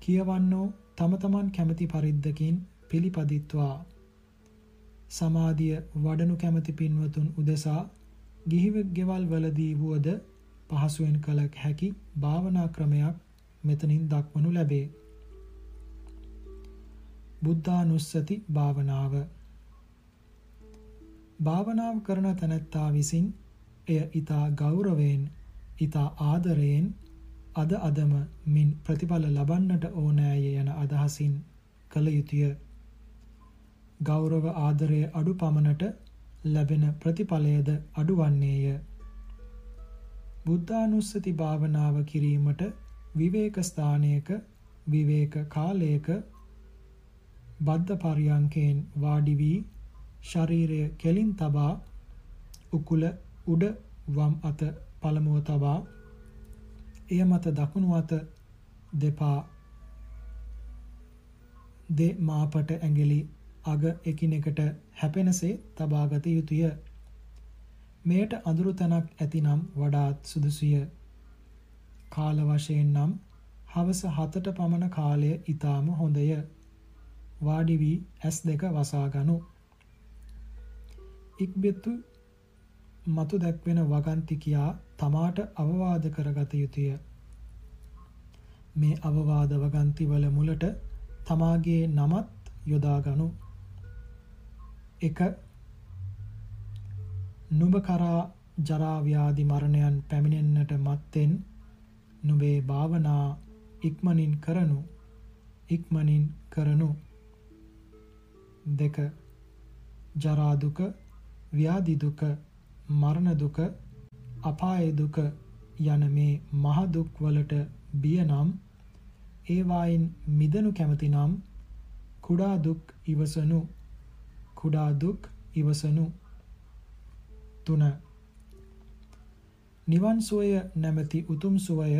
කියවන්නෝ තම තමන් කැමති පරිද්දකින් පිළිපදිත්වා සමාධිය වඩනු කැමති පින්වතුන් උදෙසා ගිහිව ගෙවල් වලදී වුවද පහසුවෙන් කළ හැකි භාවනා ක්‍රමයක් මෙතනින් දක්වනු ලැබේ. බුද්ධානුස්සති භාවනාව භාවනාව කරන තැනැත්තා විසින් එය ඊතා ගෞරවයෙන් ඊතා ආදරයෙන් අද අදම මින් ප්‍රතිඵල ලබන්නට ඕනෑය යන අදහසින් කළ යුතුය. ගෞරව ආදරය අඩු පමණට ලැබෙන ප්‍රතිඵලයද අඩුවන්නේය. බුද්ධානුස්සති භාවනාව කිරීමට විවේක ස්ථානයක විවේක කාලයක බද්ධ පරියංකයෙන් වාඩි වී ශරීරය කෙලින් තබා උකුල උඩ වම් අත පළමුව තබා එය මත දකුණු අත දෙපා දෙ මාපට ඇඟිලි අග එකිනෙකට හැපෙනසේ තබාගත යුතුය. මෙයට අඳුරු තැනක් ඇතිනම් වඩාත් සුදුසුය. කාල වශයෙන් නම් හවස 7ට පමණ කාලය ඊටාම හොඳය. වාඩි වී S2 වසා ගනු. ඉක්බෙතු මතු දැක්වෙන වගන්තිකියා තමාට අවවාද කරගත යුතුය. මේ අවවාද වගන්තිවල මුලට තමාගේ නමත් යොදා ගනු. 1 නුඹ කරා ජරා ව්‍යාධි මරණයන් පැමිණෙන්නට මත්තෙන් නුඹේ භාවනා ඉක්මනින් කරනු ඉක්මනින් කරනු දෙක ජරා දුක ව්‍යාධි දුක මරණ දුක අපාය දුක යන මේ මහ දුක් වලට බිය නම් ඒ වයින් මිදනු කැමති නම් කුඩා දුක් ඉවසනු. කුඩා දුක් ඉවසනු. තුන. නිවන් සුවය නැමැති උතුම් සුවය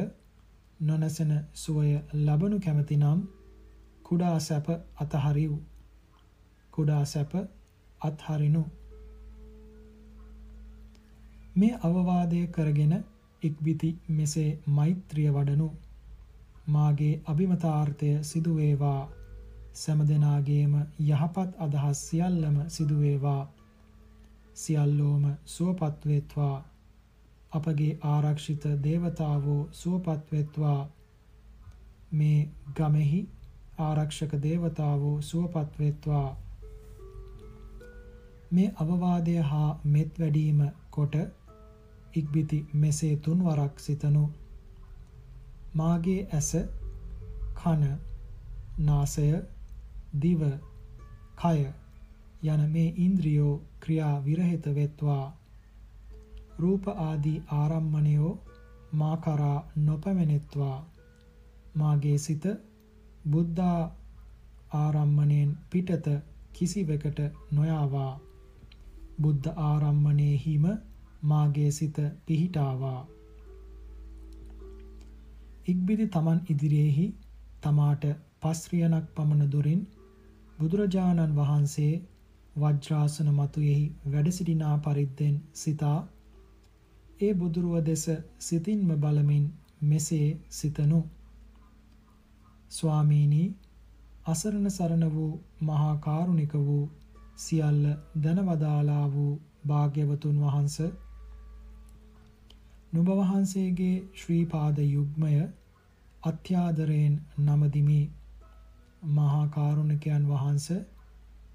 නොනැසෙන සුවය ලබනු කැමති නම් කුඩා සැප අතහරිව්. කුඩා සැප අත්හරිනු. මේ අවවාදය කරගෙන ඉක්බිති මෙසේ මෛත්‍රිය වඩනු. මාගේ අභිමතාර්ථය සිදු වේවා සෑම දෙනාගේම යහපත් අදහස් සියල්ලම සිදු වේවා සියල්ලෝම සුවපත් වෙත්වා අපගේ ආරක්ෂිත දේවතාවෝ සුවපත් වෙත්වා මේ ගමෙහි ආරක්ෂක දේවතාවෝ සුවපත් වෙත්වා මේ අවවාදය හා මෙත් වැඩීම කොට ඉක්බිති මෙසේ තුන්වරක් සිතනු. මාගේ ඇස කන නාසය දිව කය යන මේ ඉන්ද්‍රියෝ ක්‍රියා විරහිත වෙත්වා. රූප ආදී ආරම්මණයෝ මා කරා නොපැමිණෙත්වා. මාගේ සිත බුද්ධා ආරම්මණයෙන් පිටත කිසිවකට නොයාවා. බුද්ධ ආරම්මණයෙහිම මාගේ සිත පිහිටාවා. ඉක්බිති තමන් ඉදිරියේහි තමාට පස්රියනක් පමණ දුරින් බුදුරජාණන් වහන්සේ වජ්‍රාසන මතුයෙහි වැඩ සිටිනා පරිද්දෙන් සිතා ඒ බුදුරුව දෙස සිතින්ම බලමින් මෙසේ සිතනු ස්වාමීනි අසරණ සරණ වූ මහා කාරුණික වූ සියල්ල දනවදාලා වූ භාග්‍යවතුන් වහන්සේ නුඹ වහන්සේගේ ශ්‍රී පාද යුග්මය අත්‍යාදරයෙන් නමදිමි. මහා කාරුණිකයන් වහන්ස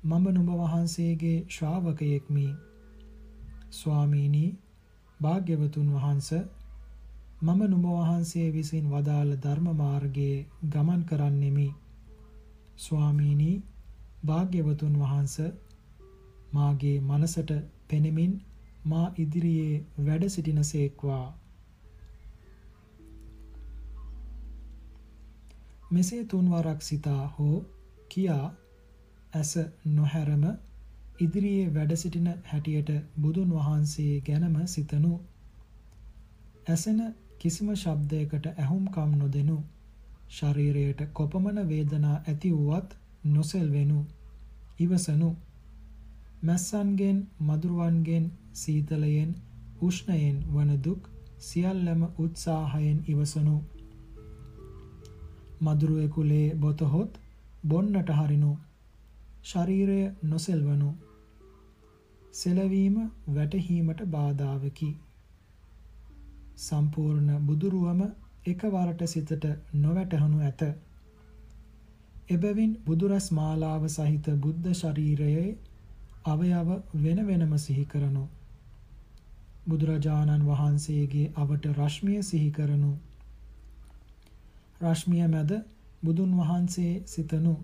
මම නුඹ වහන්සේගේ ශ්‍රාවකයෙක්මි. ස්වාමීනි භාග්‍යවතුන් වහන්ස මම නුඹ වහන්සේ විසින් වදාළ ධර්ම මාර්ගයේ ගමන් කරන්නෙමි. ස්වාමීනි භාග්‍යවතුන් වහන්ස මාගේ මනසට පෙනෙමින් මා ඉදිරියේ වැඩ සිටිනසේක්වා මෙසේ තුන්වරක් සිතා හෝ කියා ඇස නොහැරම ඉදිරියේ වැඩ සිටින හැටියට බුදුන් වහන්සේ ගැනම සිතනු. ඇසෙන කිසිම ශබ්දයකට ඇහුම්කම් නොදෙනු. ශරීරයට කොපමණ වේදනා ඇති වුවත් නොසෙල්වෙනු. ඉවසනු. මැස්සන්ගෙන් මදුරුවන්ගෙන් සීතලයෙන් උෂ්ණයෙන් වන දුක් සියල්ලම උත්සාහයෙන් ඉවසනු මදුරුවෙකු ලේ බොතහොත් බොන්නට හරිනු ශරීරය නොසෙල්වනු සෙලවීම වැටහීමට බාධාවකි සම්පූර්ණ බුදුරුවම එකවරට සිතට නොවැටහනු ඇත. එබැවින් බුදුරස් මාලාව සහිත බුද්ධ ශරීරයේ අවයව වෙන වෙනම සිහි කරනු. බුදුරජාණන් වහන්සේගේ අවට රශ්මිය සිහි කරනු. රශ්මිය මැද බුදුන් වහන්සේ සිතනු.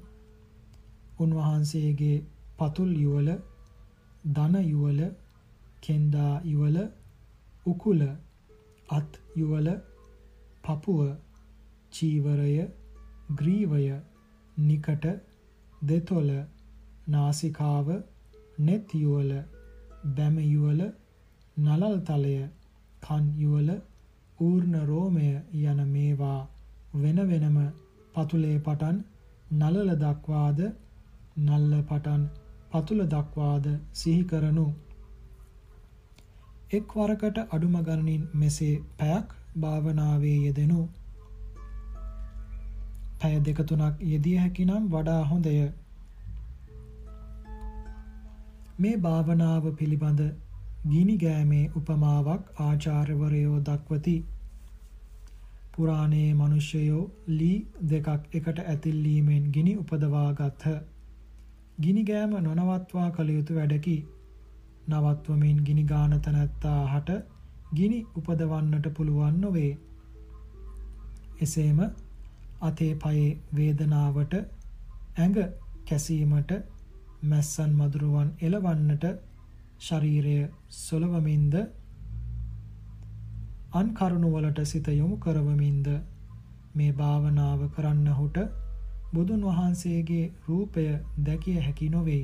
උන්වහන්සේගේ පතුල් යුවල, දන යුවල, කෙන්දා යුවල, උකුල, අත් යුවල, පපුව, චීවරය, ග්‍රීවය, නිකට, දෙතොල, නාසිකාව, නෙත් යුවල, බැම යුවල, නලල් තලය, කන් යුවල, ඌර්ණ රෝමය යන මේවා වෙන වෙනම පතුලේ පටන් නලල දක්වාද නල්ල පටන් පතුල දක්වාද සිහි කරනු. එක් වරකට අඩුම ගණනින් මෙසේ පැයක් භාවනාවේ යෙදෙනු. පැය දෙක තුනක් යෙදිය හැකි නම් වඩා හොඳය. මේ භාවනාව පිළිබඳ ගිනි ගෑමේ උපමාවක් ආචාර්යවරයෝ දක්වති. පුරාණයේ මිනිසයෝ ලී දෙකක් එකට ඇතිල්ලීමෙන් ගිනි උපදවා ගත්හ. ගිනි ගෑම නොනවත්වා කළ යුතු වැඩකි. නවත්වමින් ගිනි ගාන තැනැත්තා හට ගිනි උපදවන්නට පුළුවන් නොවේ. එසේම අතේ පයේ වේදනාවට ඇඟ කැසීමට මැස්සන් මදුරුවන් එලවන්නට ශරීරය සොලවමින්ද අන් කරුණුවලට සිත යොමු කරවමින්ද මේ භාවනාව කරන්නහුට බුදුන් වහන්සේගේ රූපය දැකිය හැකි නොවේ.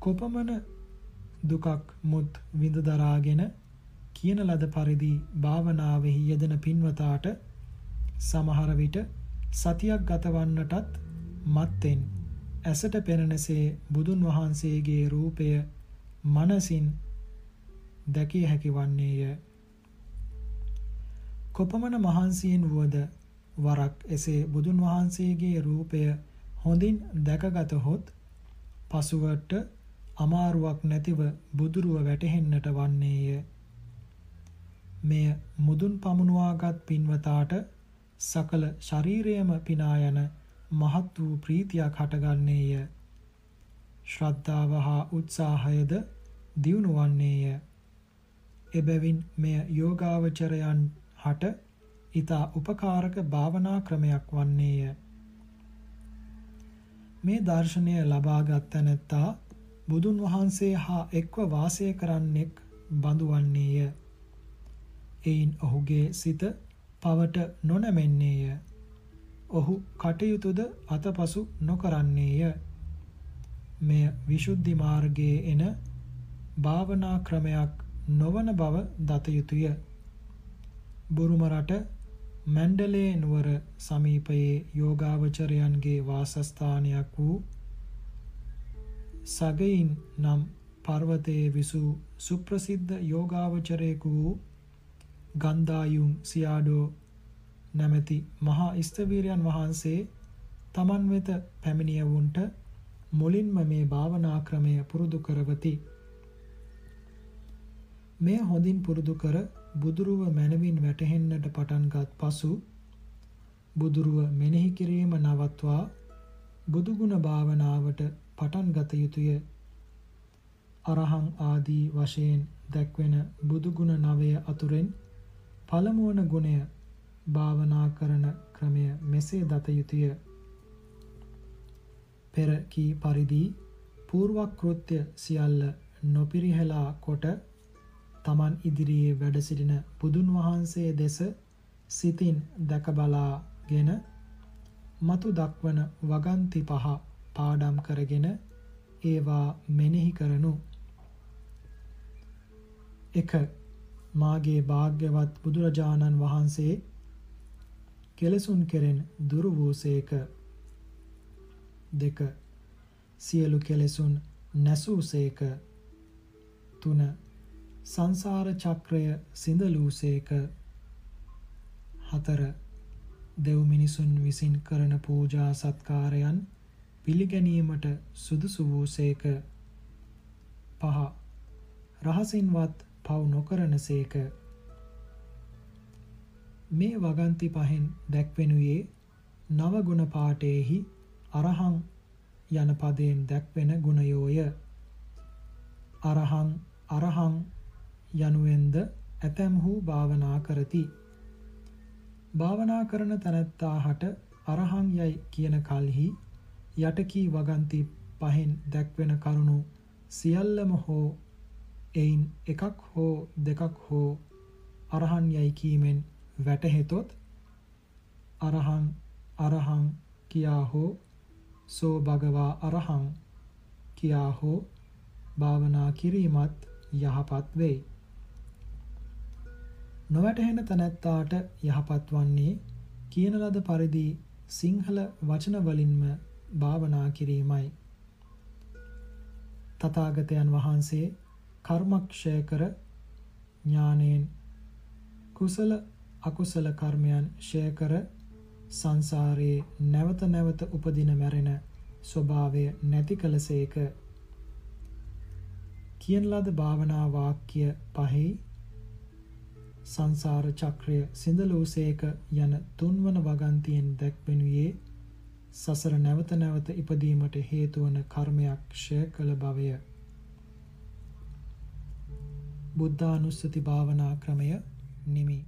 කොපමණ දුකක් මුත් විඳ දරාගෙන කියන ලද පරිදි භාවනාවෙහි යෙදෙන පින්වතාට සමහර විට සතියක් ගතවන්නටත් මත්තෙන් ඇසට පෙනෙනසේ බුදුන් වහන්සේගේ රූපය මනසින් දැකිය හැකි වන්නේය. කොපමණ මහන්සියෙන් වුවද වරක් එසේ බුදුන් වහන්සේගේ රූපය හොඳින් දැකගතහොත් පසුවට අමාරුවක් නැතිව බුදුරුව වැටහෙන්නට වන්නේය. මෙය මුදුන් පමුණුවාගත් පින්වතාට සකල ශරීරයම පිනා යන මහත් වූ ප්‍රීතියක් හටගන්නේය. ශ්‍රද්ධාව හා උත්සාහයද දියුණු වන්නේය. එබැවින් මෙය යෝගාවචරයන් හට ඊතා උපකාරක භාවනා ක්‍රමයක් වන්නේය. මේ දර්ශනය ලබාගත් තැනැත්තා බුදුන් වහන්සේ හා එක්ව වාසය කරන්නෙක් බඳු වන්නේය. එයින් ඔහුගේ සිත පවට නොනැමෙන්නේය. ඔහු කටයුතුද අතපසු නොකරන්නේය. මෙය විසුද්ධි මාර්ගයේ එන භාවනා ක්‍රමයක් නොවන බව දත යුතුය. බුරුම රට මැන්ඩලේ නුවර සමීපයේ යෝගාවචරයන්ගේ වාසස්ථානයක් වූ සගයින් නම් පර්වතයේ විසූ සුප්‍රසිද්ධ යෝගාවචරයෙකු වූ ගන්ධායුන් සියාඩෝ නැමැති මහා ස්තවීරයන් වහන්සේ තමන් වෙත පැමිණියවුන්ට මුලින්ම මේ භාවනා ක්‍රමය පුරුදු කරවති. මෙය හොඳින් පුරුදු කර බුදුරුව මනවින් වැටහෙන්නට පටන්ගත් පසු බුදුරුව මෙනෙහි කිරීම නවත්වා බුදුගුණ භාවනාවට පටන් ගත යුතුය. අරහං ආදී වශයෙන් දැක්වෙන බුදුගුණ නවය අතුරෙන් පළමුවන ගුණය භාවනා කරන ක්‍රමය මෙසේ දත යුතුය. පෙර කී පරිදි පූර්වක්‍ෘත්‍ය සියල්ල නොපිරිහෙලා කොට තමන් ඉදිරියේ වැඩ සිටින බුදුන් වහන්සේ දෙස සිතින් දැක බලාගෙන මතු දක්වන වගන්ති පහ පාඩම් කරගෙන ඒවා මෙනෙහි කරනු. 1. මාගේ භාග්‍යවත් බුදුරජාණන් වහන්සේ කෙලසුන් කෙරෙන් දුරු වූසේක. 2. සියලු කෙලෙසුන් නැසූසේක. 3. සංසාර චක්‍රය සිඳලූසේක හතර. දෙව් මිනිසුන් විසින් කරන පූජා සත්කාරයන් පිළිගැනීමට සුදුසු වූසේක පහ. රහසින්වත් පව් නොකරනසේක මේ වගන්ති පහෙන් දැක්වෙනුයේ නව ගුණ පාඨයේහි අරහං යන පදයෙන් දැක්වෙන ගුණයෝය. අරහං අරහං යනුවෙන්ද ඇතැම්හු භාවනා කරති. භාවනා කරන තැනැත්තාහට අරහං යයි කියන කල්හි යටකී වගන්ති පහෙන් දැක්වෙන කරුණු සියල්ලම හෝ එයින් එකක් හෝ දෙකක් හෝ අරහන් යයි කීමෙන් වැටහෙතොත් අරහං අරහං කියා හෝ සෝ භගවා අරහං කියා හෝ භාවනා කිරීමත් යහපත් වෙයි. නොවැටහෙන තැනැත්තාට යහපත් වන්නේ කියන ලද පරිදි සිංහල වචන වලින්ම භාවනා කිරීමයි. තථාගතයන් වහන්සේ කර්මක්ෂය කර ඥානයෙන් කුසල අකුසල කර්මයන් ක්ෂය කර සංසාරයේ නැවත නැවත උපදින මැරෙන ස්වභාවය නැති කලසේක කියන ලද භාවනා වාක්‍ය පහේ සංසාර චක්‍රය සිඳලූසේක යන තුන්වන වගන්තියෙන් දැක්වෙනුයේ සසර නැවත නැවත ඉපදීමට හේතුවන කර්මයක් ක්ෂය කළ බවය. බුද්ධානුස්සති භාවනා ක්‍රමය නිමි